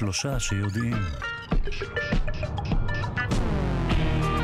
שלושה שיודעים.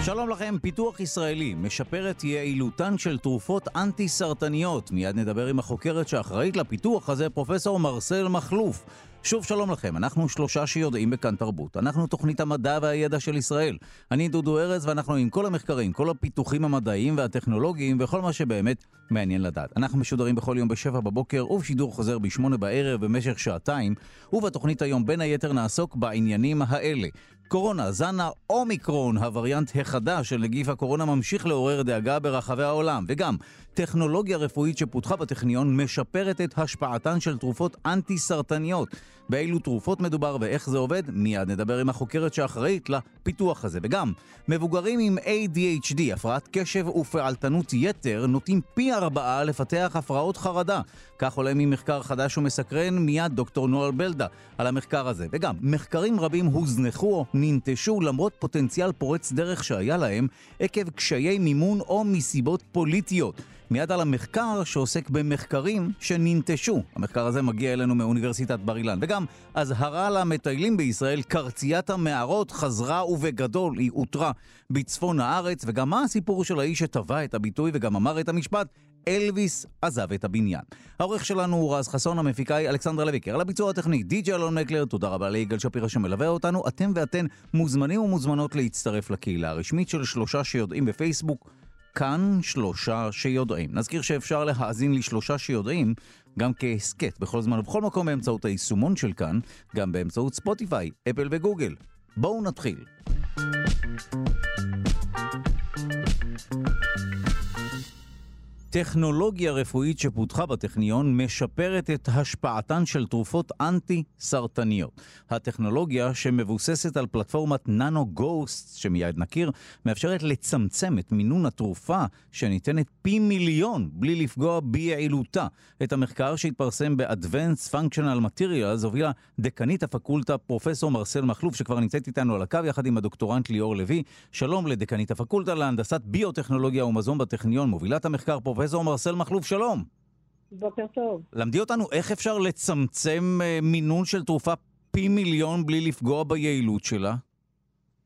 שלום לכם, פיתוח ישראלי משפר את יעילותן של תרופות אנטי-סרטניות. מיד נדבר עם החוקרת שאחראית לפיתוח הזה, פרופסור מרסל מכלוף. שוב שלום לכם, אנחנו שלושה שיודעים בכאן תרבות. אנחנו תוכנית המדע והידע של ישראל. אני דודו ארז ואנחנו עם כל המחקרים, כל הפיתוחים המדעיים והטכנולוגיים וכל מה שבאמת מעניין לדעת. אנחנו משודרים בכל יום בשבע בבוקר ובשידור חוזר בשמונה בערב במשך שעתיים, ובתוכנית היום בין היתר נעסוק בעניינים האלה. קורונה, זן האומיקרון, הווריאנט החדש של נגיף הקורונה, ממשיך לעורר דאגה ברחבי העולם, וגם טכנולוגיה רפואית שפותחה בטכניון משפרת את השפעתן של תרופות אנטי-סרטניות. באילו תרופות מדובר ואיך זה עובד, מיד נדבר עם החוקרת שאחראית לפיתוח הזה. וגם, מבוגרים עם ADHD, הפרעת קשב ופעלתנות יתר, נוטים פי ארבעה לפתח הפרעות חרדה. כך עולה ממחקר חדש ומסקרן מיד דוקטור נואל בלדה על המחקר הזה. וגם, מחקרים רבים הוזנחו או ננטשו למרות פוטנציאל פורץ דרך שהיה להם עקב קשיי מימון או מסיבות פוליטיות. מיד על המחקר שעוסק במחקרים שננטשו. המחקר הזה מגיע אלינו מאוניברסיטת בר אילן. וגם אזהרה למטיילים בישראל, קרציית המערות חזרה ובגדול היא אותרה בצפון הארץ, וגם מה הסיפור של האיש שטבע את הביטוי וגם אמר את המשפט, אלוויס עזב את הבניין. העורך שלנו הוא רז חסון, המפיקה היא אלכסנדרה לויקר. על הביצוע הטכני, די.ג'י אלון מקלר, תודה רבה ליגאל שפירא שמלווה אותנו. אתם ואתן מוזמנים ומוזמנות להצטרף לקהילה הרשמית של שלושה שיודעים בפייסבוק. כאן שלושה שיודעים. נזכיר שאפשר להאזין לשלושה שיודעים גם כהסכת בכל זמן ובכל מקום באמצעות היישומון של כאן, גם באמצעות ספוטיפיי, אפל וגוגל. בואו נתחיל. טכנולוגיה רפואית שפותחה בטכניון משפרת את השפעתן של תרופות אנטי-סרטניות. הטכנולוגיה שמבוססת על פלטפורמת ננו גוסט, שמיד נכיר, מאפשרת לצמצם את מינון התרופה שניתנת פי מיליון בלי לפגוע ביעילותה. את המחקר שהתפרסם ב-Advanced Functional Materials הובילה דקנית הפקולטה פרופסור מרסל מכלוף, שכבר נמצאת איתנו על הקו יחד עם הדוקטורנט ליאור לוי. שלום לדקנית הפקולטה להנדסת ביוטכנולוגיה ומזון בטכניון, מובילת המחקר פרופסור פרופסור מרסל מכלוף, שלום. בוקר טוב. למדי אותנו איך אפשר לצמצם אה, מינון של תרופה פי מיליון בלי לפגוע ביעילות שלה?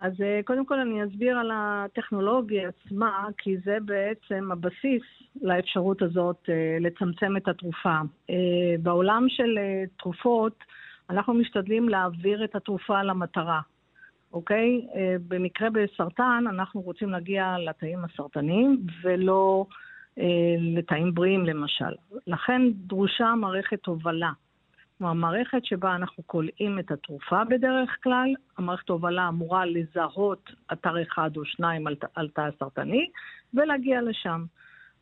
אז אה, קודם כל אני אסביר על הטכנולוגיה עצמה, כי זה בעצם הבסיס לאפשרות הזאת אה, לצמצם את התרופה. בעולם של תרופות, אנחנו משתדלים להעביר את התרופה למטרה, אוקיי? במקרה בסרטן, אנחנו רוצים להגיע לתאים הסרטניים ולא... אה, לתאים בריאים למשל. לכן דרושה מערכת הובלה. כלומר, מערכת שבה אנחנו כולאים את התרופה בדרך כלל, המערכת הובלה אמורה לזהות אתר אחד או שניים על, תא הסרטני ולהגיע לשם.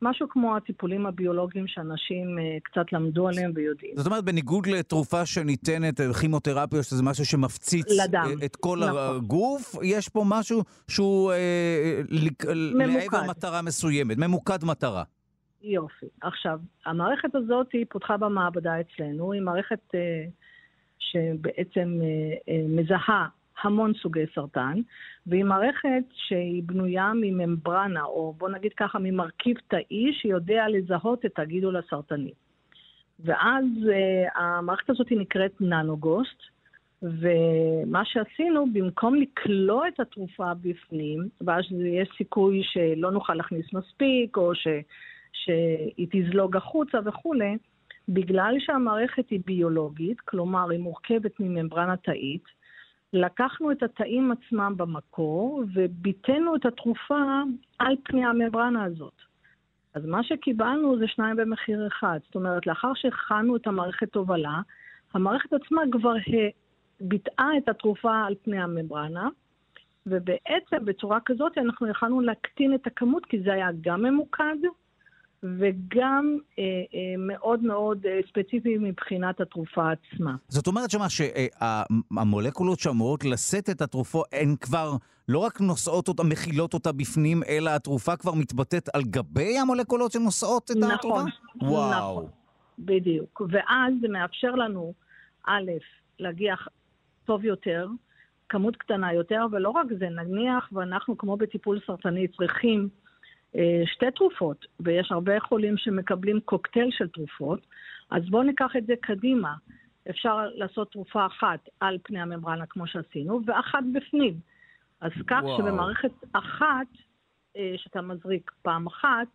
משהו כמו הטיפולים הביולוגיים שאנשים uh, קצת למדו עליהם ויודעים. זאת אומרת, בניגוד לתרופה שניתנת, אה, כימותרפיה, שזה משהו שמפציץ לדם, את כל נכון. הגוף, יש פה משהו שהוא אה, לעבר מטרה מסוימת, ממוקד מטרה. יופי. עכשיו, המערכת הזאת היא פותחה במעבדה אצלנו, היא מערכת אה, שבעצם אה, אה, מזהה המון סוגי סרטן, והיא מערכת שהיא בנויה מממברנה, או בוא נגיד ככה, ממרכיב תאי שיודע לזהות את הגידול הסרטני. ואז uh, המערכת הזאת נקראת ננוגוסט, ומה שעשינו, במקום לקלוא את התרופה בפנים, ואז יש סיכוי שלא נוכל להכניס מספיק, או ש... שהיא תזלוג החוצה וכולי, בגלל שהמערכת היא ביולוגית, כלומר היא מורכבת מממברנה תאית, לקחנו את התאים עצמם במקור וביטאנו את התרופה על פני הממברנה הזאת. אז מה שקיבלנו זה שניים במחיר אחד. זאת אומרת, לאחר שהכנו את המערכת הובלה, המערכת עצמה כבר ביטאה את התרופה על פני הממברנה, ובעצם בצורה כזאת אנחנו יכולנו להקטין את הכמות, כי זה היה גם ממוקד וגם אה, אה, מאוד מאוד אה, ספציפי מבחינת התרופה עצמה. זאת אומרת שמה, שהמולקולות שאמורות לשאת את התרופו, הן כבר לא רק נושאות אותה, מכילות אותה בפנים, אלא התרופה כבר מתבטאת על גבי המולקולות שנושאות את נכון, התרופה? נכון, וואו. נכון, בדיוק. ואז זה מאפשר לנו, א', להגיע טוב יותר, כמות קטנה יותר, ולא רק זה, נניח, ואנחנו כמו בטיפול סרטני צריכים שתי תרופות, ויש הרבה חולים שמקבלים קוקטייל של תרופות, אז בואו ניקח את זה קדימה. אפשר לעשות תרופה אחת על פני הממברנה כמו שעשינו, ואחת בפנים. אז כך וואו. שבמערכת אחת, אה, שאתה מזריק פעם אחת,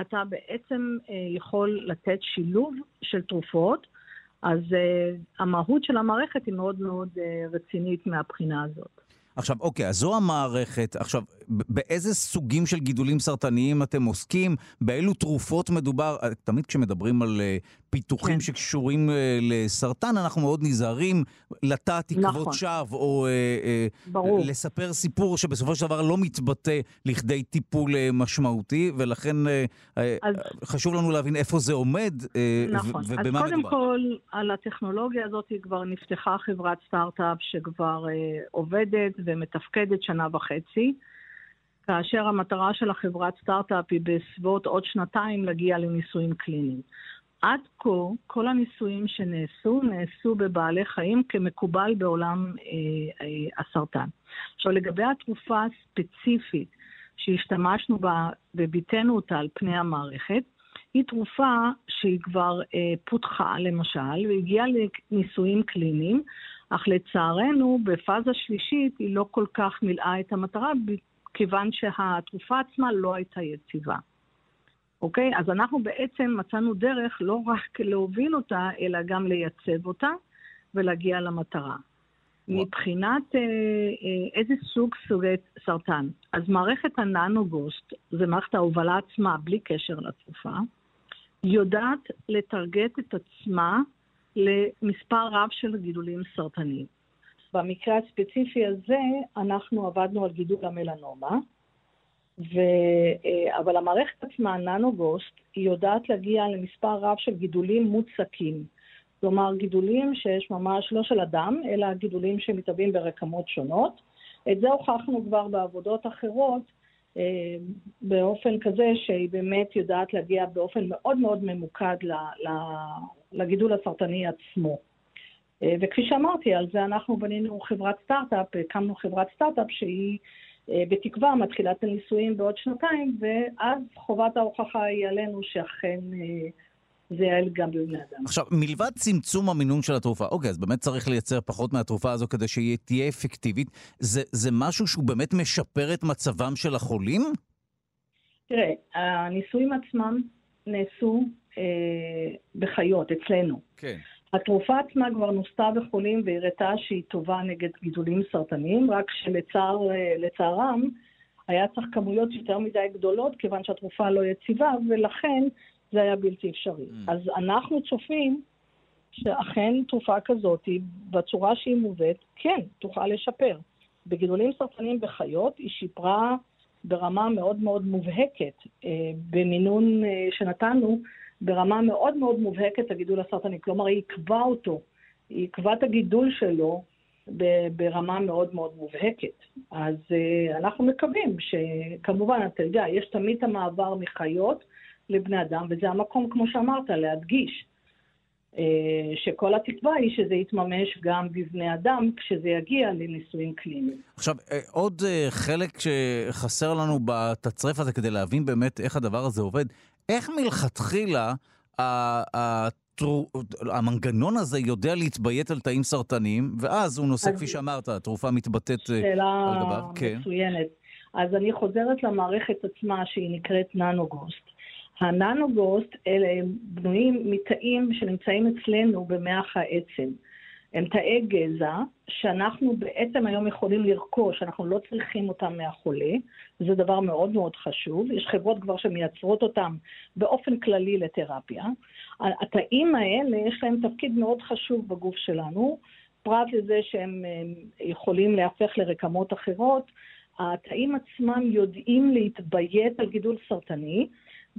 אתה בעצם אה, יכול לתת שילוב של תרופות, אז המהות של המערכת היא מאוד מאוד רצינית מהבחינה הזאת. עכשיו, אוקיי, אז זו המערכת. עכשיו, באיזה סוגים של גידולים סרטניים אתם עוסקים? באילו תרופות מדובר? אה, תמיד כשמדברים על uh, פיתוחים כן. שקשורים uh, לסרטן, אנחנו מאוד נזהרים לטעת תקוות נכון. שווא, או uh, uh, לספר סיפור שבסופו של דבר לא מתבטא לכדי טיפול uh, משמעותי, ולכן uh, אז... חשוב לנו להבין איפה זה עומד uh, נכון. ובמה מדובר. אז קודם כל, על הטכנולוגיה הזאת כבר נפתחה חברת סטארט-אפ שכבר uh, עובדת ומתפקדת שנה וחצי. כאשר המטרה של החברת סטארט-אפ היא בסביבות עוד שנתיים להגיע לניסויים קליניים. עד כה, כל הניסויים שנעשו, נעשו בבעלי חיים כמקובל בעולם אה, אה, הסרטן. עכשיו, לגבי התרופה הספציפית שהשתמשנו בה וביטאנו אותה על פני המערכת, היא תרופה שהיא כבר אה, פותחה, למשל, והגיעה לניסויים קליניים, אך לצערנו, בפאזה שלישית היא לא כל כך מילאה את המטרה, כיוון שהתרופה עצמה לא הייתה יציבה. אוקיי? אז אנחנו בעצם מצאנו דרך לא רק להוביל אותה, אלא גם לייצב אותה ולהגיע למטרה. מבחינת אה, אה, איזה סוג סוגי סרטן, אז מערכת הננוגוסט, זה מערכת ההובלה עצמה, בלי קשר לתרופה, יודעת לטרגט את עצמה למספר רב של גידולים סרטניים. במקרה הספציפי הזה, אנחנו עבדנו על גידול המלנומה, ו... אה, אבל המערכת עצמה, ננוגוסט, היא יודעת להגיע למספר רב של גידולים מוצקים. כלומר, גידולים שיש ממש לא של אדם, אלא גידולים שמתהווים ברקמות שונות. את זה הוכחנו כבר בעבודות אחרות, אה, באופן כזה שהיא באמת יודעת להגיע באופן מאוד מאוד ממוקד לגידול הסרטני עצמו. אה, וכפי שאמרתי, על זה אנחנו בנינו חברת סטארט-אפ, הקמנו חברת סטארט-אפ שהיא בתקווה מתחילה את הניסויים בעוד שנתיים, ואז חובת ההוכחה היא עלינו שאכן אה, זה יעל גם בבני אדם. עכשיו, מלבד צמצום המינון של התרופה, אוקיי, אז באמת צריך לייצר פחות מהתרופה הזו כדי שהיא תהיה אפקטיבית. זה, זה משהו שהוא באמת משפר את מצבם של החולים? תראה, הניסויים עצמם נעשו אה, בחיות, אצלנו. כן. התרופה עצמה כבר נוסתה בחולים והראתה שהיא טובה נגד גידולים סרטניים, רק שלצערם היה צריך כמויות יותר מדי גדולות כיוון שהתרופה לא יציבה, ולכן זה היה בלתי אפשרי. Mm. אז אנחנו צופים שאכן תרופה כזאת, בצורה שהיא מובאת, כן, תוכל לשפר. בגידולים סרטניים בחיות היא שיפרה ברמה מאוד מאוד מובהקת. אה, במינון אה, שנתנו, ברמה מאוד מאוד מובהקת הגידול הסרטני, כלומר היא עיכבה אותו, היא עיכבה את הגידול שלו ברמה מאוד מאוד מובהקת. אז uh, אנחנו מקווים שכמובן, אתה יודע, יש תמיד המעבר מחיות לבני אדם, וזה המקום, כמו שאמרת, להדגיש. uh, שכל התקווה היא שזה יתממש גם בבני אדם כשזה יגיע לניסויים קליניים. עכשיו, אה, עוד חלק שחסר לנו בתצרף הזה כדי להבין באמת איך הדבר הזה עובד, איך מלכתחילה המנגנון הזה יודע להתביית על תאים סרטניים, ואז הוא נושא, כפי שאמרת, התרופה מתבטאת אה, על גביו. שאלה כן. מצוינת. אז אני חוזרת למערכת עצמה שהיא נקראת ננוגוסט. הננוגוסט אלה בנויים מתאים שנמצאים אצלנו במח העצם. הם תאי גזע שאנחנו בעצם היום יכולים לרכוש, אנחנו לא צריכים אותם מהחולה, זה דבר מאוד מאוד חשוב. יש חברות כבר שמייצרות אותם באופן כללי לתרפיה. התאים האלה, יש להם תפקיד מאוד חשוב בגוף שלנו, פרט לזה שהם יכולים להפך לרקמות אחרות. התאים עצמם יודעים להתביית על גידול סרטני,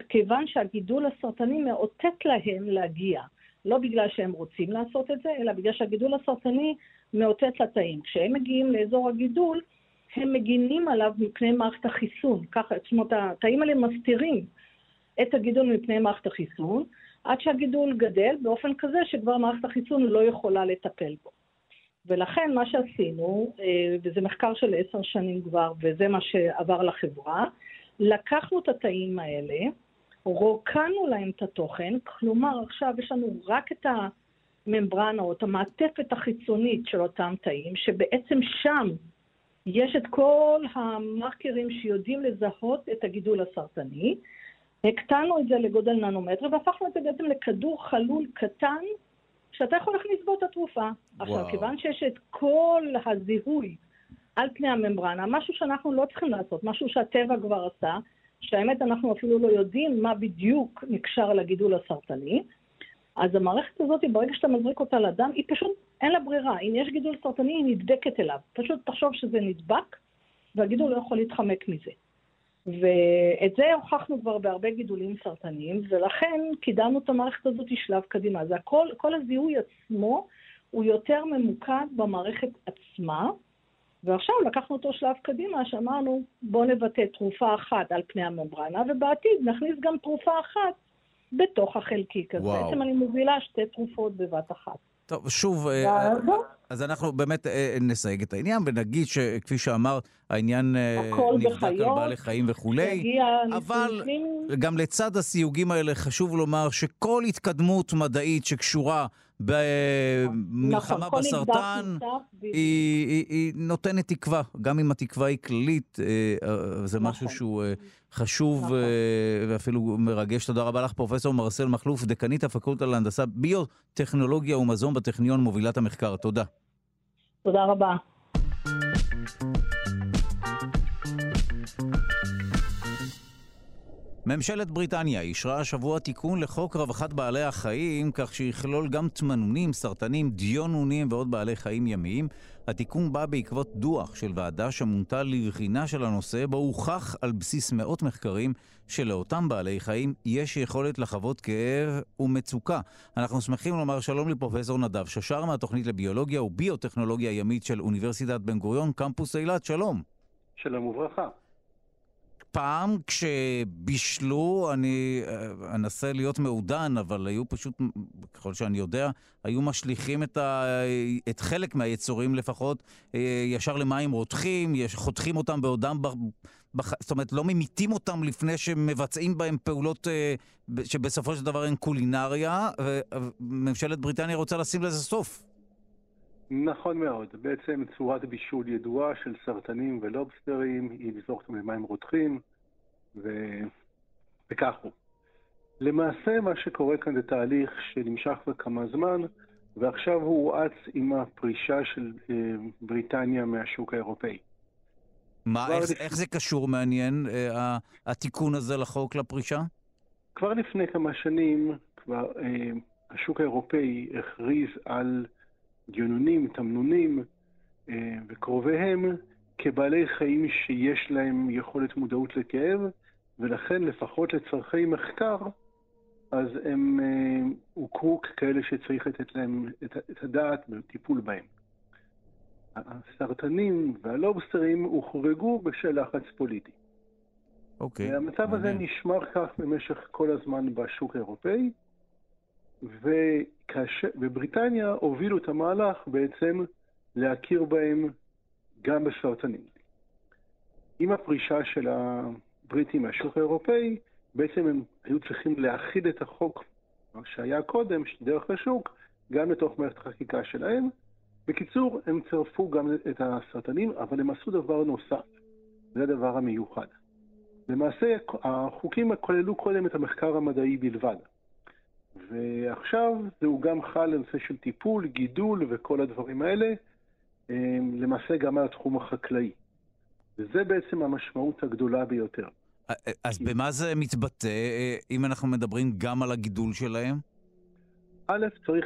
כיוון שהגידול הסרטני מאותת להם להגיע. לא בגלל שהם רוצים לעשות את זה, אלא בגלל שהגידול הסרטני מאותת לתאים. כשהם מגיעים לאזור הגידול, הם מגינים עליו מפני מערכת החיסון. ככה, זאת אומרת, התאים האלה מסתירים את הגידול מפני מערכת החיסון, עד שהגידול גדל באופן כזה שכבר מערכת החיסון לא יכולה לטפל בו. ולכן מה שעשינו, אה, וזה מחקר של עשר שנים כבר, וזה מה שעבר לחברה, לקחנו את התאים האלה, רוקנו להם את התוכן, כלומר עכשיו יש לנו רק את הממברנה או את המעטפת החיצונית של אותם תאים, שבעצם שם יש את כל המרקרים שיודעים לזהות את הגידול הסרטני. הקטנו את זה לגודל ננומטר והפכנו את זה בעצם לכדור חלול קטן שאתה יכול להכניס בו את התרופה. וואו. עכשיו, כיוון שיש את כל הזיהוי על פני הממברנה, משהו שאנחנו לא צריכים לעשות, משהו שהטבע כבר עשה, שהאמת אנחנו אפילו לא יודעים מה בדיוק נקשר לגידול הסרטני, אז המערכת הזאת, ברגע שאתה מזריק אותה לדם, היא פשוט, אין לה ברירה. אם יש גידול סרטני, היא נדבקת אליו. פשוט תחשוב שזה נדבק, והגידול לא יכול להתחמק מזה. ואת זה הוכחנו כבר בהרבה גידולים סרטניים, ולכן קידמנו את המערכת הזאת שלב קדימה. זה הכל, כל הזיהוי עצמו הוא יותר ממוקד במערכת עצמה, ועכשיו לקחנו אותו שלב קדימה, שאמרנו, בואו נבטא תרופה אחת על פני הממברנה, ובעתיד נכניס גם תרופה אחת בתוך החלקיק הזה. בעצם אני מובילה שתי תרופות בבת אחת. טוב, שוב, אה, אז אנחנו באמת אה, נסייג את העניין ונגיד שכפי שאמרת, העניין אה, נבדק על בעלי חיים וכולי, אבל גם לצד הסיוגים האלה חשוב לומר שכל התקדמות מדעית שקשורה במלחמה נכון, בסרטן, היא, היא, היא נותנת תקווה, גם אם התקווה היא כללית, זה משהו נכון. שהוא חשוב נכון. ואפילו מרגש. תודה רבה לך, פרופ' מרסל מכלוף, דיקנית הפקולטה להנדסה ביוטכנולוגיה ומזון בטכניון, מובילת המחקר. תודה. תודה רבה. ממשלת בריטניה אישרה השבוע תיקון לחוק רווחת בעלי החיים, כך שיכלול גם תמנונים, סרטנים, דיונונים ועוד בעלי חיים ימיים. התיקון בא בעקבות דוח של ועדה שמונתה לבחינה של הנושא, בו הוכח על בסיס מאות מחקרים שלאותם בעלי חיים יש יכולת לחוות כאב ומצוקה. אנחנו שמחים לומר שלום לפרופסור נדב ששר מהתוכנית לביולוגיה וביוטכנולוגיה ימית של אוניברסיטת בן גוריון, קמפוס אילת, שלום. שלום וברכה. פעם כשבישלו, אני אה, אנסה להיות מעודן, אבל היו פשוט, ככל שאני יודע, היו משליכים את, ה, את חלק מהיצורים לפחות אה, ישר למים רותחים, חותכים אותם בעודם, בח, זאת אומרת, לא ממיתים אותם לפני שמבצעים בהם פעולות אה, שבסופו של דבר הן קולינריה, וממשלת בריטניה רוצה לשים לזה סוף. נכון מאוד. בעצם צורת בישול ידועה של סרטנים ולובסטרים היא לזרוק אותם למים רותחים, ו... וכך הוא. למעשה מה שקורה כאן זה תהליך שנמשך כבר כמה זמן, ועכשיו הוא הואץ עם הפרישה של אה, בריטניה מהשוק האירופאי. מה, איך, לפ... איך זה קשור, מעניין, אה, התיקון הזה לחוק לפרישה? כבר לפני כמה שנים, כבר אה, השוק האירופאי הכריז על דיונונים, תמנונים אה, וקרוביהם כבעלי חיים שיש להם יכולת מודעות לכאב, ולכן לפחות לצורכי מחקר, אז הם אה, הוכרו ככאלה שצריך לתת להם את, את הדעת בטיפול בהם. הסרטנים והלובסטרים הוחרגו בשל לחץ פוליטי. אוקיי. המצב הזה נשמר כך במשך כל הזמן בשוק האירופאי, וכאשר, בבריטניה הובילו את המהלך בעצם להכיר בהם גם בסרטנים. עם הפרישה של הבריטים מהשוק האירופאי, בעצם הם היו צריכים להכיל את החוק, שהיה קודם, דרך השוק, גם לתוך מערכת החקיקה שלהם. בקיצור, הם צירפו גם את הסרטנים, אבל הם עשו דבר נוסף, זה הדבר המיוחד. למעשה, החוקים כללו קודם את המחקר המדעי בלבד. ועכשיו זהו גם חל לנושא של טיפול, גידול וכל הדברים האלה, אה, למעשה גם על התחום החקלאי. וזה בעצם המשמעות הגדולה ביותר. אה, אה, אז. במה זה מתבטא, אם אנחנו מדברים גם על הגידול שלהם? א', צריך,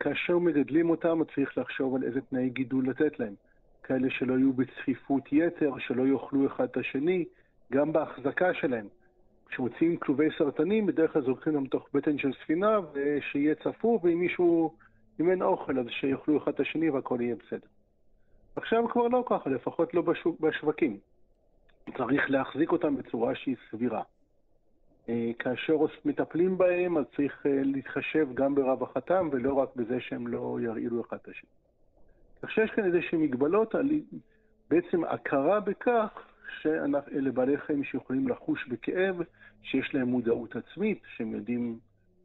כאשר מגדלים אותם, צריך לחשוב על איזה תנאי גידול לתת להם. כאלה שלא יהיו בצפיפות יתר, שלא יאכלו אחד את השני, גם בהחזקה שלהם. כשמוצאים כלובי סרטנים, בדרך כלל זורקים אותם תוך בטן של ספינה, ושיהיה צפוף, ואם מישהו, אם אין אוכל, אז שיאכלו אחד את השני והכל יהיה בסדר. עכשיו כבר לא ככה, לפחות לא בשוק, בשווקים. צריך להחזיק אותם בצורה שהיא סבירה. אה, כאשר מטפלים בהם, אז צריך אה, להתחשב גם ברווחתם, ולא רק בזה שהם לא ירעילו אחד את השני. כך שיש כאן איזה שהן מגבלות על בעצם הכרה בכך שאלה בעלי חיים שיכולים לחוש בכאב, שיש להם מודעות עצמית, שהם יודעים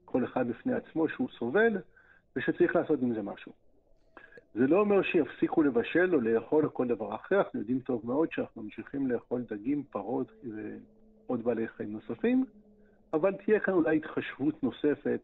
כל אחד בפני עצמו שהוא סובל, ושצריך לעשות עם זה משהו. זה לא אומר שיפסיקו לבשל או לאכול או כל דבר אחר, אנחנו יודעים טוב מאוד שאנחנו ממשיכים לאכול דגים, פרות ועוד בעלי חיים נוספים, אבל תהיה כאן אולי התחשבות נוספת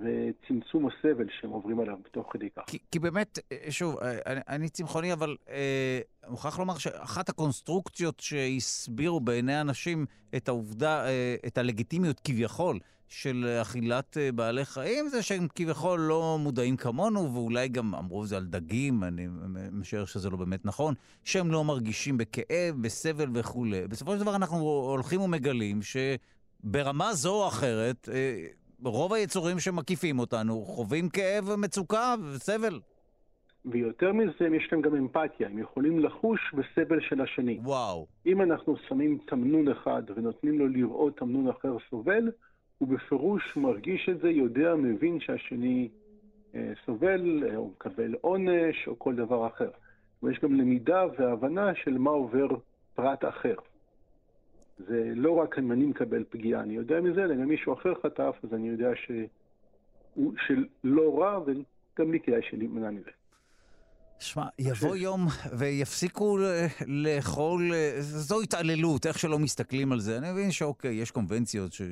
וצמצום הסבל שהם עוברים עליו בתוך כדי כך. כי, כי באמת, אה, שוב, אה, אני, אני צמחוני, אבל אה, מוכרח לומר שאחת הקונסטרוקציות שהסבירו בעיני אנשים את העובדה, אה, את הלגיטימיות כביכול של אכילת אה, בעלי חיים, זה שהם כביכול לא מודעים כמונו, ואולי גם אמרו את זה על דגים, אני משער שזה לא באמת נכון, שהם לא מרגישים בכאב, בסבל וכולי. בסופו של דבר אנחנו הולכים ומגלים שברמה זו או אחרת, אה, רוב היצורים שמקיפים אותנו חווים כאב ומצוקה וסבל. ויותר מזה, יש להם גם אמפתיה, הם יכולים לחוש בסבל של השני. וואו. אם אנחנו שמים תמנון אחד ונותנים לו לראות תמנון אחר סובל, הוא בפירוש מרגיש את זה, יודע, מבין שהשני אה, סובל, אה, או מקבל עונש, או כל דבר אחר. ויש גם למידה והבנה של מה עובר פרט אחר. זה לא רק אני מקבל פגיעה, אני יודע מזה, אלא גם מישהו אחר חטף, אז אני יודע שהוא, שלא רע, וגם לי כדאי שנמנע מזה. שמע, יבוא יום ויפסיקו לאכול, זו התעללות, איך שלא מסתכלים על זה. אני מבין שאוקיי, יש קונבנציות ש...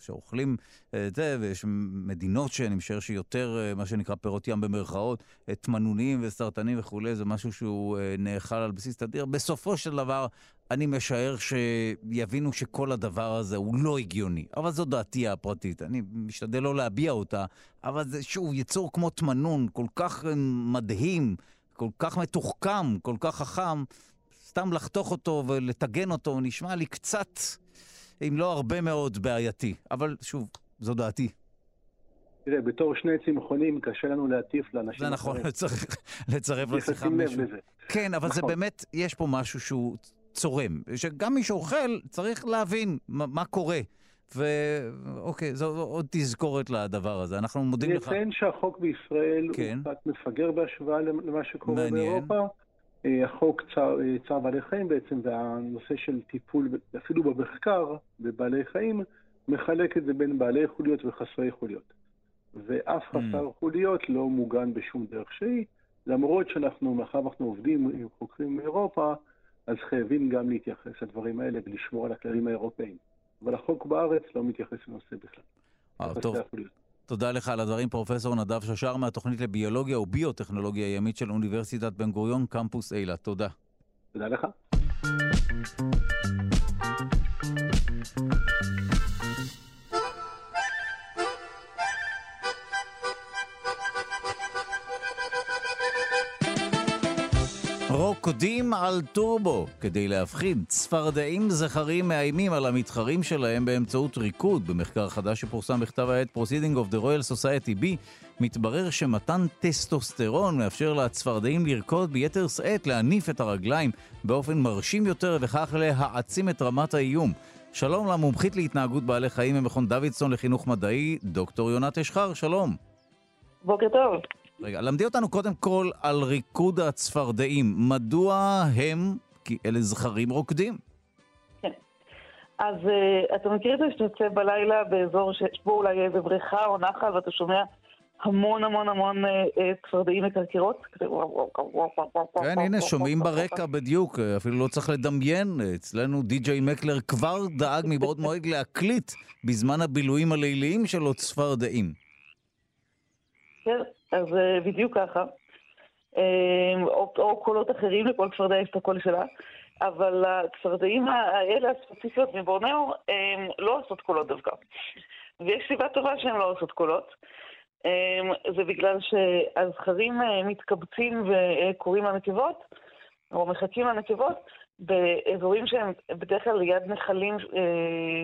שאוכלים את זה, ויש מדינות שאני משער שיותר, אה, מה שנקרא פירות ים במרכאות, תמנונים וסרטנים וכולי, זה משהו שהוא אה, נאכל על בסיס תדיר. בסופו של דבר, אני משער שיבינו שכל הדבר הזה הוא לא הגיוני. אבל זו דעתי הפרטית, אני משתדל לא להביע אותה, אבל זה שוב יצור כמו תמנון, כל כך אה, מדהים. כל כך מתוחכם, כל כך חכם, סתם לחתוך אותו ולטגן אותו נשמע לי קצת, אם לא הרבה מאוד, בעייתי. אבל שוב, זו דעתי. תראה, בתור שני צמחונים קשה לנו להטיף לאנשים זה נכון, צריך לצרף לשיחה מישהו. כן, אבל נכון. זה באמת, יש פה משהו שהוא צורם. שגם מי שאוכל צריך להבין מה קורה. ואוקיי, זו עוד תזכורת לדבר הזה. אנחנו מודים לך. אני אציין שהחוק בישראל כן. הוא קצת מפגר בהשוואה למה שקורה מעניין. באירופה. אה, החוק צער, אה, צער בעלי חיים בעצם, והנושא של טיפול, אפילו במחקר, בבעלי חיים, מחלק את זה בין בעלי חוליות וחסרי חוליות. ואף mm. חסר mm. חוליות לא מוגן בשום דרך שהיא, למרות שאנחנו, מאחר ואנחנו עובדים עם חוקרים מאירופה, אז חייבים גם להתייחס לדברים האלה ולשמור על הכללים האירופאיים. אבל החוק בארץ לא מתייחס לנושא בכלל. אה, טוב. תודה לך על הדברים, פרופסור נדב ששר מהתוכנית לביולוגיה וביוטכנולוגיה ימית של אוניברסיטת בן גוריון, קמפוס אילת. תודה. תודה לך. רוקדים על טורבו כדי להבחין צפרדעים זכרים מאיימים על המתחרים שלהם באמצעות ריקוד. במחקר חדש שפורסם בכתב העת Proceeding of the Royal Society B, מתברר שמתן טסטוסטרון מאפשר לצפרדעים לרקוד ביתר שאת, להניף את הרגליים באופן מרשים יותר וכך להעצים את רמת האיום. שלום למומחית להתנהגות בעלי חיים ממכון דוידסון לחינוך מדעי, דוקטור יונת אשחר, שלום. בוקר טוב. רגע, למדי אותנו קודם כל על ריקוד הצפרדעים. מדוע הם, כי אלה זכרים רוקדים? כן. אז uh, אתה מכיר את זה שאתה יוצא בלילה באזור שיש בו אולי איזה בריכה או נחל ואתה שומע המון המון המון אה, אה, צפרדעים מקרקרות? כן, הנה, שומעים ברקע בדיוק, אפילו לא צריך לדמיין. אצלנו די.ג'יי מקלר כבר דאג מבעוד מועד להקליט בזמן הבילויים הליליים שלו צפרדעים. כן, אז אה, בדיוק ככה. אה, או, או קולות אחרים, לכל צפרדע יש את הקול שלה. אבל הצפרדעים האלה הספציפיות מבורנאו לא עושות קולות דווקא. ויש סיבה טובה שהן לא עושות קולות. זה בגלל שהזכרים אה, מתקבצים וקוראים לנקבות, או מחכים לנקבות, באזורים שהם בדרך כלל ליד נחלים,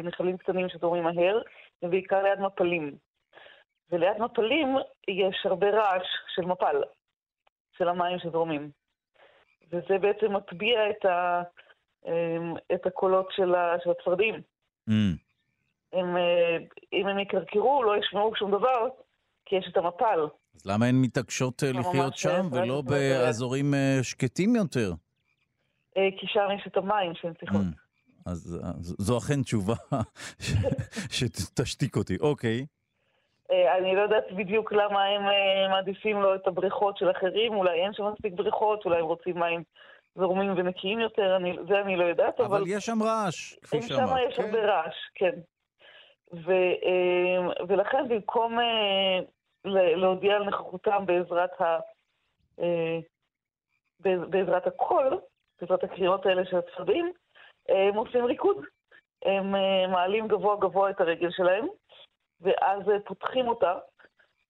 נחלים קטנים שזורמים מהר, ובעיקר ליד מפלים. וליד מפלים יש הרבה רעש של מפל, של המים שזורמים. וזה בעצם מטביע את, ה, אמ, את הקולות של, הצפרדים. Mm. הם, אה, אם הם יקרקרו, לא ישמעו שום דבר, כי יש את המפל. אז למה הן מתעקשות אה, לחיות שם ולא באזורים אה, שקטים יותר? כי שם יש את המים שהן צריכות. Mm. אז זו אכן תשובה שתשתיק אותי. אוקיי. אה, אני לא יודעת בדיוק למה הם אה, מעדיפים לו את הבריכות של אחרים, אולי אין שם מספיק בריכות, אולי הם רוצים מים זורמים ונקיים יותר, אני, זה אני לא יודעת, אבל... אבל יש שם רעש, כפי שאמרת. שם יש כן. הרבה רעש, כן. ו, אה, ולכן במקום להודיע על נוכחותם בעזרת, ה, בעזרת הקול, בעזרת הקריאות האלה של הצפרדים, הם עושים ריקוד. הם מעלים גבוה גבוה את הרגל שלהם, ואז פותחים אותה,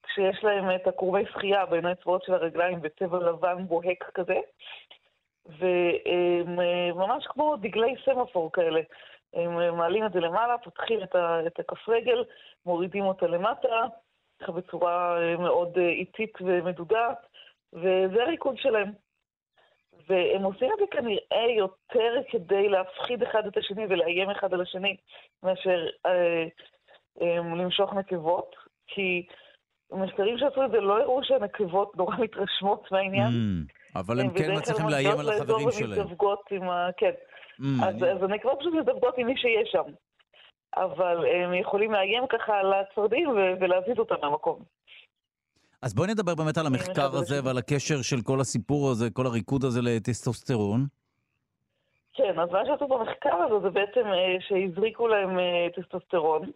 כשיש להם את הקורמי שחייה בין האצבעות של הרגליים בצבע לבן בוהק כזה, וממש כמו דגלי סמפור כאלה. הם מעלים את זה למעלה, פותחים את, ה, את הכף רגל, מורידים אותה למטה, ככה בצורה מאוד איטית ומדודה, וזה הריקוד שלהם. והם עושים את זה כנראה יותר כדי להפחיד אחד את השני ולאיים אחד על השני, מאשר אה, למשוך נקבות, כי מחקרים שעשו את זה לא הראו שהנקבות נורא מתרשמות מהעניין. Mm, אבל הם כן מצליחים לאיים על החברים שלהם. ומתדווגות עם ה... כן. Mm, אז, הנקבות פשוט מדווגות עם מי שיש שם. אבל הם יכולים לאיים ככה על הצרדים ולהזיז אותם מהמקום. אז בואי נדבר באמת על המחקר הזה ועל הקשר של כל הסיפור הזה, כל הריקוד הזה לטסטוסטרון. כן, אז מה שעשו במחקר הזה זה בעצם אה, שהזריקו להם אה, טסטוסטרון,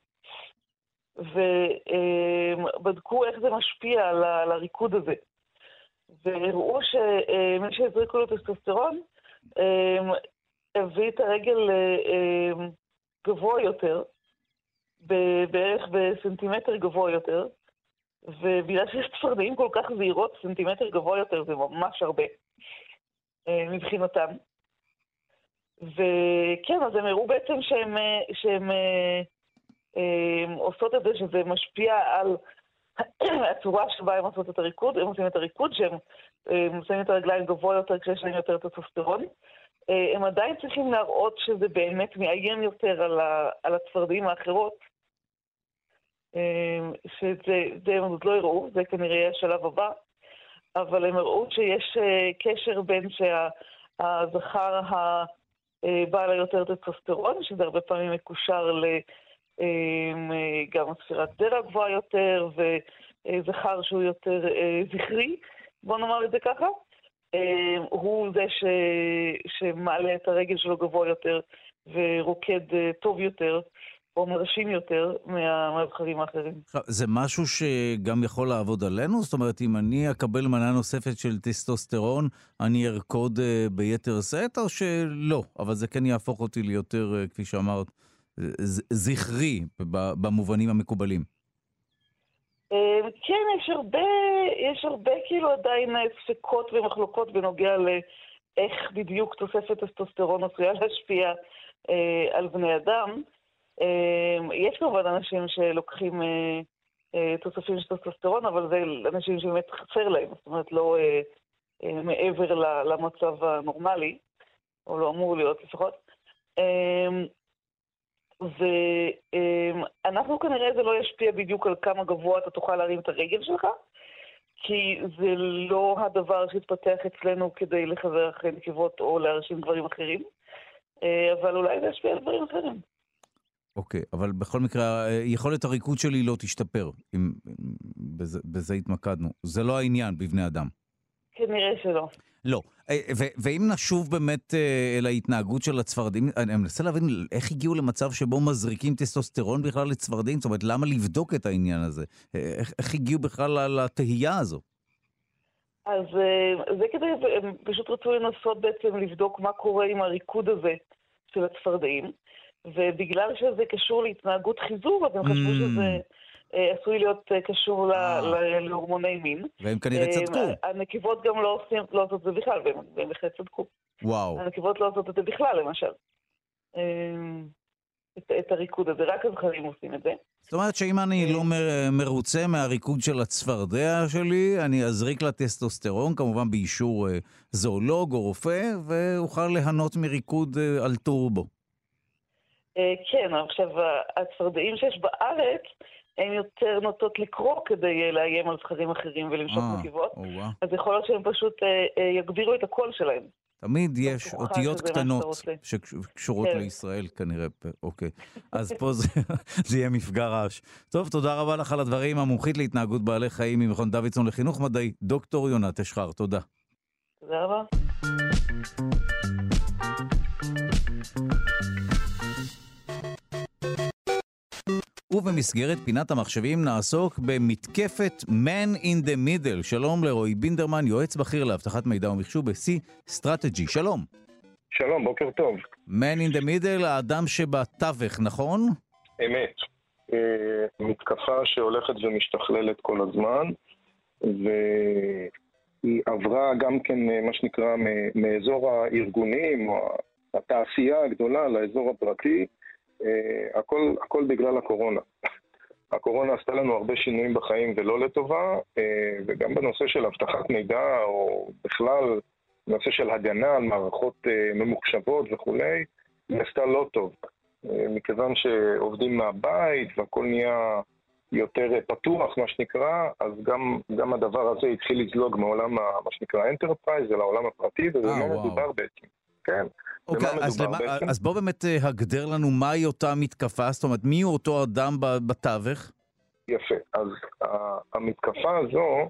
ובדקו איך זה משפיע על הריקוד הזה. והראו שמי שהזריקו לו טסטוסטרון אמ, הביא את הרגל אמ, גבוה יותר, בערך בסנטימטר גבוה יותר, ובגלל שיש צפרדעים כל כך זהירות, סנטימטר גבוה יותר זה ממש הרבה אה, מבחינתם. וכן, אז הם הראו בעצם שהם, שהם אה, עושות את זה, שזה משפיע על הצורה שבה הם עושות את הריקוד, הם עושים את הריקוד, שהם שמים את הרגליים גבוה יותר כשיש להם יותר טסטוסטרון. אה, הם עדיין צריכים להראות שזה באמת מאיים יותר על, ה, על הצפרדעים האחרות, אה, שזה הם עוד לא הראו, זה כנראה יהיה השלב הבא, אבל הם הראו שיש קשר בין שהזכר הבעל היותר טסטוסטרון, שזה הרבה פעמים מקושר. גם ספירת זרע גבוהה יותר, וזכר שהוא יותר אה, זכרי, בוא נאמר את זה ככה. הוא זה ש... שמעלה את הרגל שלו גבוה יותר ורוקד אה, טוב יותר. או מרשים יותר מהזכרים האחרים. זה משהו שגם יכול לעבוד עלינו? זאת אומרת, אם אני אקבל מנה נוספת של טסטוסטרון, אני ארקוד אה, ביתר שאת, או שלא? אבל זה כן יהפוך אותי ליותר, כפי שאמרת, זכרי במובנים המקובלים. אה, כן, יש הרבה, יש הרבה כאילו עדיין ספקות ומחלוקות בנוגע לאיך בדיוק תוספת טסטוסטרון עשויה להשפיע אה, על בני אדם. אה, יש כמובן אנשים שלוקחים אה, אה, תוספים של טסטוסטרון, אבל זה אנשים שבאמת חסר להם, זאת אומרת לא אה, אה, מעבר למצב הנורמלי, או לא אמור להיות לפחות. אה, ואנחנו כנראה זה לא ישפיע בדיוק על כמה גבוה אתה תוכל להרים את הרגל שלך, כי זה לא הדבר שהתפתח אצלנו כדי אחרי נקבות או להרשים דברים אחרים, אה, אבל אולי זה ישפיע על דברים אחרים. אוקיי, okay, אבל בכל מקרה, אה, יכולת הריקוד שלי לא תשתפר, אם בזה, בזה התמקדנו. זה לא העניין בבני אדם. כנראה שלא. לא. אה, ואם נשוב באמת אה, אל ההתנהגות של הצפרדים, אני מנסה להבין איך הגיעו למצב שבו מזריקים טסטוסטרון בכלל לצפרדים? זאת אומרת, למה לבדוק את העניין הזה? אה, איך, איך הגיעו בכלל לתהייה הזו? אז זה כדי, הם פשוט רצו לנסות בעצם לבדוק מה קורה עם הריקוד הזה של הצפרדעים, ובגלל שזה קשור להתנהגות חיזור, אז הם חשבו mm. שזה... אה, עשוי להיות אה, קשור אה. להורמוני מין. והם כנראה צדקו. הנקבות גם לא לא עושות את זה בכלל, והם בהחלט צדקו. וואו. הנקבות לא עושות את זה בכלל, למשל. את, את הריקוד הזה, רק הזכרים עושים את זה. זאת אומרת שאם אני לא מרוצה מהריקוד של הצפרדע שלי, אני אזריק לה טסטוסטרון, כמובן באישור זואולוג או רופא, ואוכל ליהנות מריקוד על טורבו. כן, עכשיו, הצפרדעים שיש בארץ, הן יותר נוטות לקרוא כדי אה, לאיים על זכרים אחרים ולמשוך. אה, אז יכול להיות שהם פשוט אה, יגבירו את הקול שלהם. תמיד יש אותיות קטנות. שקשורות כן. לישראל כנראה. אוקיי. אז פה זה, זה יהיה מפגע רעש. טוב, תודה רבה לך על הדברים. המומחית להתנהגות בעלי חיים ממכון דוידסון לחינוך מדעי, דוקטור יונת אשחר. תודה. תודה רבה. ובמסגרת פינת המחשבים נעסוק במתקפת Man in the Middle. שלום לרועי בינדרמן, יועץ בכיר לאבטחת מידע ומחשוב ב-C Strategy. שלום. שלום, בוקר טוב. Man in the Middle, האדם שבתווך, נכון? אמת. אה, מתקפה שהולכת ומשתכללת כל הזמן, והיא עברה גם כן, אה, מה שנקרא, מאזור הארגונים, או התעשייה הגדולה, לאזור הפרטי. אה, הכל, הכל בגלל הקורונה. הקורונה עשתה לנו הרבה שינויים בחיים ולא לטובה, אה, וגם בנושא של אבטחת מידע, או בכלל נושא של הגנה על מערכות אה, ממוחשבות וכולי, היא עשתה לא טוב. מכיוון שעובדים מהבית והכל נהיה יותר פתוח, מה שנקרא, אז גם, גם הדבר הזה התחיל לזלוג מעולם, ה- מה שנקרא enterprise, אל העולם הפרטי, וזה וואו. מדובר בעצם. כן. אוקיי, במה אז, מדובר למה, בעצם? אז בוא באמת אה, הגדר לנו מהי אותה מתקפה, זאת אומרת, מי הוא אותו אדם בתווך? יפה. אז ה- המתקפה הזו,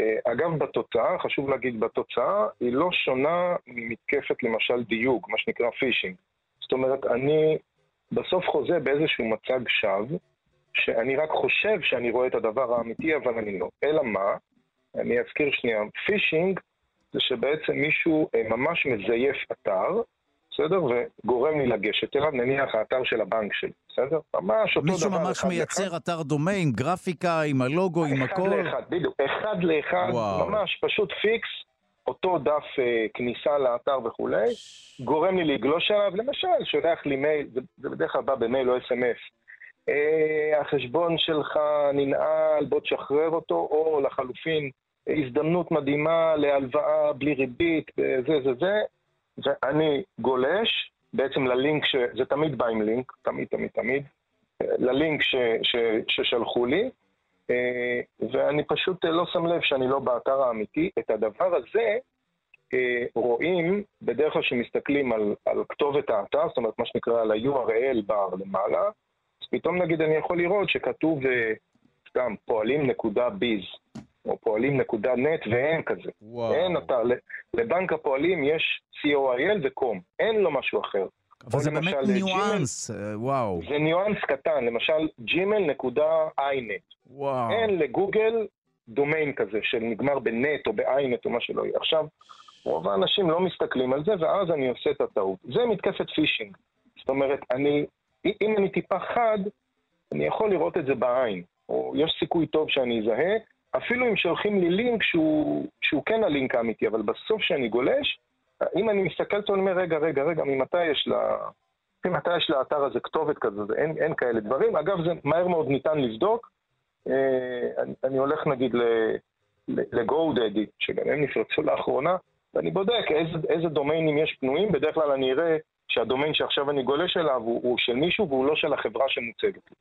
אה, אגב, בתוצאה, חשוב להגיד, בתוצאה, היא לא שונה ממתקפת למשל דיוג, מה שנקרא פישינג. זאת אומרת, אני בסוף חוזה באיזשהו מצג שווא, שאני רק חושב שאני רואה את הדבר האמיתי, אבל אני לא. אלא מה? אני אזכיר שנייה, פישינג זה שבעצם מישהו אה, ממש מזייף אתר, בסדר? וגורם לי לגשת אליו, נניח האתר של הבנק שלי, בסדר? ממש אותו דבר. מישהו ממש אחד. מייצר אתר דומה עם גרפיקה, עם הלוגו, עם אחד הכל? לאחד, בדיוק. אחד לאחד, וואו. ממש פשוט פיקס, אותו דף אה, כניסה לאתר וכולי, גורם לי לגלוש עליו, למשל, שולח לי מייל, זה, זה בדרך כלל בא במייל או אס.אם.אס. אה, החשבון שלך ננעל, בוא תשחרר אותו, או לחלופין, הזדמנות מדהימה להלוואה בלי ריבית, אה, זה זה ואני גולש בעצם ללינק, ש... זה תמיד בא עם לינק, תמיד תמיד תמיד, אה, ללינק ש... ש... ששלחו לי, אה, ואני פשוט אה, לא שם לב שאני לא באתר האמיתי. את הדבר הזה רואים בדרך כלל כשמסתכלים על, על כתובת האתר, זאת אומרת מה שנקרא על ה-URL בר למעלה, אז פתאום נגיד אני יכול לראות שכתוב סתם פועלים נקודה ביז, או פועלים נקודה נט ואין כזה. וואו. אין אתר. לבנק הפועלים יש co.il ו-com, אין לו משהו אחר. אבל זה באמת למשל, אה, ניואנס, אה, וואו. זה ניואנס קטן, למשל gmail.inet. וואו. אין לגוגל דומיין כזה שנגמר ב net או ב inet או מה שלא יהיה. עכשיו, רוב האנשים לא מסתכלים על זה, ואז אני עושה את הטעות. זה מתקפת phishing. זאת אומרת, אני, אם אני טיפה חד, אני יכול לראות את זה בעין, או יש סיכוי טוב שאני אזהה, אפילו אם שולחים לי לינק שהוא, שהוא כן הלינק האמיתי, אבל בסוף שאני גולש, אם אני מסתכל אותו, אני אומר, רגע, רגע, רגע, ממתי יש לה... ממתי יש לאתר הזה כתובת כזו, אין, אין כאלה דברים. אגב, זה מהר מאוד ניתן לבדוק. אה, אני, אני הולך נגיד ל-GoDaddy, שגם הם נפרצו לאחרונה, ואני בודק איזה, איזה דומיינים יש פנויים, בדרך כלל אני אראה שהדומיין שעכשיו אני גולש אליו הוא, הוא של מישהו והוא לא של החברה שמוצגת לי.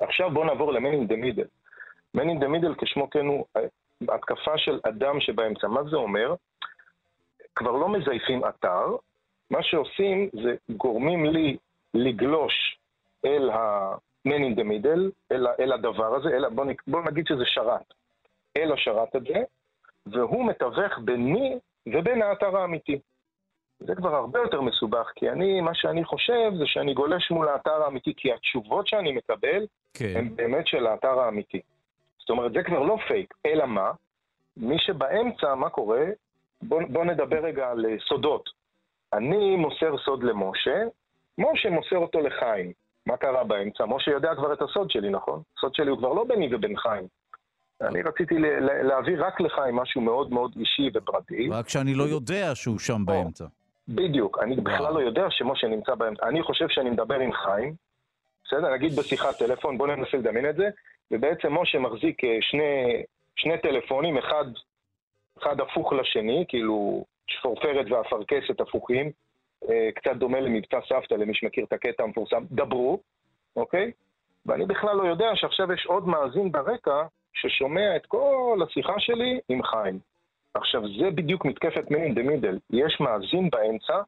עכשיו בואו נעבור in the Middle. Man in the Middle כשמו כן הוא אה, התקפה של אדם שבאמצע. מה זה אומר? כבר לא מזייפים אתר, מה שעושים זה גורמים לי לגלוש אל ה-man in the middle, אל, אל הדבר הזה, אל, בוא, נק- בוא נגיד שזה שרת, אל השרת הזה, והוא מתווך ביני ובין האתר האמיתי. זה כבר הרבה יותר מסובך, כי אני, מה שאני חושב זה שאני גולש מול האתר האמיתי, כי התשובות שאני מקבל כן. הן באמת של האתר האמיתי. זאת אומרת, זה כבר לא פייק, אלא מה? מי שבאמצע, מה קורה? בוא, בוא נדבר רגע על אה, סודות. אני מוסר סוד למשה, משה מוסר אותו לחיים. מה קרה באמצע? משה יודע כבר את הסוד שלי, נכון? הסוד שלי הוא כבר לא ביני ובין חיים. אני רציתי להעביר רק לחיים משהו מאוד מאוד אישי ופרטי. רק שאני לא יודע שהוא שם באמצע. בדיוק, אני בכלל לא יודע שמשה נמצא באמצע. אני חושב שאני מדבר עם חיים, בסדר? נגיד בשיחת טלפון, בואו ננסה לדמיין את זה, ובעצם משה מחזיק אה, שני, שני טלפונים, אחד, אחד הפוך לשני, כאילו שפורפרת ואפרכסת הפוכים, אה, קצת דומה למבצע סבתא, למי שמכיר את הקטע המפורסם, דברו, אוקיי? ואני בכלל לא יודע שעכשיו יש עוד מאזין ברקע ששומע את כל השיחה שלי עם חיים. עכשיו, זה בדיוק מתקפת in the middle. יש מאזין באמצע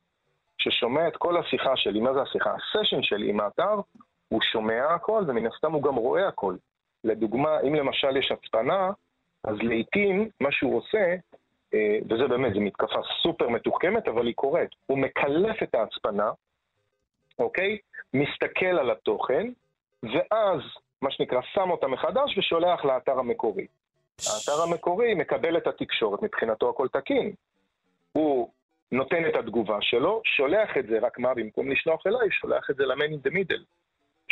ששומע את כל השיחה שלי. מה זה השיחה? הסשן שלי עם האתר, הוא שומע הכל, ומן הסתם הוא גם רואה הכל. לדוגמה, אם למשל יש הצפנה, אז לעיתים מה שהוא עושה, אה, וזה באמת, זו מתקפה סופר מתוחכמת, אבל היא קורית. הוא מקלף את ההצפנה, אוקיי? מסתכל על התוכן, ואז, מה שנקרא, שם אותה מחדש ושולח לאתר המקורי. האתר המקורי מקבל את התקשורת, מבחינתו הכל תקין. הוא נותן את התגובה שלו, שולח את זה, רק מה, במקום לשלוח אליי, שולח את זה ל-man in the middle.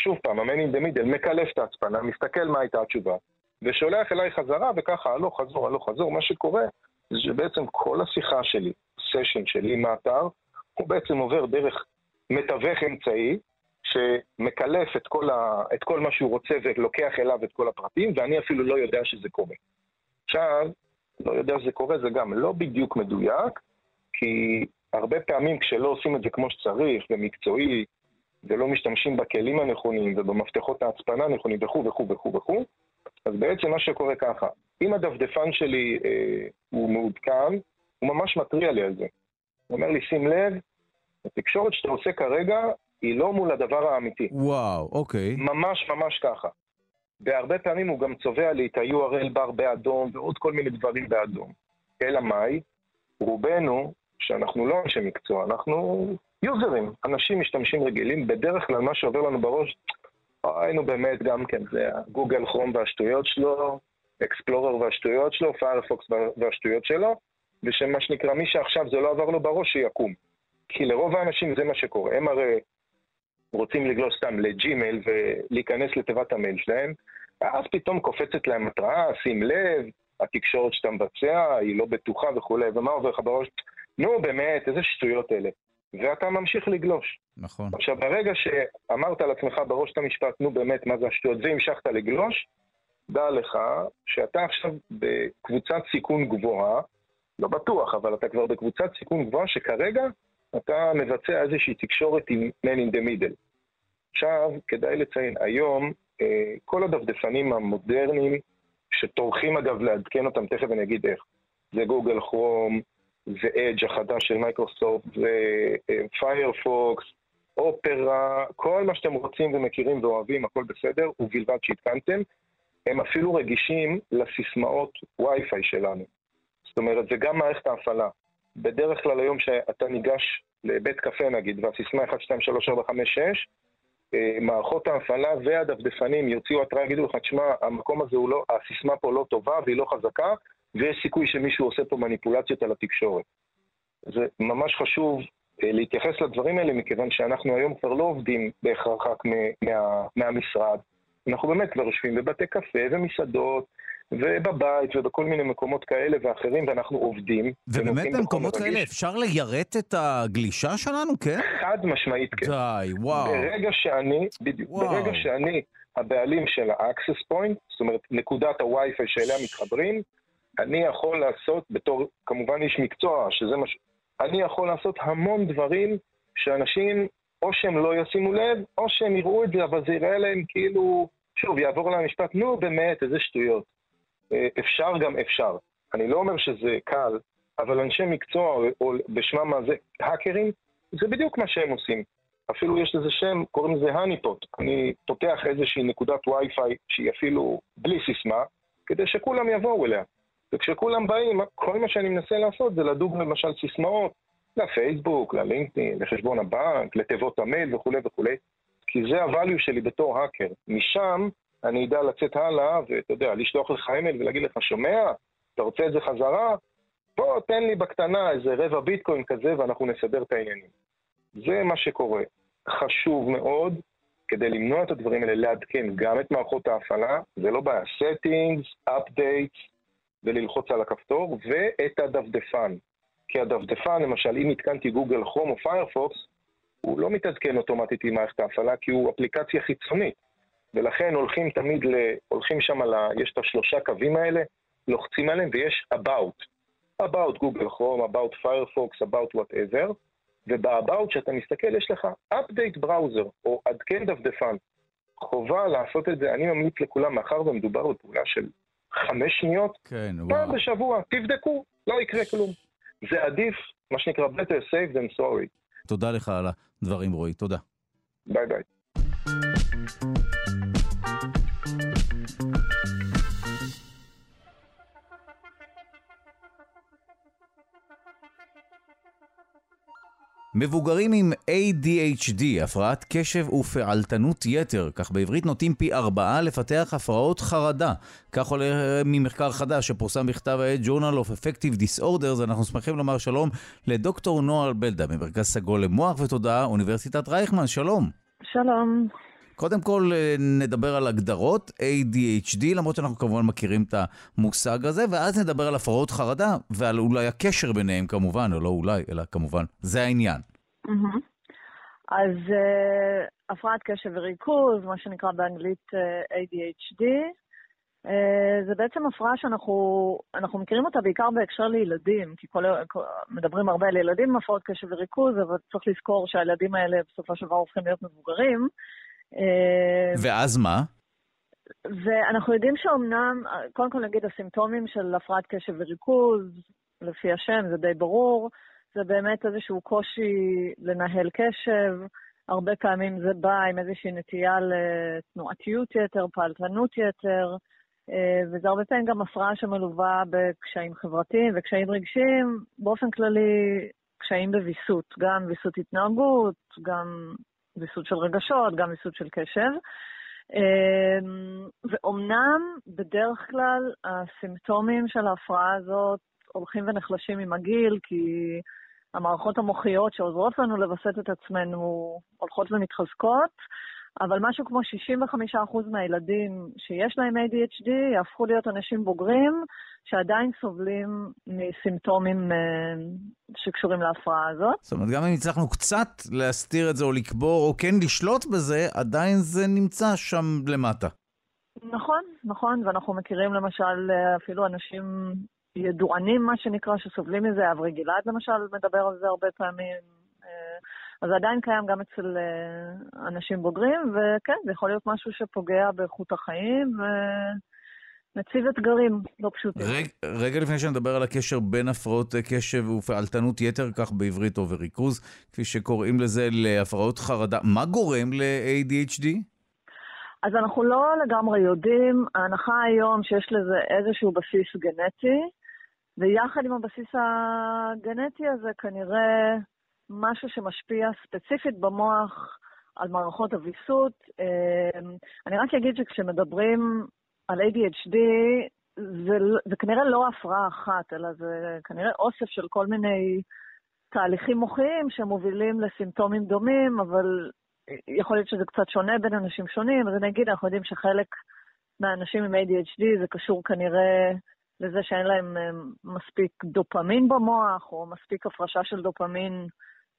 שוב פעם, ה-man in the middle מקלף את ההצפנה, מסתכל מה הייתה התשובה, ושולח אליי חזרה, וככה הלוך חזור, הלוך חזור. מה שקורה זה שבעצם כל השיחה שלי, סשן שלי עם האתר, הוא בעצם עובר דרך מתווך אמצעי, שמקלף את כל, ה, את כל מה שהוא רוצה ולוקח אליו את כל הפרטים, ואני אפילו לא יודע שזה קורה. עכשיו, לא יודע שזה קורה, זה גם לא בדיוק מדויק, כי הרבה פעמים כשלא עושים את זה כמו שצריך ומקצועי, ולא משתמשים בכלים הנכונים ובמפתחות ההצפנה הנכונים וכו' וכו' וכו' וכו', אז בעצם מה שקורה ככה, אם הדפדפן שלי אה, הוא מעודכן, הוא ממש מתריע לי על זה. הוא אומר לי, שים לב, התקשורת שאתה עושה כרגע היא לא מול הדבר האמיתי. וואו, אוקיי. ממש ממש ככה. בהרבה פעמים הוא גם צובע לי את ה-URL בר באדום ועוד כל מיני דברים באדום. אלא מאי? רובנו, שאנחנו לא אנשי מקצוע, אנחנו יוזרים, אנשים משתמשים רגילים, בדרך כלל מה שעובר לנו בראש, היינו באמת גם כן, זה הגוגל כרום והשטויות שלו, אקספלורר והשטויות שלו, פיירפוקס והשטויות שלו, ושמה שנקרא, מי שעכשיו זה לא עבר לו בראש, שיקום. כי לרוב האנשים זה מה שקורה. הם הרי רוצים לגלוש סתם לג'ימייל ולהיכנס לתיבת המייל שלהם, ואז פתאום קופצת להם התראה, שים לב, התקשורת שאתה מבצע היא לא בטוחה וכולי, ומה עובר לך בראש? נו באמת, איזה שטויות אלה. ואתה ממשיך לגלוש. נכון. עכשיו, ברגע שאמרת על עצמך בראש את המשפט, נו באמת, מה זה השטויות, והמשכת לגלוש, דע לך שאתה עכשיו בקבוצת סיכון גבוהה, לא בטוח, אבל אתה כבר בקבוצת סיכון גבוהה שכרגע אתה מבצע איזושהי תקשורת עם man in the middle. עכשיו, כדאי לציין, היום אה, כל הדפדפנים המודרניים, שטורחים אגב לעדכן אותם, תכף אני אגיד איך, זה גוגל כרום, אדג' החדש של מייקרוסופט, זה פיירפוקס, אופרה, כל מה שאתם רוצים ומכירים ואוהבים, הכל בסדר, ובלבד שהתקנתם. הם אפילו רגישים לסיסמאות וי-פיי שלנו. זאת אומרת, זה גם מערכת ההפעלה. בדרך כלל היום שאתה ניגש לבית קפה נגיד, והסיסמה 1, 2, 3, 4, 5, 6, מערכות ההפעלה והדפדפנים יוציאו התראה, יגידו לך, תשמע, המקום הזה הוא לא, הסיסמה פה לא טובה והיא לא חזקה, ויש סיכוי שמישהו עושה פה מניפולציות על התקשורת. זה ממש חשוב אה, להתייחס לדברים האלה, מכיוון שאנחנו היום כבר לא עובדים בהכרח רק מה, מהמשרד. אנחנו באמת כבר יושבים בבתי קפה ומסעדות, ובבית ובכל מיני מקומות כאלה ואחרים, ואנחנו עובדים. ובאמת במקומות כאלה אפשר ליירט את הגלישה שלנו, כן? חד משמעית כן. די, וואו. ברגע שאני, בדיוק, וואו. ברגע שאני הבעלים של ה-access point, זאת אומרת נקודת הווי-פיי שאליה מתחברים, אני יכול לעשות, בתור כמובן איש מקצוע, שזה מה ש... אני יכול לעשות המון דברים שאנשים, או שהם לא ישימו לב, או שהם יראו את זה, אבל זה יראה להם כאילו, שוב, יעבור להם משפט, נו באמת, איזה שטויות. אה, אפשר גם אפשר. אני לא אומר שזה קל, אבל אנשי מקצוע, או בשמם הזה, האקרים, זה בדיוק מה שהם עושים. אפילו יש לזה שם, קוראים לזה הניפוט. אני פותח איזושהי נקודת וי-פיי שהיא אפילו בלי סיסמה, כדי שכולם יבואו אליה. וכשכולם באים, כל מה שאני מנסה לעשות זה לדוג למשל סיסמאות לפייסבוק, ללינקדאין, לחשבון הבנק, לתיבות המייל וכולי וכולי, כי זה ה value שלי בתור האקר. משם אני אדע לצאת הלאה, ואתה יודע, לשלוח לך אימייל ולהגיד לך, שומע? אתה רוצה את זה חזרה? בוא, תן לי בקטנה איזה רבע ביטקוין כזה ואנחנו נסדר את העניינים. זה מה שקורה. חשוב מאוד, כדי למנוע את הדברים האלה, לעדכן גם את מערכות ההפעלה, זה לא בעיה, settings, updates, וללחוץ על הכפתור, ואת הדפדפן. כי הדפדפן, למשל, אם התקנתי גוגל כרום או פיירפוקס, הוא לא מתעדכן אוטומטית עם מערכת ההפעלה, כי הוא אפליקציה חיצונית. ולכן הולכים תמיד, ל... הולכים שם ה... יש את השלושה קווים האלה, לוחצים עליהם, ויש About. About גוגל כרום, About Firefox, About whatever, וב-About שאתה מסתכל יש לך Update Browser, או עדכן דפדפן. חובה לעשות את זה, אני ממליץ לכולם, מאחר ומדובר בפעולה של חמש שניות, כן, פעם בשבוע, תבדקו. לא יקרה כלום. זה עדיף, מה שנקרא better safe than sorry. תודה לך על הדברים, רועי. תודה. ביי ביי. מבוגרים עם ADHD, הפרעת קשב ופעלתנות יתר, כך בעברית נוטים פי ארבעה לפתח הפרעות חרדה. כך עולה ממחקר חדש שפורסם בכתב העת Journal of Effective Disorders. אנחנו שמחים לומר שלום לדוקטור נועה בלדה ממרכז סגול למוח ותודעה, אוניברסיטת רייכמן, שלום. שלום. קודם כל אה, נדבר על הגדרות ADHD, למרות שאנחנו כמובן מכירים את המושג הזה, ואז נדבר על הפרעות חרדה ועל אולי הקשר ביניהם כמובן, או לא אולי, אלא כמובן, זה העניין. אז uh, הפרעת קשב וריכוז, מה שנקרא באנגלית uh, ADHD, uh, זה בעצם הפרעה שאנחנו מכירים אותה בעיקר בהקשר לילדים, כי כל, כל, מדברים הרבה על ילדים עם הפרעות קשב וריכוז, אבל צריך לזכור שהילדים האלה בסופו של דבר הופכים להיות מבוגרים. אה, ואז מה? ואנחנו יודעים שאומנם, קודם כל נגיד הסימפטומים של הפרעת קשב וריכוז, לפי השם, זה די ברור, זה באמת איזשהו קושי לנהל קשב, הרבה פעמים זה בא עם איזושהי נטייה לתנועתיות יתר, פעלתנות יתר, אה, וזה הרבה פעמים גם הפרעה שמלווה בקשיים חברתיים וקשיים רגשיים, באופן כללי קשיים בוויסות, גם ויסות התנהגות, גם ויסות של רגשות, גם ויסות של קשב. אמ, ואומנם בדרך כלל הסימפטומים של ההפרעה הזאת הולכים ונחלשים עם הגיל, כי המערכות המוחיות שעוזרות לנו לווסת את עצמנו הולכות ומתחזקות, אבל משהו כמו 65% מהילדים שיש להם ADHD יהפכו להיות אנשים בוגרים שעדיין סובלים מסימפטומים אה, שקשורים להפרעה הזאת. זאת אומרת, גם אם הצלחנו קצת להסתיר את זה או לקבור או כן לשלוט בזה, עדיין זה נמצא שם למטה. נכון, נכון, ואנחנו מכירים למשל אה, אפילו אנשים ידוענים, מה שנקרא, שסובלים מזה. אברי גלעד למשל מדבר על זה הרבה פעמים. אה, אז זה עדיין קיים גם אצל אנשים בוגרים, וכן, זה יכול להיות משהו שפוגע באיכות החיים. ו... מציב אתגרים לא פשוטים. רגע, רגע לפני שנדבר על הקשר בין הפרעות קשב ופעלתנות יתר, כך בעברית או בריכוז, כפי שקוראים לזה, להפרעות חרדה, מה גורם ל-ADHD? אז אנחנו לא לגמרי יודעים. ההנחה היום שיש לזה איזשהו בסיס גנטי, ויחד עם הבסיס הגנטי הזה כנראה משהו שמשפיע ספציפית במוח על מערכות הוויסות. אה, אני רק אגיד שכשמדברים על ADHD, זה, זה כנראה לא הפרעה אחת, אלא זה כנראה אוסף של כל מיני תהליכים מוחיים שמובילים לסימפטומים דומים, אבל יכול להיות שזה קצת שונה בין אנשים שונים, אז אני אגיד, אנחנו יודעים שחלק מהאנשים עם ADHD זה קשור כנראה לזה שאין להם אה, מספיק דופמין במוח, או מספיק הפרשה של דופמין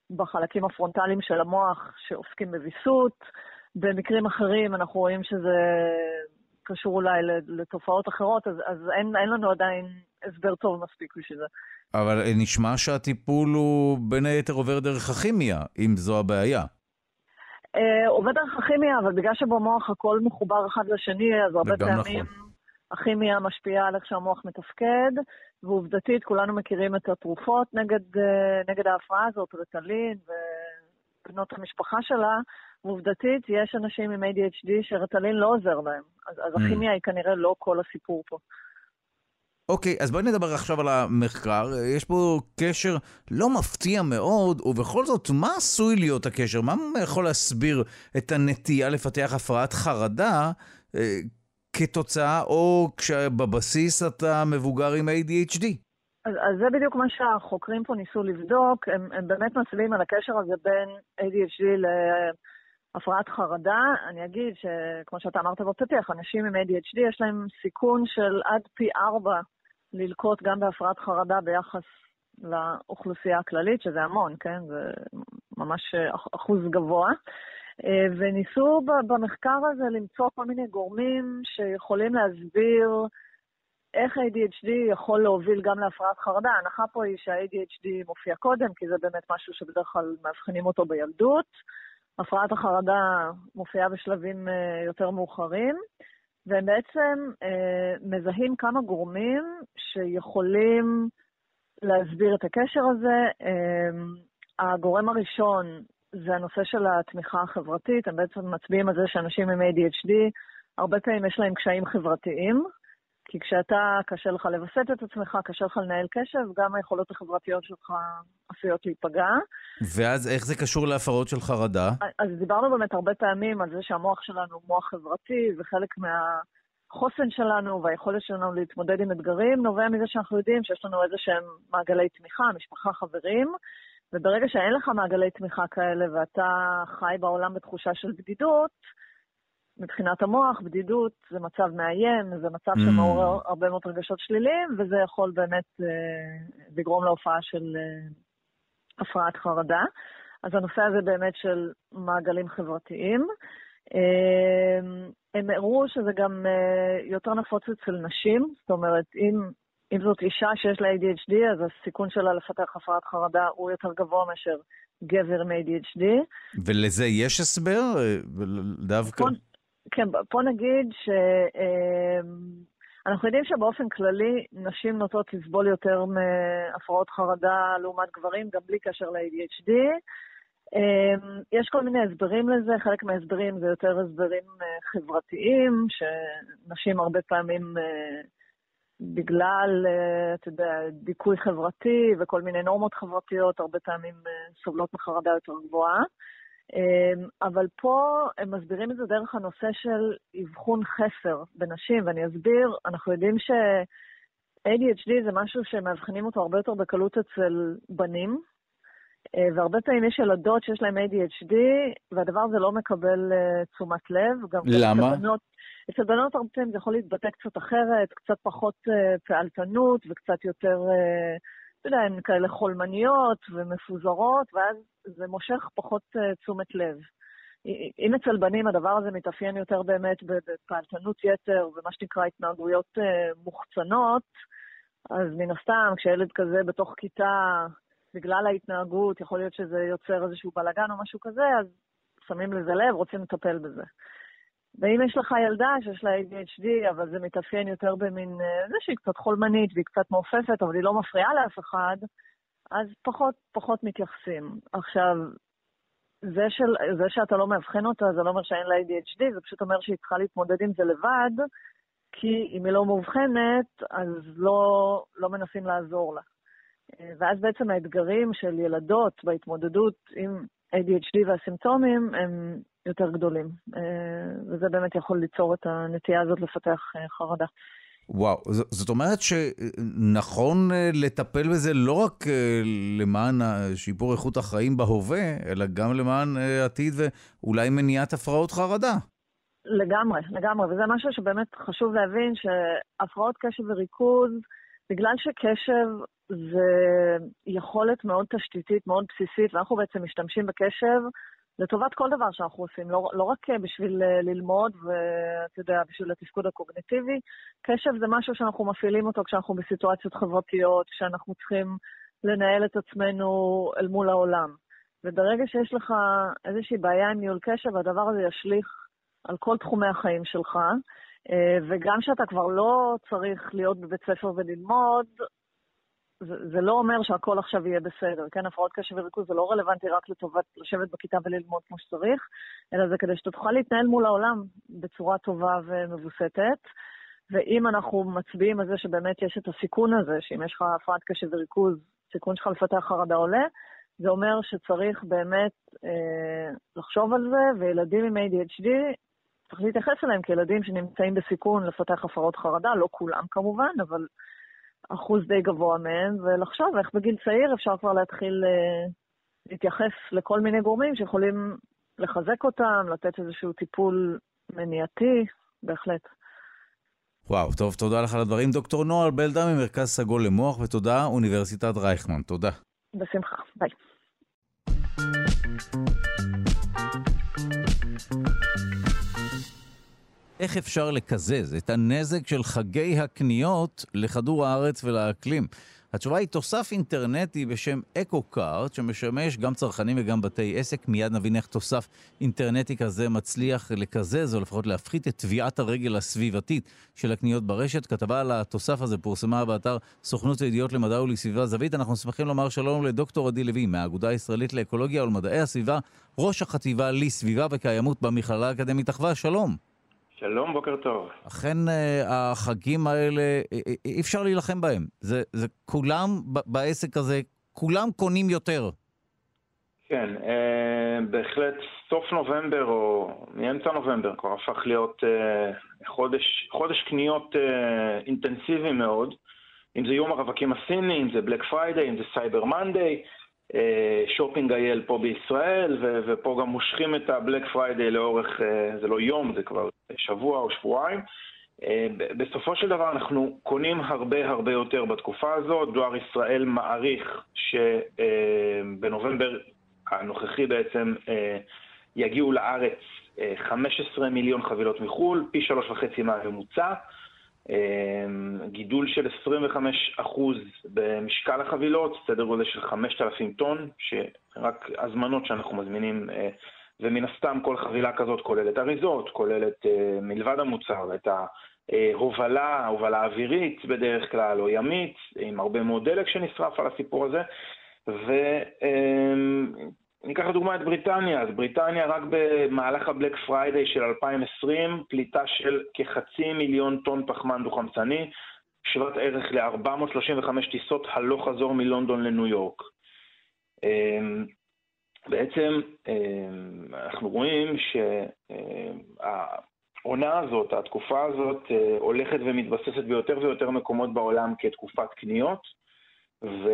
בחלקים הפרונטליים של המוח שעוסקים בוויסות. במקרים אחרים אנחנו רואים שזה קשור אולי לתופעות אחרות, אז, אז אין, אין לנו עדיין הסבר טוב מספיק בשביל זה. אבל נשמע שהטיפול הוא בין היתר עובר דרך הכימיה, אם זו הבעיה. Uh, עובד דרך הכימיה, אבל בגלל שבמוח הכל מחובר אחד לשני, אז הרבה פעמים נכון. הכימיה משפיעה על איך שהמוח מתפקד, ועובדתית כולנו מכירים את התרופות נגד, uh, נגד ההפרעה הזאת, רטלין ובנות המשפחה שלה, ועובדתית, יש אנשים עם ADHD שרטלין לא עוזר להם. אז, אז mm. הכימיה היא כנראה לא כל הסיפור פה. אוקיי, okay, אז בואי נדבר עכשיו על המחקר. יש פה קשר לא מפתיע מאוד, ובכל זאת, מה עשוי להיות הקשר? מה יכול להסביר את הנטייה לפתח הפרעת חרדה אה, כתוצאה, או כשבבסיס אתה מבוגר עם ADHD? אז, אז זה בדיוק מה שהחוקרים פה ניסו לבדוק. הם, הם באמת מצביעים על הקשר הזה בין ADHD ל... הפרעת חרדה, אני אגיד שכמו שאתה אמרת בפתיח, אנשים עם ADHD יש להם סיכון של עד פי ארבע ללקוט גם בהפרעת חרדה ביחס לאוכלוסייה הכללית, שזה המון, כן? זה ממש אחוז גבוה. וניסו במחקר הזה למצוא כל מיני גורמים שיכולים להסביר איך ADHD יכול להוביל גם להפרעת חרדה. ההנחה פה היא שה-ADHD מופיע קודם, כי זה באמת משהו שבדרך כלל מאבחנים אותו בילדות. הפרעת החרדה מופיעה בשלבים אה, יותר מאוחרים, והם בעצם אה, מזהים כמה גורמים שיכולים להסביר את הקשר הזה. הגורם הראשון זה הנושא של התמיכה החברתית. הם בעצם מצביעים על זה שאנשים עם ADHD, הרבה פעמים יש להם קשיים חברתיים, כי כשאתה, קשה לך לווסת את עצמך, קשה לך לנהל קשב, גם היכולות החברתיות שלך עשויות להיפגע. ואז איך זה קשור להפרעות של חרדה? אז דיברנו באמת הרבה פעמים על זה שהמוח שלנו הוא מוח חברתי, וחלק מהחוסן שלנו והיכולת שלנו להתמודד עם אתגרים נובע מזה שאנחנו יודעים שיש לנו איזה שהם מעגלי תמיכה, משפחה, חברים, וברגע שאין לך מעגלי תמיכה כאלה ואתה חי בעולם בתחושה של בדידות, מבחינת המוח, בדידות זה מצב מאיים, זה מצב mm. שמעורר הרבה מאוד רגשות שליליים, וזה יכול באמת אה, לגרום להופעה של אה, הפרעת חרדה. אז הנושא הזה באמת של מעגלים חברתיים. אה, הם הראו שזה גם אה, יותר נפוץ אצל נשים, זאת אומרת, אם, אם זאת אישה שיש לה ADHD, אז הסיכון שלה לפתח הפרעת חרדה הוא יותר גבוה מאשר גבר עם ADHD. ולזה יש הסבר? דווקא... פה, כן, פה נגיד שאנחנו יודעים שבאופן כללי נשים נוטות לסבול יותר מהפרעות חרדה לעומת גברים, גם בלי קשר ל-ADHD. אמ, יש כל מיני הסברים לזה, חלק מההסברים זה יותר הסברים אה, חברתיים, שנשים הרבה פעמים, אה, בגלל, אה, אתה יודע, דיכוי חברתי וכל מיני נורמות חברתיות, הרבה פעמים סובלות מחרדה יותר גבוהה. אמ, אבל פה הם מסבירים את זה דרך הנושא של אבחון חסר בנשים, ואני אסביר, אנחנו יודעים ש-ADHD זה משהו שמאבחנים אותו הרבה יותר בקלות אצל בנים, אה, והרבה פעמים יש ילדות שיש להן ADHD, והדבר הזה לא מקבל uh, תשומת לב. למה? אצל בנות הרבה פעמים זה יכול להתבטא קצת אחרת, קצת פחות uh, פעלתנות וקצת יותר... אתה יודע, הן כאלה חולמניות ומפוזרות, ואז זה מושך פחות uh, תשומת לב. אם אצל בנים הדבר הזה מתאפיין יותר באמת בפעלתנות יתר ומה שנקרא התנהגויות uh, מוחצנות, אז מן הסתם, כשילד כזה בתוך כיתה, בגלל ההתנהגות, יכול להיות שזה יוצר איזשהו בלאגן או משהו כזה, אז שמים לזה לב, רוצים לטפל בזה. ואם יש לך ילדה שיש לה ADHD, אבל זה מתאפיין יותר במין, אה, זה שהיא קצת חולמנית והיא קצת מעופפת, אבל היא לא מפריעה לאף אחד, אז פחות, פחות מתייחסים. עכשיו, זה, של, זה שאתה לא מאבחן אותה, זה לא אומר שאין לה ADHD, זה פשוט אומר שהיא צריכה להתמודד עם זה לבד, כי אם היא לא מאובחנת, אז לא, לא מנסים לעזור לה. אה, ואז בעצם האתגרים של ילדות בהתמודדות עם ADHD והסימפטומים הם יותר גדולים. אה, וזה באמת יכול ליצור את הנטייה הזאת לפתח אה, חרדה. וואו, זאת אומרת שנכון לטפל בזה לא רק למען שיפור איכות החיים בהווה, אלא גם למען עתיד ואולי מניעת הפרעות חרדה. לגמרי, לגמרי, וזה משהו שבאמת חשוב להבין שהפרעות קשב וריכוז, בגלל שקשב זה יכולת מאוד תשתיתית, מאוד בסיסית, ואנחנו בעצם משתמשים בקשב לטובת כל דבר שאנחנו עושים, לא, לא רק בשביל אה, ללמוד ואתה יודע, בשביל התפקוד הקוגניטיבי. קשב זה משהו שאנחנו מפעילים אותו כשאנחנו בסיטואציות חברתיות, כשאנחנו צריכים לנהל את עצמנו אל מול העולם. וברגע שיש לך איזושהי בעיה עם ניהול קשב, הדבר הזה ישליך על כל תחומי החיים שלך. אה, וגם כשאתה כבר לא צריך להיות בבית ספר וללמוד, זה, זה לא אומר שהכל עכשיו יהיה בסדר, כן? הפרעות קשב וריכוז זה לא רלוונטי רק לטובת לשבת בכיתה וללמוד כמו שצריך, אלא זה כדי שתוכל להתנהל מול העולם בצורה טובה ומבוסתת. ואם אנחנו מצביעים על זה שבאמת יש את הסיכון הזה, שאם יש לך הפרעת קשב וריכוז, סיכון שלך לפתח חרדה עולה, זה אומר שצריך באמת אה, לחשוב על זה, וילדים עם ADHD, צריך להתייחס אליהם כילדים שנמצאים בסיכון לפתח הפרעות חרדה, לא כולם כמובן, אבל אחוז די גבוה מהם, ולחשוב איך בגיל צעיר אפשר כבר להתחיל uh, להתייחס לכל מיני גורמים שיכולים לחזק אותם, לתת איזשהו טיפול מניעתי, בהחלט. וואו, טוב, תודה לך על הדברים. דוקטור נועה בלדה ממרכז סגול למוח, ותודה, אוניברסיטת רייכמן. תודה. בשמחה, ביי. איך אפשר לקזז את הנזק של חגי הקניות לכדור הארץ ולאקלים? התשובה היא תוסף אינטרנטי בשם אקו-קארט, שמשמש גם צרכנים וגם בתי עסק. מיד נבין איך תוסף אינטרנטי כזה מצליח לקזז, או לפחות להפחית את טביעת הרגל הסביבתית של הקניות ברשת. כתבה על התוסף הזה פורסמה באתר סוכנות הידיעות למדע ולסביבה זווית. אנחנו שמחים לומר שלום לדוקטור עדי לוי מהאגודה הישראלית לאקולוגיה ולמדעי הסביבה, ראש החטיבה לסביבה וקיימות במכללה האקדמית אחווה. שלום. שלום, בוקר טוב. אכן אה, החגים האלה, אה, אה, אי אפשר להילחם בהם. זה, זה כולם בעסק הזה, כולם קונים יותר. כן, אה, בהחלט סוף נובמבר או מאמצע נובמבר כבר הפך להיות אה, חודש, חודש קניות אה, אינטנסיבי מאוד. אם זה יום הרווקים הסיני, אם זה Black Friday, אם זה Cyber Monday. אה, שופינג IL פה בישראל, ו- ופה גם מושכים את ה Black Friday לאורך, אה, זה לא יום, זה כבר שבוע או שבועיים. אה, בסופו של דבר אנחנו קונים הרבה הרבה יותר בתקופה הזאת. דואר ישראל מעריך שבנובמבר הנוכחי בעצם יגיעו לארץ 15 מיליון חבילות מחו"ל, פי שלוש וחצי מהממוצע. אמ, גידול של 25% במשקל החבילות, סדר גודל של 5,000 טון, שרק הזמנות שאנחנו מזמינים, אה, ומן הסתם כל חבילה כזאת כוללת אריזות, כוללת אה, מלבד המוצר את ההובלה, הובלה אווירית בדרך כלל, או ימית, עם הרבה מאוד דלק שנשרף על הסיפור הזה, ו... אמ, ניקח לדוגמה את בריטניה, אז בריטניה רק במהלך ה Black Friday של 2020, פליטה של כחצי מיליון טון פחמן דו-חמצני, שוות ערך ל-435 טיסות הלוך חזור מלונדון לניו יורק. אמ, בעצם אמ, אנחנו רואים שהעונה הזאת, התקופה הזאת, אה, הולכת ומתבססת ביותר ויותר מקומות בעולם כתקופת קניות, ו...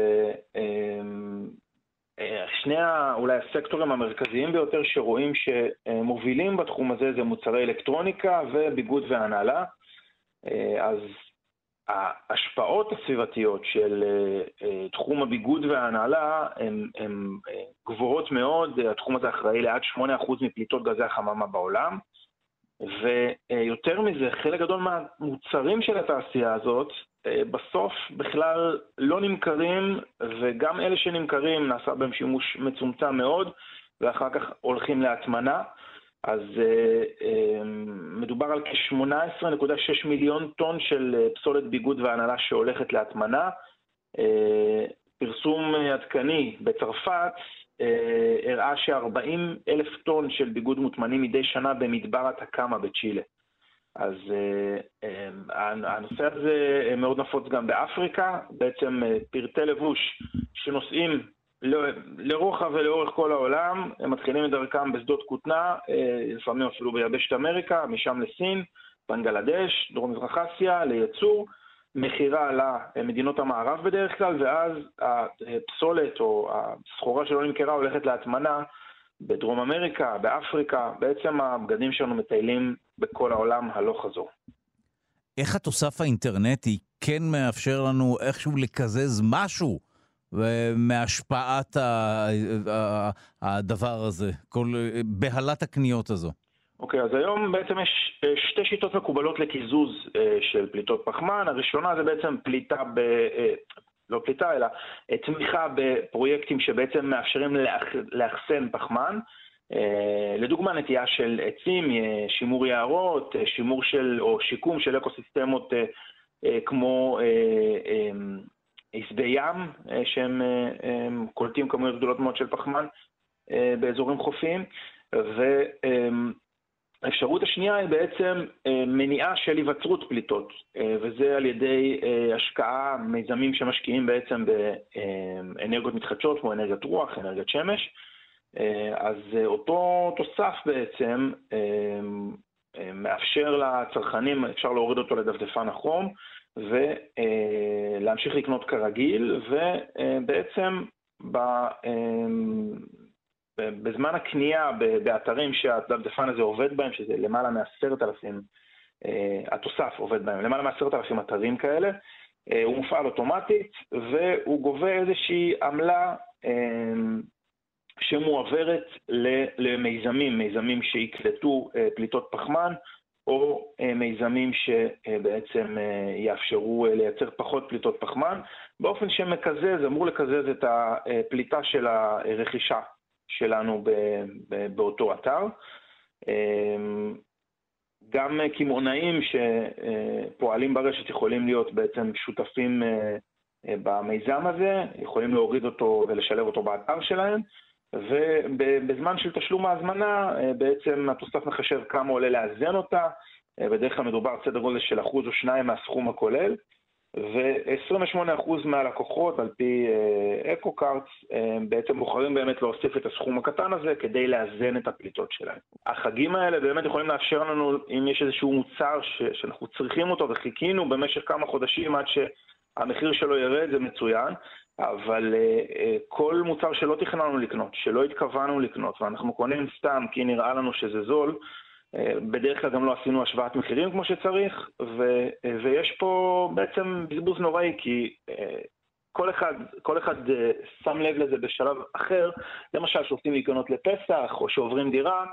אה, שני אולי הסקטורים המרכזיים ביותר שרואים שמובילים בתחום הזה זה מוצרי אלקטרוניקה וביגוד והנהלה. אה, אז ההשפעות הסביבתיות של אה, תחום הביגוד וההנהלה הן גבוהות מאוד, התחום הזה אחראי לעד 8% מפליטות גזי החממה בעולם. ויותר מזה, חלק גדול מהמוצרים של התעשייה הזאת בסוף בכלל לא נמכרים, וגם אלה שנמכרים נעשה בהם שימוש מצומצם מאוד, ואחר כך הולכים להטמנה. אז uh, uh, מדובר על כ-18.6 מיליון טון של פסולת ביגוד והנהלה שהולכת להטמנה. פרסום עדכני בצרפת הראה ש-40 אלף טון של ביגוד מוטמנים מדי שנה במדבר התקאמה בצ'ילה. אז uh, um, הנושא הזה מאוד נפוץ גם באפריקה, בעצם פרטי לבוש שנוסעים לרוחב ולאורך כל העולם, הם מתחילים את דרכם בשדות כותנה, לפעמים אפילו ביבשת אמריקה, משם לסין, בנגלדש, דרום מזרח אסיה, לייצור, מכירה למדינות המערב בדרך כלל, ואז הפסולת או הסחורה שלא נמכרה הולכת להטמנה בדרום אמריקה, באפריקה, בעצם הבגדים שלנו מטיילים בכל העולם הלוך חזור. איך התוסף האינטרנטי כן מאפשר לנו איכשהו לקזז משהו מהשפעת הדבר הזה, כל בהלת הקניות הזו? אוקיי, okay, אז היום בעצם יש אה, שתי שיטות מקובלות לקיזוז אה, של פליטות פחמן. הראשונה זה בעצם פליטה ב... אה, לא פליטה, אלא תמיכה בפרויקטים שבעצם מאפשרים לאחסן פחמן. אה, לדוגמה, נטייה של עצים, אה, שימור יערות, אה, שימור של, או שיקום של אקוסיסטמות כמו שדה ים, שהם קולטים כמויות גדולות מאוד של פחמן באזורים חופיים. והאפשרות השנייה היא בעצם מניעה של היווצרות פליטות, וזה על ידי השקעה, מיזמים שמשקיעים בעצם באנרגיות מתחדשות, כמו אנרגיית רוח, אנרגיית שמש. אה, אז אה, אותו תוסף בעצם אה, מאפשר לצרכנים, אפשר להוריד אותו לדפדפן החום ולהמשיך לקנות כרגיל, ובעצם בזמן הקנייה באתרים שהדפדפן הזה עובד בהם, שזה למעלה מעשרת אלפים, התוסף עובד בהם, למעלה מעשרת אלפים אתרים כאלה, הוא מופעל אוטומטית והוא גובה איזושהי עמלה שמועברת למיזמים, מיזמים שיקלטו אה, פליטות פחמן או מיזמים שבעצם יאפשרו לייצר פחות פליטות פחמן, באופן שמקזז, אמור לקזז את הפליטה של הרכישה שלנו באותו אתר. גם קמעונאים שפועלים ברשת יכולים להיות בעצם שותפים במיזם הזה, יכולים להוריד אותו ולשלב אותו באתר שלהם, ובזמן של תשלום ההזמנה בעצם התוסף מחשב כמה עולה לאזן אותה, בדרך כלל מדובר סדר גודל של אחוז או שניים מהסכום הכולל, ו-28% מהלקוחות, על פי אקו-קארטס, בעצם בוחרים באמת להוסיף את הסכום הקטן הזה כדי לאזן את הפליטות שלהם. החגים האלה באמת יכולים לאפשר לנו, אם יש איזשהו מוצר ש- שאנחנו צריכים אותו וחיכינו במשך כמה חודשים עד שהמחיר שלו ירד, זה מצוין, אבל כל מוצר שלא תכננו לקנות, שלא התכוונו לקנות, ואנחנו קונים סתם כי נראה לנו שזה זול, בדרך כלל גם לא עשינו השוואת מחירים כמו שצריך, ו, ויש פה בעצם בזבוז נוראי, כי כל אחד, כל אחד שם לב לזה בשלב אחר, למשל שעושים להיכנות לפסח, או שעוברים דירה,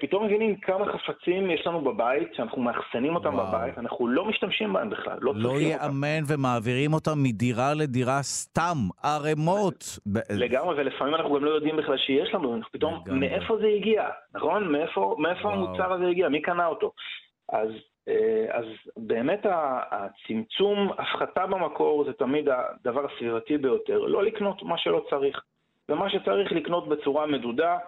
פתאום מבינים כמה חפצים יש לנו בבית, שאנחנו מאחסנים אותם וואו. בבית, אנחנו לא משתמשים בהם בכלל, לא, לא ייאמן ומעבירים אותם מדירה לדירה סתם, ערימות. לגמרי, ולפעמים אנחנו גם לא יודעים בכלל שיש לנו, פתאום לגמרי. מאיפה זה הגיע, נכון? מאיפה, מאיפה המוצר הזה הגיע, מי קנה אותו? אז, אז באמת הצמצום, הפחתה במקור זה תמיד הדבר הסביבתי ביותר, לא לקנות מה שלא צריך, ומה שצריך לקנות בצורה מדודה,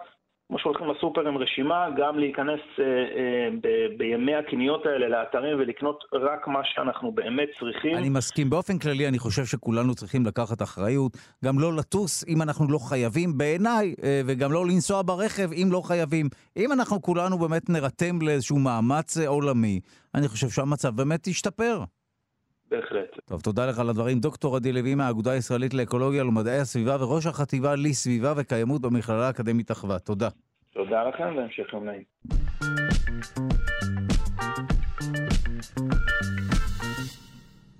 כמו שהולכים לסופר עם רשימה, גם להיכנס אה, אה, ב- בימי הקניות האלה לאתרים ולקנות רק מה שאנחנו באמת צריכים. אני מסכים. באופן כללי, אני חושב שכולנו צריכים לקחת אחריות, גם לא לטוס אם אנחנו לא חייבים בעיניי, אה, וגם לא לנסוע ברכב אם לא חייבים. אם אנחנו כולנו באמת נירתם לאיזשהו מאמץ עולמי, אני חושב שהמצב באמת ישתפר. בהחלט. טוב, תודה לך על הדברים. דוקטור עדי לוי מהאגודה הישראלית לאקולוגיה ולמדעי הסביבה וראש החטיבה לסביבה וקיימות במכללה האקדמית אחווה. תודה. תודה לכם והמשך יום נעים.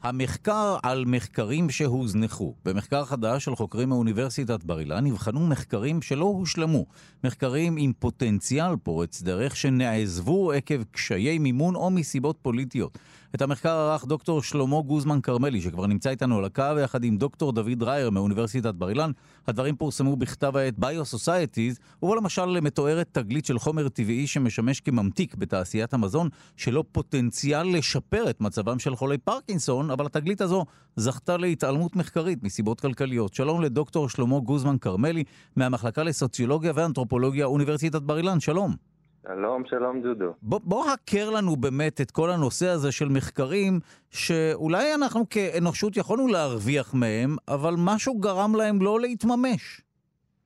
המחקר על מחקרים שהוזנחו. במחקר חדש של חוקרים מאוניברסיטת בר אילן נבחנו מחקרים שלא הושלמו. מחקרים עם פוטנציאל פורץ דרך שנעזבו עקב קשיי מימון או מסיבות פוליטיות. את המחקר ערך דוקטור שלמה גוזמן כרמלי, שכבר נמצא איתנו על הקו, יחד עם דוקטור דוד רייר מאוניברסיטת בר אילן. הדברים פורסמו בכתב העת Biosocieties, ובו למשל מתוארת תגלית של חומר טבעי שמשמש כממתיק בתעשיית המזון, שלו פוטנציאל לשפר את מצבם של חולי פרקינסון, אבל התגלית הזו זכתה להתעלמות מחקרית מסיבות כלכליות. שלום לדוקטור שלמה גוזמן כרמלי, מהמחלקה לסוציולוגיה ואנתרופולוגיה, אוניברסיטת בר אילן, שלום. שלום, שלום דודו. בוא, בוא הכר לנו באמת את כל הנושא הזה של מחקרים, שאולי אנחנו כאנושות יכולנו להרוויח מהם, אבל משהו גרם להם לא להתממש.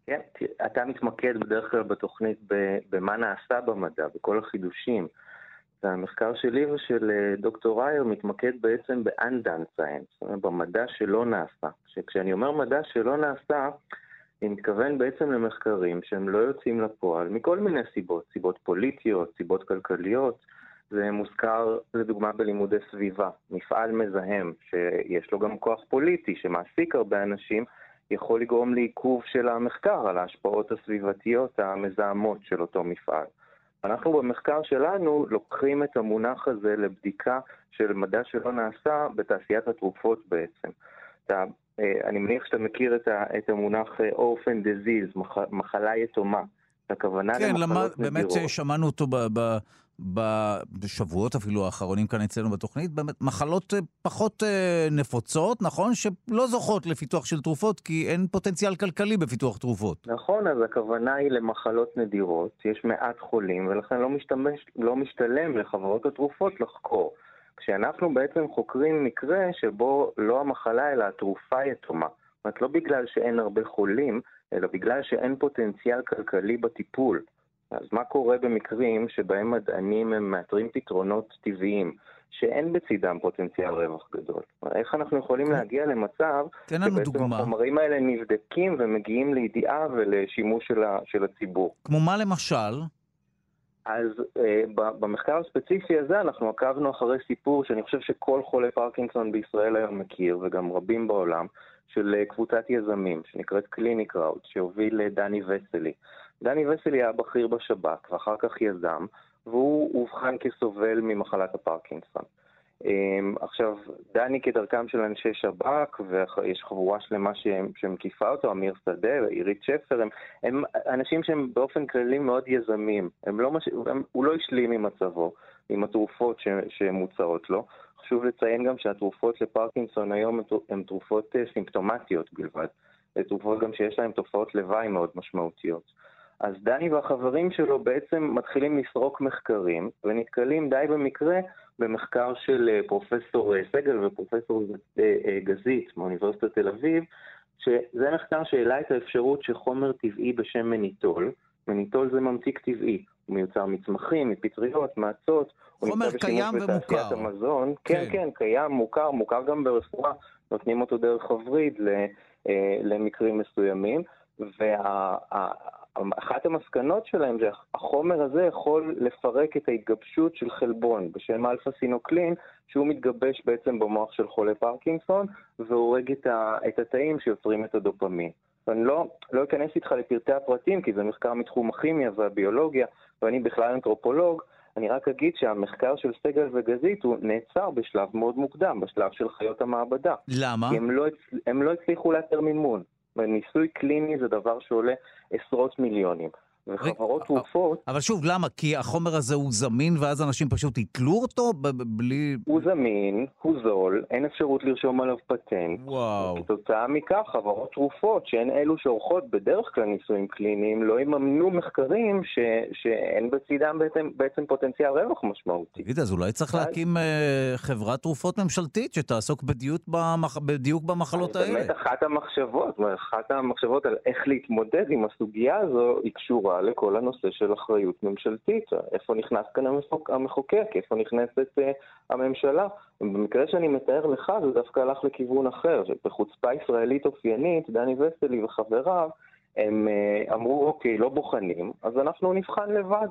כן, אתה מתמקד בדרך כלל בתוכנית במה נעשה במדע, בכל החידושים. והמחקר שלי ושל דוקטור רייר מתמקד בעצם ב-undone science, במדע שלא נעשה. כשאני אומר מדע שלא נעשה, אני מתכוון בעצם למחקרים שהם לא יוצאים לפועל מכל מיני סיבות, סיבות פוליטיות, סיבות כלכליות. זה מוזכר לדוגמה בלימודי סביבה, מפעל מזהם שיש לו גם כוח פוליטי שמעסיק הרבה אנשים, יכול לגרום לעיכוב של המחקר על ההשפעות הסביבתיות המזהמות של אותו מפעל. אנחנו במחקר שלנו לוקחים את המונח הזה לבדיקה של מדע שלא נעשה בתעשיית התרופות בעצם. אתה אני מניח שאתה מכיר את, ה, את המונח אורפן דזיז, מח, מחלה יתומה. הכוונה כן, למחלות נדירות. באמת שמענו אותו ב, ב, ב, בשבועות אפילו האחרונים כאן אצלנו בתוכנית, באמת מחלות פחות נפוצות, נכון? שלא זוכות לפיתוח של תרופות, כי אין פוטנציאל כלכלי בפיתוח תרופות. נכון, אז הכוונה היא למחלות נדירות, יש מעט חולים, ולכן לא, משתמש, לא משתלם לחברות התרופות לחקור. כשאנחנו בעצם חוקרים מקרה שבו לא המחלה אלא התרופה יתומה. זאת אומרת, לא בגלל שאין הרבה חולים, אלא בגלל שאין פוטנציאל כלכלי בטיפול. אז מה קורה במקרים שבהם מדענים הם מאתרים פתרונות טבעיים, שאין בצידם פוטנציאל רווח גדול? איך אנחנו יכולים להגיע למצב שבעצם החומרים האלה נבדקים ומגיעים לידיעה ולשימוש של, של הציבור? כמו מה למשל? אז אה, במחקר הספציפי הזה אנחנו עקבנו אחרי סיפור שאני חושב שכל חולה פרקינסון בישראל היום מכיר, וגם רבים בעולם, של אה, קבוצת יזמים שנקראת קליניק ראוט, שהוביל דני וסלי. דני וסלי היה בכיר בשב"כ ואחר כך יזם. והוא אובחן כסובל ממחלת הפרקינסון. אמ, עכשיו, דני כדרכם של אנשי שב"כ, ויש חבורה שלמה שמקיפה אותו, אמיר שדה, עירית שפר, הם, הם אנשים שהם באופן כללי מאוד יזמים. הם לא מש... הם, הוא לא השלים עם מצבו, עם התרופות ש... שמוצעות לו. חשוב לציין גם שהתרופות לפרקינסון היום הן תרופות אה, סימפטומטיות בלבד. זה תרופות גם שיש להן תופעות לוואי מאוד משמעותיות. אז דני והחברים שלו בעצם מתחילים לסרוק מחקרים, ונתקלים די במקרה במחקר של אה, פרופסור אה, סגל ופרופסור גזית מאוניברסיטת תל אביב, שזה מחקר שהעלה את האפשרות שחומר טבעי בשם מניטול, מניטול זה ממתיק טבעי, הוא מיוצר מצמחים, מפטריות, מאצות, חומר קיים ומוכר. המזון. כן, כן, כן, קיים, מוכר, מוכר גם ברפואה, נותנים אותו דרך הווריד אה, למקרים מסוימים, ואחת המסקנות שלהם זה שהחומר הזה יכול לפרק את ההתגבשות של חלבון בשם אלפא סינוקלין, שהוא מתגבש בעצם במוח של חולי פרקינסון, והורג את, את התאים שיוצרים את הדופמין. ואני לא, לא אכנס איתך לפרטי הפרטים, כי זה מחקר מתחום הכימיה והביולוגיה, ואני בכלל אנתרופולוג, אני רק אגיד שהמחקר של סגל וגזית הוא נעצר בשלב מאוד מוקדם, בשלב של חיות המעבדה. למה? הם לא, הם לא הצליחו לאתר מימון. ניסוי קליני זה דבר שעולה עשרות מיליונים. וחברות תרופות... אבל שוב, למה? כי החומר הזה הוא זמין ואז אנשים פשוט יתלו אותו בלי... הוא זמין, הוא זול, אין אפשרות לרשום עליו פטנט. וואו. וכתוצאה מכך, חברות תרופות, שהן אלו שעורכות בדרך כלל ניסויים קליניים, לא יממנו מחקרים ש... שאין בצידם בעצם, בעצם פוטנציאל רווח משמעותי. תגיד, אז אולי צריך להקים uh, חברת תרופות ממשלתית שתעסוק בדיוק, במח... בדיוק במחלות האלה. באמת אחת המחשבות, אחת המחשבות על איך להתמודד עם הסוגיה הזו, היא קשורה לכל הנושא של אחריות ממשלתית. איפה נכנס כאן המחוקק, איפה נכנסת uh, הממשלה. במקרה שאני מתאר לך, זה דווקא הלך לכיוון אחר. בחוצפה ישראלית אופיינית, דני וסלי וחבריו, הם uh, אמרו, אוקיי, לא בוחנים, אז אנחנו נבחן לבד.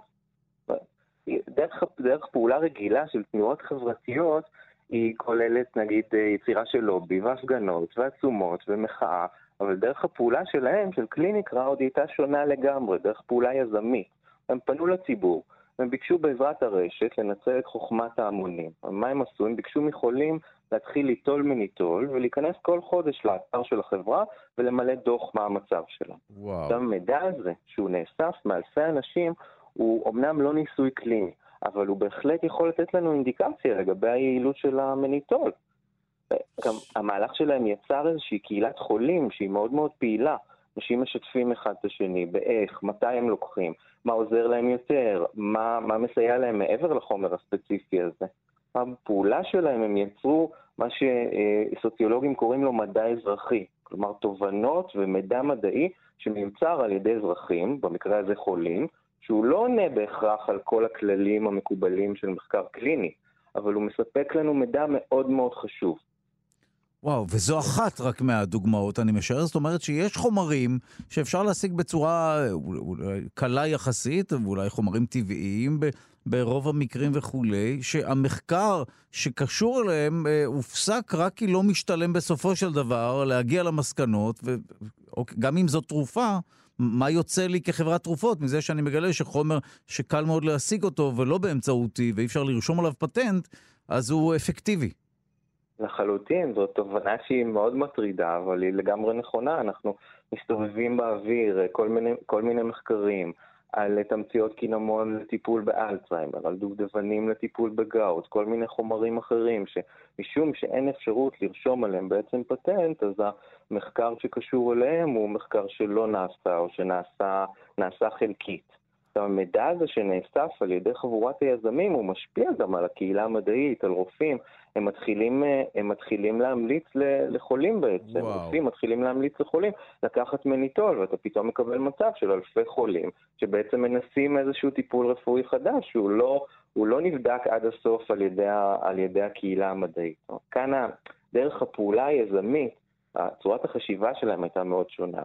דרך, דרך פעולה רגילה של תנועות חברתיות, היא כוללת נגיד אה, יצירה של לובי והפגנות ועצומות ומחאה אבל דרך הפעולה שלהם, של קליניק ראוד, היא הייתה שונה לגמרי, דרך פעולה יזמית. הם פנו לציבור, הם ביקשו בעזרת הרשת לנצל את חוכמת ההמונים. מה הם עשו? הם ביקשו מחולים להתחיל ליטול מניטול ולהיכנס כל חודש לאתר של החברה ולמלא דוח מה המצב שלה. וואו. עכשיו, המידע הזה, שהוא נאסף מאלפי אנשים, הוא אמנם לא ניסוי קליני, אבל הוא בהחלט יכול לתת לנו אינדיקציה לגבי היעילות של המניטול. גם המהלך שלהם יצר איזושהי קהילת חולים שהיא מאוד מאוד פעילה. אנשים משתפים אחד את השני באיך, מתי הם לוקחים, מה עוזר להם יותר, מה, מה מסייע להם מעבר לחומר הספציפי הזה. בפעולה שלהם הם יצרו מה שסוציולוגים קוראים לו מדע אזרחי, כלומר תובנות ומידע מדעי שמיוצר על ידי אזרחים, במקרה הזה חולים, שהוא לא עונה בהכרח על כל הכללים המקובלים של מחקר קליני, אבל הוא מספק לנו מידע מאוד מאוד חשוב. וואו, וזו אחת רק מהדוגמאות, אני משער. זאת אומרת שיש חומרים שאפשר להשיג בצורה אולי קלה יחסית, ואולי חומרים טבעיים ברוב המקרים וכולי, שהמחקר שקשור אליהם אה, הופסק רק כי לא משתלם בסופו של דבר להגיע למסקנות, וגם אם זו תרופה, מה יוצא לי כחברת תרופות מזה שאני מגלה שחומר שקל מאוד להשיג אותו ולא באמצעותי ואי אפשר לרשום עליו פטנט, אז הוא אפקטיבי. לחלוטין, זו תובנה שהיא מאוד מטרידה, אבל היא לגמרי נכונה. אנחנו מסתובבים באוויר כל מיני, כל מיני מחקרים על תמציות קינמון לטיפול באלצהיימר, על דובדבנים לטיפול בגאוט, כל מיני חומרים אחרים, שמשום שאין אפשרות לרשום עליהם בעצם פטנט, אז המחקר שקשור אליהם הוא מחקר שלא נעשה או שנעשה חלקית. המידע הזה שנאסף על ידי חבורת היזמים הוא משפיע גם על הקהילה המדעית, על רופאים. הם מתחילים, אה, הם מתחילים להמליץ לחולים בעצם. וואו. רופאים מתחילים להמליץ לחולים לקחת מניטול, ואתה פתאום מקבל מצב של אלפי חולים שבעצם מנסים איזשהו טיפול רפואי חדש, שהוא לא, לא נבדק עד הסוף על ידי, על ידי הקהילה המדעית. כאן דרך הפעולה היזמית, צורת החשיבה שלהם הייתה מאוד שונה.